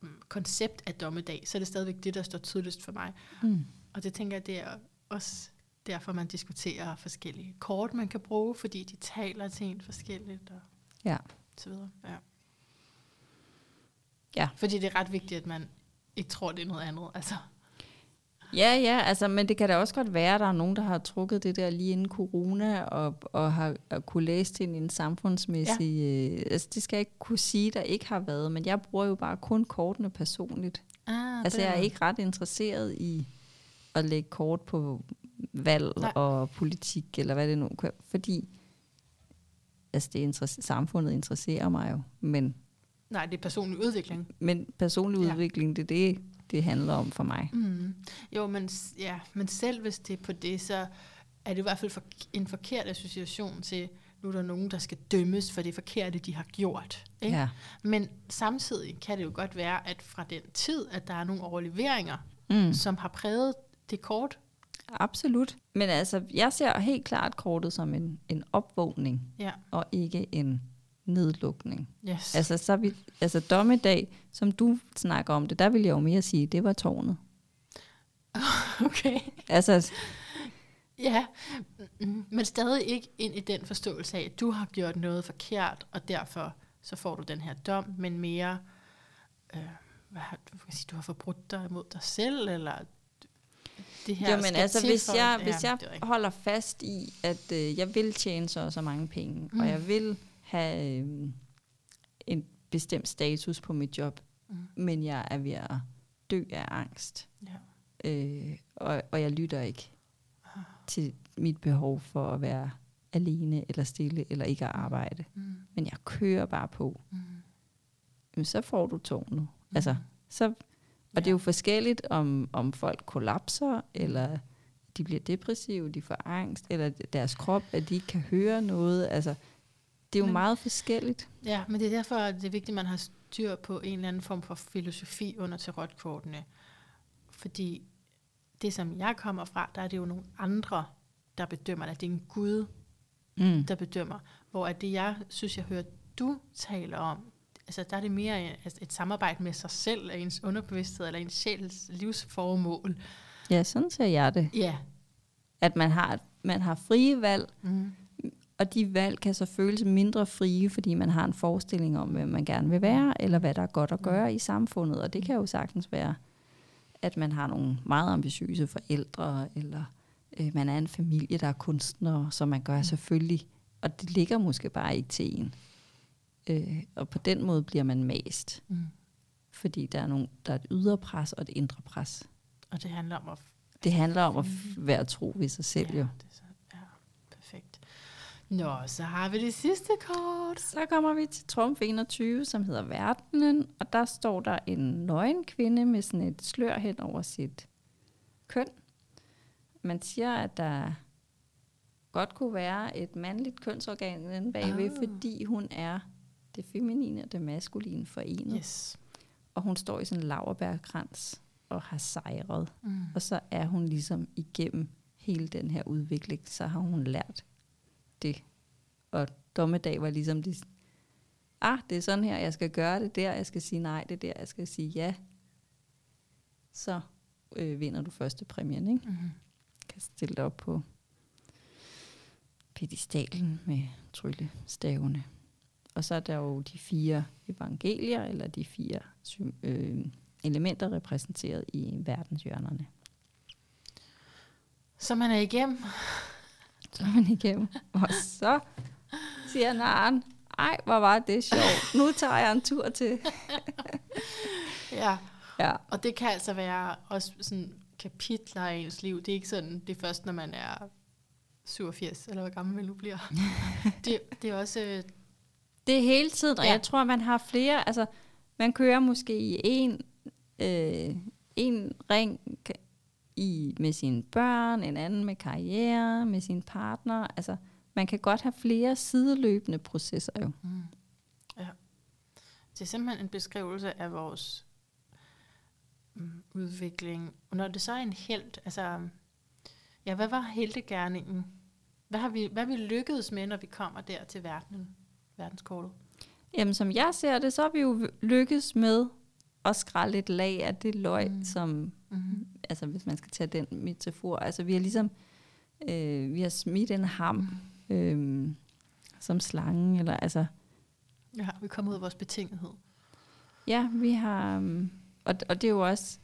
mm, koncept af dommedag, så er det stadigvæk det, der står tydeligst for mig. Mm. Og det tænker jeg, det er også derfor, man diskuterer forskellige kort, man kan bruge, fordi de taler til en forskelligt, og Ja. så videre. Ja. Ja. Fordi det er ret vigtigt, at man ikke tror, det er noget andet. Altså, Ja, ja, altså, men det kan da også godt være, at der er nogen, der har trukket det der lige inden corona, og, og har og kunne læse det i en samfundsmæssig... Ja. Øh, altså, det skal jeg ikke kunne sige, der ikke har været, men jeg bruger jo bare kun kortene personligt. ah, Altså, jeg er ikke ret interesseret i at lægge kort på valg Nej. og politik, eller hvad det nu kan fordi altså, det interesse, samfundet interesserer mig jo, men, Nej, det er personlig udvikling. men personlig Ja. udvikling, det er det, det handler om for mig. Mm. Jo, men, ja, men selv hvis det er på det, så er det i hvert fald for, en forkert association til, nu er der nogen, der skal dømmes for det forkerte, de har gjort. Ikke? Ja. Men samtidig kan det jo godt være, at fra den tid, at der er nogle overleveringer, mm. som har præget det kort. Absolut. Men altså, jeg ser helt klart kortet som en, en opvågning, Ja, og ikke en nedlukning. yes. Altså, så vi, altså dommedag, som du snakker om det, der vil jeg jo mere sige, det var tårnet. okay. Altså, Ja, mm, men stadig ikke ind i den forståelse af, at du har gjort noget forkert, og derfor så får du den her dom, men mere, øh, hvad har, du kan sige, du har forbrudt dig imod dig selv, eller det her jo, men altså, hvis jeg, ja, hvis jeg er holder fast i, at øh, jeg vil tjene så og så mange penge. Mm. og jeg vil have øh, en bestemt status på mit job, Mm. men jeg er ved at dø af angst, Ja. øh, og, og jeg lytter ikke til mit behov for at være alene eller stille eller ikke at arbejde. Mm. Men jeg kører bare på. Mm. Jamen, så får du tårnet. Altså, så, og ja. det er jo forskelligt, om, om folk kollapser, eller de bliver depressive, de får angst, eller deres krop, at de ikke kan høre noget. Altså, det er jo Men- meget forskelligt. Ja, men det er derfor, at det er vigtigt, at man har styr på en eller anden form for filosofi under tarotkortene. Fordi det, som jeg kommer fra, der er det jo nogle andre, der bedømmer det. Det er en Gud, Mm. der bedømmer. Hvor at det, jeg synes, jeg hører, du taler om, altså der er det mere et, et samarbejde med sig selv, eller ens underbevidsthed, eller ens sjæls livsformål. Ja, sådan ser jeg det. Ja. At man har, man har frie valg, Mm. Og de valg kan så føles mindre frie, fordi man har en forestilling om, hvem man gerne vil være, eller hvad der er godt at gøre i samfundet. Og det kan jo sagtens være, at man har nogle meget ambitiøse forældre, eller øh, man er en familie, der er kunstnere, så man gør selvfølgelig, og det ligger måske bare ikke til en. Øh, og på den måde bliver man mast, Mm. fordi der er, nogle, der er et ydre pres og et indre pres. Og det handler om at... Det handler om at f- være tro ved sig selv ja, jo. Det er så, ja, perfekt. Nå, så har vi det sidste kort. Så kommer vi til Trump 21, som hedder Verdenen, og der står der en nøgen kvinde med sådan et slør hen over sit køn. Man siger, at der godt kunne være et mandligt kønsorgan inde bagved, Ah. fordi hun er det feminine og det maskuline forenet. Yes. Og hun står i sådan en laverbærkrans og har sejret. Mm. Og så er hun ligesom igennem hele den her udvikling, så har hun lært det. Og dommedag var ligesom det, ah, det er sådan her, jeg skal gøre det der, jeg skal sige nej, det er der, jeg skal sige ja. Så øh, vinder du første præmien, ikke? Mm. Kan stille dig op på pedestalen med tryllestavene. Og så er der jo de fire evangelier, eller de fire øh, elementer repræsenteret i verdenshjørnerne. Så man er igennem. Så er man igennem. Og så siger Naren, ej, hvor var det sjovt. Nu tager jeg en tur til. Ja. Ja. Og det kan altså være også sådan kapitler af ens liv. Det er ikke sådan, det er først, når man er 87, eller hvor gammel man nu bliver. det, det er også... øh, Det er hele tiden, og Ja. jeg tror, man har flere, altså man kører måske i en, øh, en ring i, med sine børn, en anden med karriere, med sin partner. Altså, man kan godt have flere sideløbende processer jo. Mm. Ja. Det er simpelthen en beskrivelse af vores mm, udvikling. Og når det så er en held, altså, ja, hvad var heldegærningen? Hvad har vi, hvad har vi lykkedes med, når vi kommer der til verden, verdenskortet? Jamen, som jeg ser det, så har vi jo lykkes med at skrælle et lag af det løg, Mm. mm. som, Mm-hmm. altså hvis man skal tage den metafor, altså vi har ligesom, øh, vi har smidt en ham, øh, som slangen, eller altså, Ja, vi er kommet ud af vores betingethed. Ja, vi har, um, og, og det er jo også,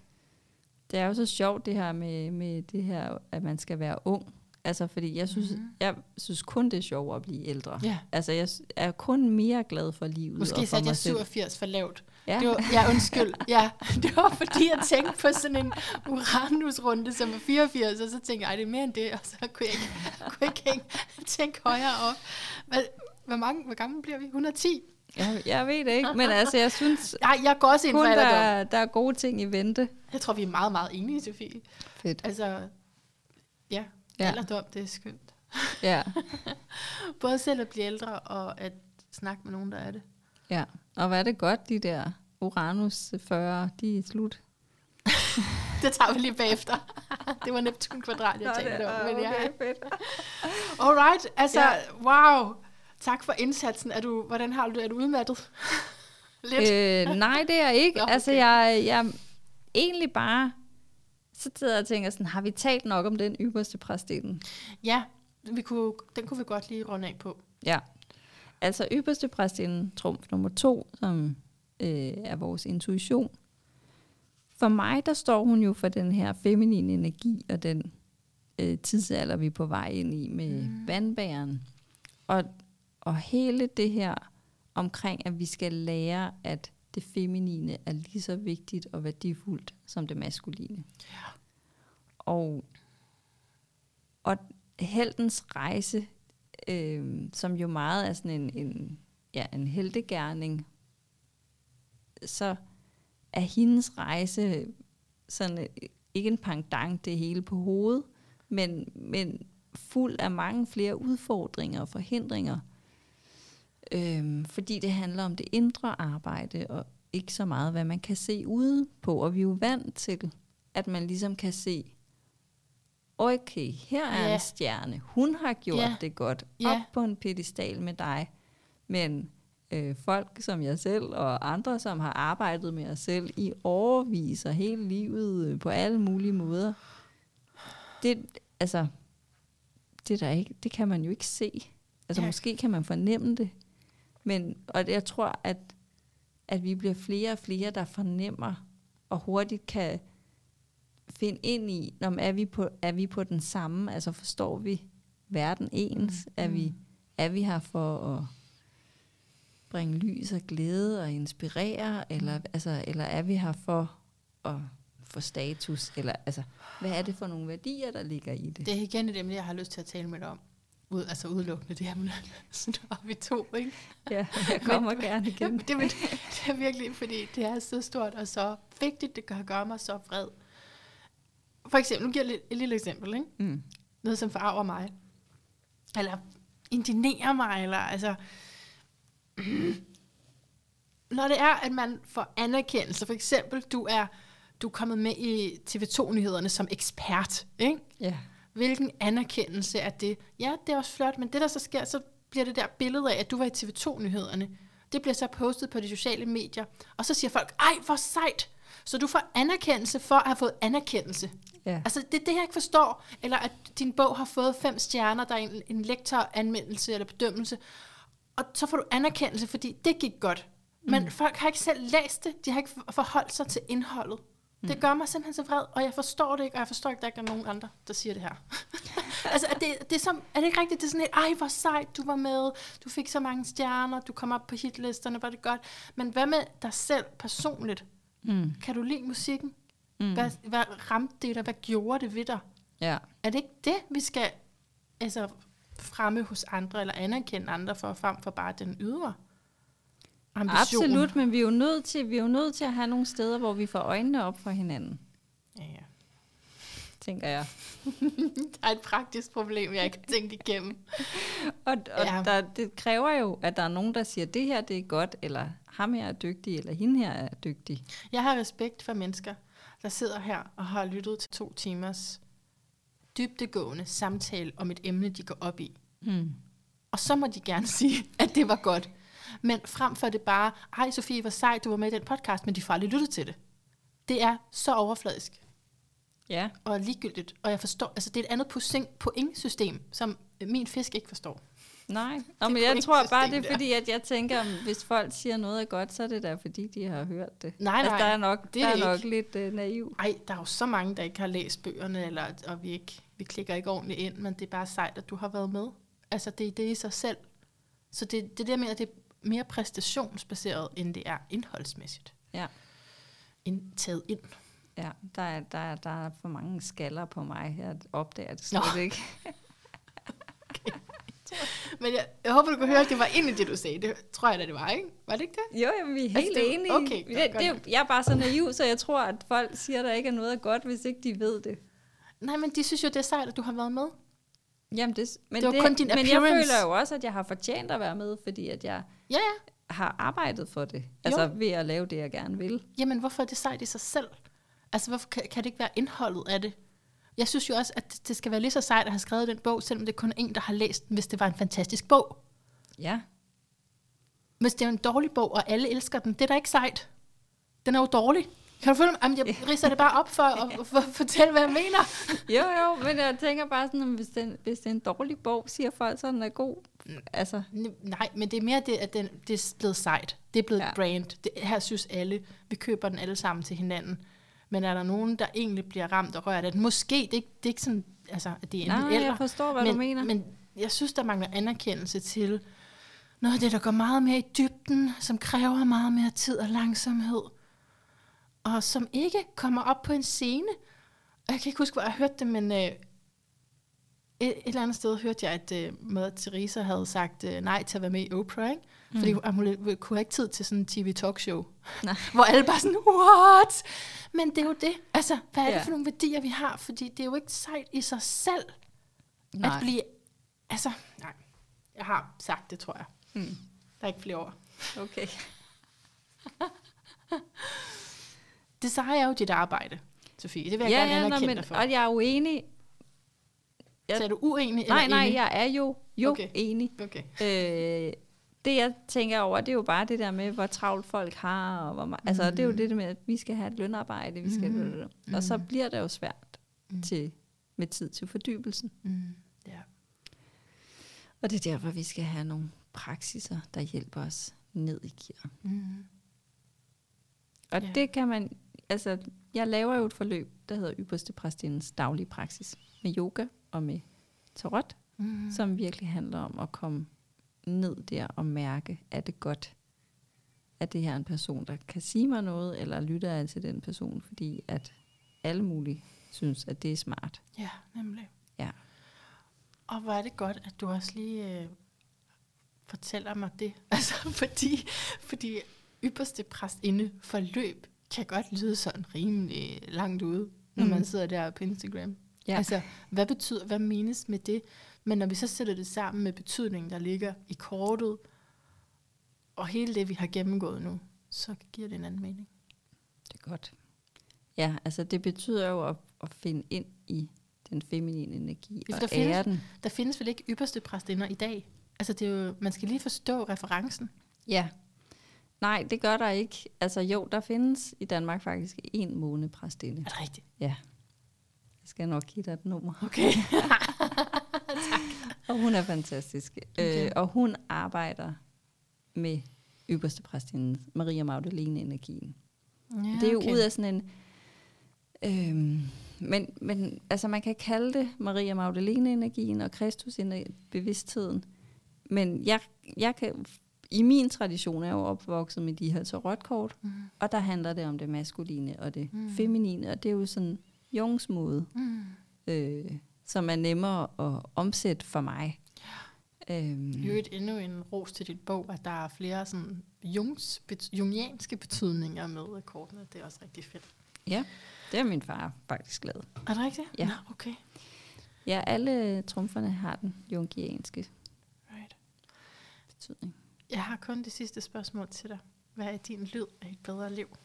det er jo så sjovt det her med, med det her, at man skal være ung. Altså, fordi jeg synes, Mhm. mm-hmm. jeg synes kun, det er sjovt at blive ældre. Ja. Altså, jeg er kun mere glad for livet og Måske for satte jeg selv. 87 for lavt. Ja. Det var, ja, undskyld. Ja, det var fordi, jeg tænkte på sådan en Uranus-runde, som var 84, og så tænkte jeg, ej, det er mere end det, og så kunne jeg ikke, kunne jeg ikke tænke højere op. Hvad, hvor, mange, hvor gammel bliver vi? 110? jeg, jeg ved det ikke, men altså, jeg synes Nej, jeg går også ind for kun, der, er- der er gode ting i vente. Jeg tror, vi er meget, meget enige, Sofie. Fedt. Altså, ja, Ja. ja. alderdom, det er skønt. Ja, Både selv at blive ældre, og at snakke med nogen, der er det. Ja. Og hvad er det godt, de der Uranus 40, de er slut. Det tager vi lige bagefter. det var Neptun kvadrat, jeg talte om. Men ja. fedt. Alright, altså, Ja. wow. Tak for indsatsen. Er du, hvordan har du? Er du udmattet? Lidt? Øh. Nej, det er jeg ikke. Nå, okay. Altså, okay. jeg, jeg egentlig bare... Så sidder jeg og tænker sådan, har vi talt nok om den ypperste præstdelen? Ja, vi kunne, den kunne vi godt lige runde af på. Ja. Altså ypperste præstdelen, trumf nummer to, som øh, er vores intuition. For mig, der står hun jo for den her feminine energi og den øh, tidsalder, vi er på vej ind i med mm. vandbæren. Og, og hele det her omkring, at vi skal lære, at det feminine er lige så vigtigt og værdifuldt som det maskuline. Ja. Og, og heldens rejse, øh, som jo meget er sådan en, en, ja, en heldegærning, så er hendes rejse sådan øh, ikke en pangdang, det hele på hovedet, men, men fuld af mange flere udfordringer og forhindringer. Øhm, fordi det handler om det indre arbejde, og ikke så meget, hvad man kan se ude på. Og vi er jo vant til, at man ligesom kan se, okay, her er Ja. en stjerne. Hun har gjort Ja. det godt. Ja. Op på en pedestal med dig. Men øh, folk som jeg selv og andre, som har arbejdet med os selv i overvis og hele livet øh, på alle mulige måder, det, altså, det, er der ikke, det kan man jo ikke se. Altså Ja. måske kan man fornemme det, men og jeg tror, at, at vi bliver flere og flere, der fornemmer og hurtigt kan finde ind i, når er vi på, er vi på den samme, altså forstår vi verden ens, Mm, er, vi, mm. er vi her for at bringe lys og glæde og inspirere, eller, altså, eller er vi her for at få status, eller altså, hvad er det for nogle værdier, der ligger i det? Det er igen et emne, jeg har lyst til at tale med dig om. Ud, altså udelukkende det her med, har vi to, ikke? Ja, jeg kommer gerne igen. Det, det, det er virkelig, fordi det er så stort og så vigtigt, det kan gøre mig så vred. For eksempel, nu giver jeg et, et lille eksempel, ikke? Mm. Noget, som forarver mig. Eller indinerer mig, eller altså... Når det er, at man får anerkendelse, for eksempel, du er, du er kommet med i TV2-nyhederne som ekspert, ikke? Ja. Hvilken anerkendelse er det? Ja, det er også flot, men det der så sker, så bliver det der billede af, at du var i TV2-nyhederne. Det bliver så postet på de sociale medier, og så siger folk, ej, hvor sejt! Så du får anerkendelse for at have fået anerkendelse. Ja. Altså, det er det, jeg ikke forstår. Eller at din bog har fået fem stjerner, der er en, en lektoranmeldelse eller bedømmelse. Og så får du anerkendelse, fordi det gik godt. Men mm. folk har ikke selv læst det. De har ikke for- forholdt sig til indholdet. Mm. Det gør mig simpelthen så vred, og jeg forstår det ikke, og jeg forstår ikke, at der ikke er nogen andre, der siger det her. altså, er det, det er, som, er det ikke rigtigt? Det er sådan et, ej, hvor sejt, du var med, du fik så mange stjerner, du kom op på hitlisterne, var det godt. Men hvad med dig selv personligt? Mm. Kan du lide musikken? Mm. Hvad, hvad ramte det dig? Hvad gjorde det ved dig? Ja. Er det ikke det, vi skal altså, fremme hos andre, eller anerkende andre for, frem for bare den ydre ambition? Absolut, men vi er, jo nødt til, vi er jo nødt til at have nogle steder, hvor vi får øjnene op for hinanden, Ja, ja. tænker jeg. Der er et praktisk problem, jeg ikke har tænkt igennem. Og, og Ja. der, det kræver jo, at der er nogen, der siger, det her det er godt, eller ham her er dygtig, eller hende her er dygtig. Jeg har respekt for mennesker, der sidder her og har lyttet til to timers dybdegående samtale om et emne, de går op i. Mm. Og så må de gerne sige, at det var godt. Men frem for det bare, ej Sofie, hvor sejt, du var med i den podcast, men de får aldrig lyttet til det. Det er så overfladisk Ja. og ligegyldigt. Og jeg forstår, altså det er et andet point- pointsystem, som min fisk ikke forstår. Nej, Nå, men jeg tror bare, det er fordi, at jeg tænker, om hvis folk siger noget er godt, så er det da fordi, de har hørt det. Nej, altså, nej, der er nok, det er der er nok lidt uh, naiv. Ej, der er jo så mange, der ikke har læst bøgerne, eller, og vi, ikke, vi klikker ikke ordentligt ind, men det er bare sejt, at du har været med. Altså, det er det i sig selv. Så det, det der med, at det er mere præstationsbaseret, end det er indholdsmæssigt. Ja. Ind, taget ind. Ja, der er, der, er, der er for mange skaller på mig. Jeg opdager det slet Nå. ikke. Men jeg, jeg håber, du kunne høre, at det var egentlig det, du sagde. Det tror jeg da, det var, ikke? Var det ikke det? Jo, jamen, vi er Altså, helt det er- enige. okay, godt, det, det, jeg er bare så naiv, så jeg tror, at folk siger, at der ikke er noget godt, hvis ikke de ved det. Nej, men de synes jo, det er sejt, at du har været med. Jamen, det, men Det var kun din Men jeg appearance. føler jo også, at jeg har fortjent at være med, fordi at jeg Ja, ja. har arbejdet for det. Altså Jo. ved at lave det, jeg gerne vil. Jamen, hvorfor er det sejt i sig selv? Altså, hvorfor kan, kan det ikke være indholdet af det? Jeg synes jo også, at det- skal være lige så sejt at have skrevet den bog, selvom det kun er en, der har læst den, hvis det var en fantastisk bog. Ja. Hvis det er en dårlig bog, og alle elsker den, det er da ikke sejt. Den er jo dårlig. Kan du følge mig? Jamen, jeg ridser det bare op for at for, at fortælle, hvad jeg mener. Jo, jo, men jeg tænker bare sådan, at hvis, den, hvis det er en dårlig bog, siger folk, så den er god. Altså, Nej, men det er mere det, at den, det er blevet sejt. Det er blevet ja. Brand. Det, her synes alle, vi køber den alle sammen til hinanden. Men er der nogen, der egentlig bliver ramt og rørt af den? Måske, det ikke, det er ikke sådan, altså, at det er enten nej, eller. jeg forstår, hvad men, du mener. Men jeg synes, der mangler anerkendelse til noget af det, der går meget mere i dybden, som kræver meget mere tid og langsomhed, og som ikke kommer op på en scene. Og jeg kan ikke huske, hvor jeg hørte det, men øh, et, et eller andet sted hørte jeg, at øh, Mother Teresa havde sagt øh, nej til at være med i Oprah, ikke? Fordi Mm. hun, hun, kunne have ikke tid til sådan en tv-talkshow, Nej. hvor alle bare sådan, what? Men det er jo det. Altså, hvad er det Ja. for nogle værdier, vi har? Fordi det er jo ikke sejt i sig selv, Nej. at blive... Altså, nej. Jeg har sagt det, tror jeg. Mm. Der er ikke flere ord. Okay. Design er jo dit arbejde, Sofie. Det vil jeg ja, gerne ja, nå, anerkende men, dig for. og jeg er uenig. jeg- Så er du uenig Nej, eller nej, enig? jeg er jo, jo okay. enig. Okay. Øh, det jeg tænker over, det er jo bare det der med, hvor travlt folk har, og hvor meget, mm. altså det er jo det der med, at vi skal have et lønarbejde, vi skal, Mhm. og så bliver det jo svært Mm. til, med tid til fordybelsen. Mm. Ja. Og det er derfor, vi skal have nogle praksiser, der hjælper os ned i gear. Mm. Og Ja. det kan man, altså jeg laver jo et forløb, der hedder Ypperste Præstindens daglige praksis, med yoga og med tarot, Mm. mm. som virkelig handler om at komme ned der og mærke, er det godt, at det her er en person, der kan sige mig noget, eller lytter jeg til den person, fordi at alle mulige synes, at det er smart. Ja, nemlig. Ja. Og hvor er det godt, at du også lige øh, fortæller mig det. Altså, fordi, fordi ypperste præstinde forløb kan godt lyde sådan rimelig langt ude, når. Mm. man sidder der på Instagram. Ja. Altså, hvad betyder, hvad menes med det? Men når vi så sætter det sammen med betydningen, der ligger i kortet, og hele det, vi har gennemgået nu, så giver det en anden mening. Det er godt. Ja, altså det betyder jo at, at finde ind i den feminine energi Ja, og der findes- ære den. Der findes vel ikke ypperste præstinder i dag? Altså, det er jo, man skal lige forstå referencen. Ja. Nej, det gør der ikke. Altså jo, der findes i Danmark faktisk en månepræstinde. Er det rigtigt? Ja. Jeg skal nok give dig et nummer. Okay. Og hun er fantastisk. Okay. Øh, og hun arbejder med ypperste præstinden, Maria Magdalene energien. Ja, det er jo okay. ud af sådan en, Øhm, men, men altså man kan kalde det Maria Magdalene-energien og Kristus-bevidstheden. Men jeg, jeg kan, i min tradition er jeg jo opvokset med de her tarotkort, Mm. og der handler det om det maskuline og det mm. feminine, og det er jo sådan Jungs måde, Mm. øh, som er nemmere at omsætte for mig. Øhm, I øvrigt endnu en ros til dit bog, at der er flere sådan Jungs, bet, jungianske betydninger med kortene. Det er også rigtig fedt. ja, det er min far faktisk lavet. Er det rigtigt? Ja. Nå, okay. Ja, alle trumferne har den jungianske Right. betydning. Jeg har kun det sidste spørgsmål til dig. Hvad er din lyd af et bedre liv?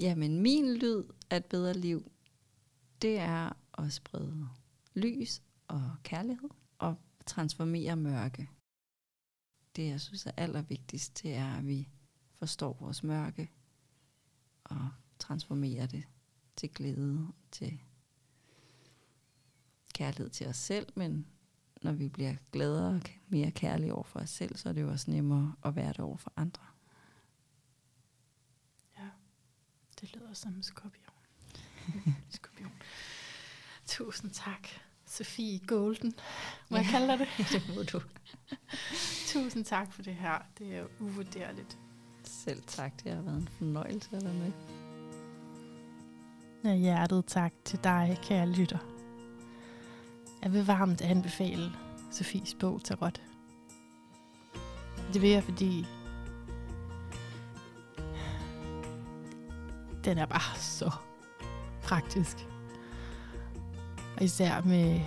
Jamen, min lyd af et bedre liv, det er at sprede lys og kærlighed og transformere mørke. Det, jeg synes er allervigtigst, det er, at vi forstår vores mørke og transformerer det til glæde, til kærlighed til os selv, men når vi bliver gladere og mere kærlige over for os selv, så er det jo også nemmere at være det over for andre. Ja, det lyder som en skorpion. skorpion. Tusind tak, Sofie Golden. Må jeg Ja. kalde dig det? det må du. Tusind tak for det her. Det er uvurderligt. Selv tak, det har været en fornøjelse at være med. Af hjertet tak til dig, kære lytter. Jeg vil varmt anbefale Sofies bog Tarot. Det vil jeg, fordi den er bare så praktisk. Og især med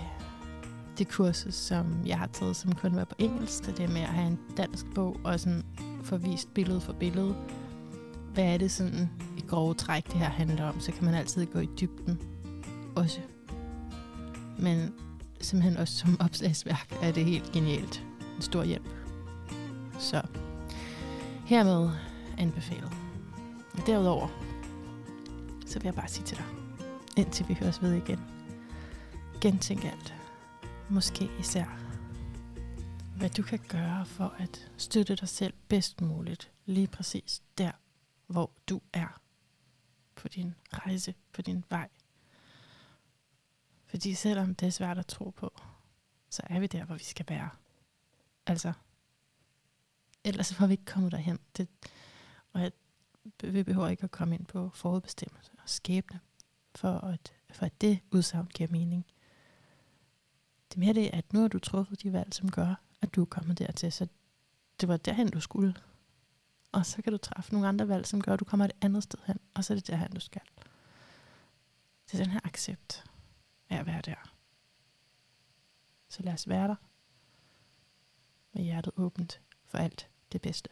det kursus, som jeg har taget, som kun var på engelsk, så det med at have en dansk bog og sådan få vist billede for billede. Hvad er det sådan i grove træk, det her handler om? Så kan man altid gå i dybden også. Men simpelthen også som opslagsværk er det helt genialt. En stor hjælp. Så hermed anbefalet. Derudover, så vil jeg bare sige til dig, indtil vi høres ved igen. Gentænk alt. Måske især, hvad du kan gøre for at støtte dig selv bedst muligt, lige præcis der, hvor du er på din rejse, på din vej. Fordi selvom det er svært at tro på, så er vi der, hvor vi skal være. Altså, ellers får vi ikke kommet derhen. Det, og at vi behøver ikke at komme ind på forudbestemmelse og skæbne, for at, for at det udsagn giver mening. Det er mere det, at nu har du truffet de valg, som gør, at du er kommet dertil, så det var derhen, du skulle. Og så kan du træffe nogle andre valg, som gør, at du kommer et andet sted hen, og så er det derhen, du skal. Det er den her accept af at være der. Så lad os være der med hjertet åbent for alt det bedste.